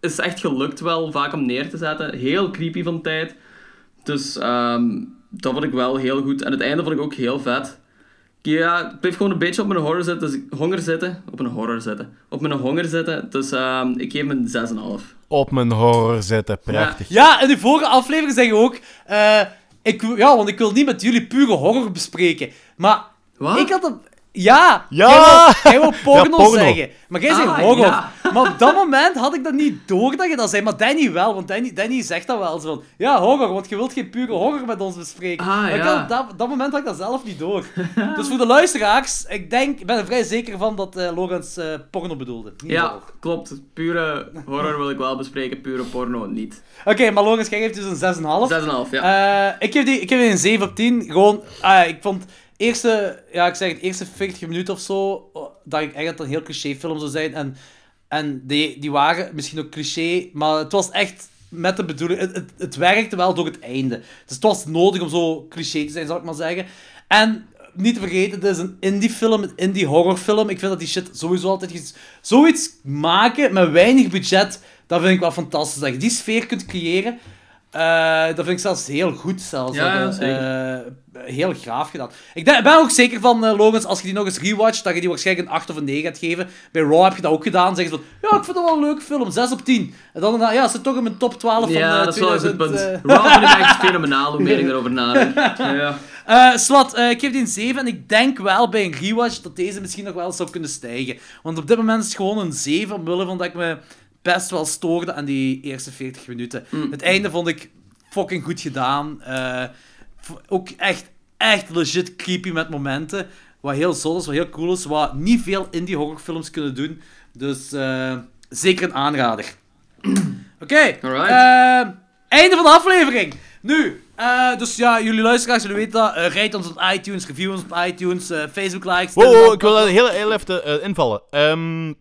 is echt gelukt wel vaak om neer te zetten. Heel creepy van tijd. Dus ehm, dat vond ik wel heel goed. En het einde vond ik ook heel vet. Ik Ja, ik blijf gewoon een beetje op mijn horror zitten. Dus ik, honger zitten. Op een horror zitten. Op mijn honger zitten. Dus ehm, ik geef hem een 6,5. Op mijn horror zitten, prachtig. Ja, in de vorige aflevering zeg je ook... eh, ik, ja, want ik wil niet met jullie pure horror bespreken. Maar Wat? ik had een... Ja! Ja! Jij wil, jij wil porno, Ja, porno. zeggen. Maar jij zegt Ah, ja. Maar op dat moment had ik dat niet door dat je dat zei. Maar Danny wel, want Danny, Danny zegt dat wel. Zo van, ja, horror, want je wilt geen pure horror met ons bespreken. Ah, maar ja. op dat, dat moment had ik dat zelf niet door. dus voor de luisteraars, ik denk, ik ben er vrij zeker van dat eh Lorenz eh, porno bedoelde. Niet Ja, horror. klopt. Pure horror wil ik wel bespreken, pure porno niet. 6,5, Oké, maar Lorenz, jij geeft dus een 6,5. ja. Eh, ik, geef die, ik geef die een 7 op 10. Gewoon, ah, ik vond eerste, ja, ik zeg het, eerste 40 minuten of zo, oh, dat ik echt dat een heel cliché film zou zijn. En, en die, die waren misschien ook cliché, maar het was echt met de bedoeling, het, het, het werkte wel door het einde. Dus het was nodig om zo cliché te zijn, zal ik maar zeggen. En niet te vergeten, het is een indie film, een indie horrorfilm. Ik vind dat die shit sowieso altijd... ges- Zoiets maken met weinig budget, dat vind ik wel fantastisch. Dat je die sfeer kunt creëren. Eh, dat vind ik zelfs heel goed. Zelfs. Ja, ja, Dat, eh, heel graaf gedaan. Ik denk- ben ook zeker van, eh Logans, als je die nog eens rewatcht, dat je die waarschijnlijk een 8 of een 9 gaat geven. Bij Raw heb je dat ook gedaan. Zeggen ze van, ja, ik vind dat wel een leuke film, 6 op 10. En dan, ja, ze toch in mijn top 12 van ja, eh, dat is wel een 2000. goed punt. Raw vind ik echt fenomenaal, hoe meer ik erover nadenk. Ja. Eh, Swat, eh, ik geef die een 7 en ik denk wel bij een rewatch dat deze misschien nog wel zou kunnen stijgen. Want op dit moment is het gewoon een 7, omwille van dat ik me best wel stoorde aan die eerste 40 minuten. Het einde vond ik fucking goed gedaan. Eh, ook echt, echt legit creepy met momenten. Wat heel zot is, wat heel cool is. Wat niet veel indie horrorfilms kunnen doen. Dus eh, zeker een aanrader. Oké. Eh, einde van de aflevering. Nu, eh, dus ja, jullie luisteraars, jullie weten dat. rijd ons op iTunes, review ons op iTunes, Facebook likes. Wow, ik wil heel, heel even invallen. Ehm,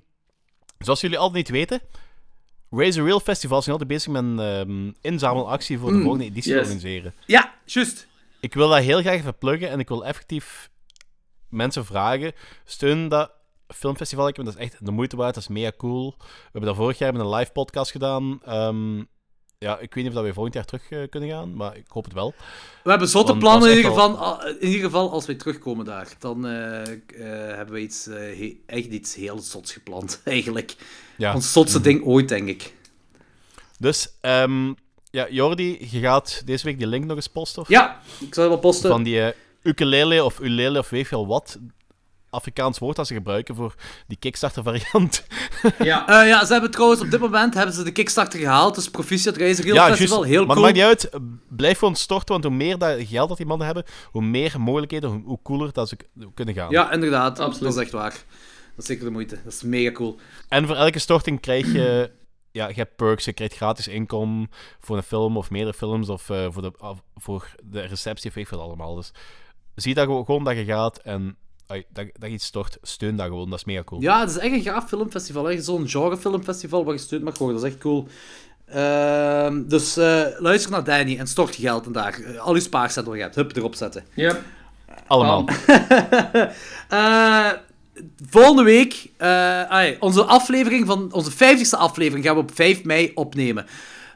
zoals jullie altijd niet weten, A Real Festival is nu altijd bezig met een ehm, inzamelactie voor de Mm, volgende editie yes. organiseren. Ja, juist. Ik wil dat heel graag even pluggen en ik wil effectief mensen vragen, steun dat filmfestival. Ik vind dat is echt de moeite waard, dat is mega cool. We hebben dat vorig jaar met een live podcast gedaan. Ehm, ja, ik weet niet of dat we volgend jaar terug eh, kunnen gaan, maar ik hoop het wel. We hebben zotte plannen in ieder, geval, al- in ieder geval als wij terugkomen daar. Dan eh, eh, hebben we iets, he- echt iets heel zots gepland, eigenlijk. Ja. Ons zotste ding ooit, denk ik. Dus, ehm, ja, Jordi, je gaat deze week die link nog eens posten? Of? Ja, ik zal het wel posten. Van die ukulele of ulele of weet veel wat Afrikaans woord dat ze gebruiken voor die Kickstarter variant. Ja. Eh, ja, ze hebben trouwens op dit moment hebben ze de Kickstarter gehaald. Dus Proficiat Reizen Real ja, Festival, juist. heel maar cool. dat maakt niet uit. Blijf gewoon storten, want hoe meer dat geld dat die mannen hebben, hoe meer mogelijkheden, hoe, hoe cooler dat ze kunnen gaan. Ja, inderdaad. Absoluut. Dat is echt waar. Dat is zeker de moeite. Dat is mega cool. En voor elke storting krijg je... Ja, je hebt perks, je krijgt gratis inkom voor een film of meerdere films of eh, voor, de, voor de receptie of weet ik veel allemaal. Dus zie dat gewoon dat je gaat en dat, dat je iets stort, steun dat gewoon. Dat is mega cool. Ja, het is echt een gaaf filmfestival. hè. Zo'n genrefilmfestival waar je steun mag worden. Dat is echt cool. Ehm, dus eh, luister naar Danny en stort je geld en daar. Eh, al je spaarcenten wat je hebt. Hup, erop zetten. Yep. Allemaal. Eh, volgende week, eh, ai, onze aflevering van onze 50ste aflevering gaan we op 5 mei opnemen.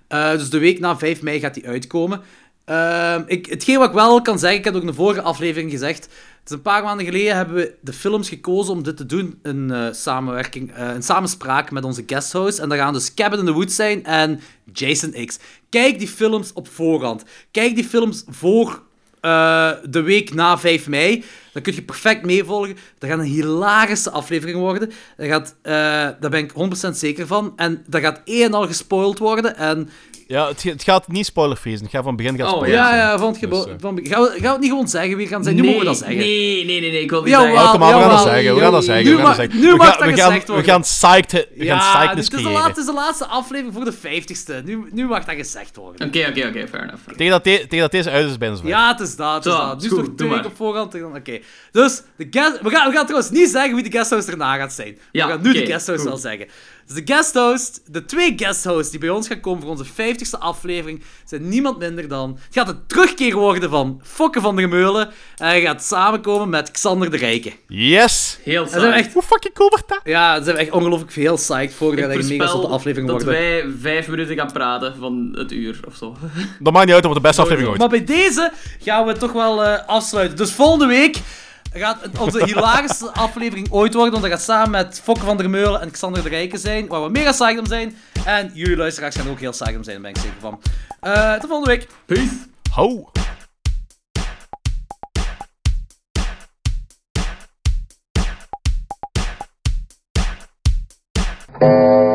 Eh, dus de week na 5 mei gaat die uitkomen. Ehm, ik, hetgeen wat ik wel kan zeggen, ik heb ook in de vorige aflevering gezegd. Is een paar maanden geleden hebben we de films gekozen om dit te doen. Een eh, samenwerking, eh, een samenspraak met onze guesthouse. En dat gaan dus Cabin in the Woods zijn en Jason X. Kijk die films op voorhand. Kijk die films voor eh, de week na 5 mei. Dan kun je perfect meevolgen. Dat gaat een hilarische aflevering worden. Dat gaat, eh, daar ben ik 100% zeker van. En dat gaat één en al gespoild worden. En Ja, het, het gaat niet spoilerfree zijn. Het gaat van begin gaat Oh, spoiler ja, ja, van het Dus, eh, van, gaan, we, gaan we het niet gewoon zeggen wie het gaan zijn? Nu nee, mogen we dat zeggen. Nee, nee, nee, nee, ik wil niet zeggen. Oh, kom maar, we gaan dat zeggen. We gaan dat zeggen. Nu We gaan dat mag- zeggen. nu We mag gaan- dat we gaan- gezegd We gaan psyched, we gaan Ja, psychness dit is, de laatste, is de laatste aflevering voor de 50ste. Nu, nu mag dat gezegd worden. Oké, oké, oké, fair enough. Tegen dat, tegen dat deze uit is, ben je zover. Ja, het is dat. Het is Zo, dat. Nu is het doe twee weken op voorhand. dan- Oké. Dus, de guest, we, gaan, we gaan trouwens niet zeggen wie de guesthost erna gaat zijn. Ja, we gaan nu de guesthost goed. wel zeggen. Dus de guesthost, de twee guesthosts die bij ons gaan komen voor onze 50ste aflevering, zijn niemand minder dan... Het gaat een terugkeer worden van Fokke van der Meulen. En hij gaat samenkomen met Xander de Rijke. Yes! Heel En zijn we saai. echt... Hoe fucking cool wordt dat? Ja, daar zijn we echt ongelooflijk veel psyched voor. Dat Ik echt een mega zotte aflevering dat worden. wij vijf minuten gaan praten van het uur of zo. Dat maakt niet uit, dat wordt de beste aflevering ooit. Maar bij deze gaan we toch wel eh, afsluiten. Dus volgende week gaat onze hilarische aflevering ooit worden, want dat gaat samen met Fokke van der Meulen en Xander de Rijken zijn, waar we mega psyched om zijn. En jullie luisteraars gaan ook heel psyched om zijn, daar ben ik zeker van. Eh, tot volgende week. Peace. Ho! Thank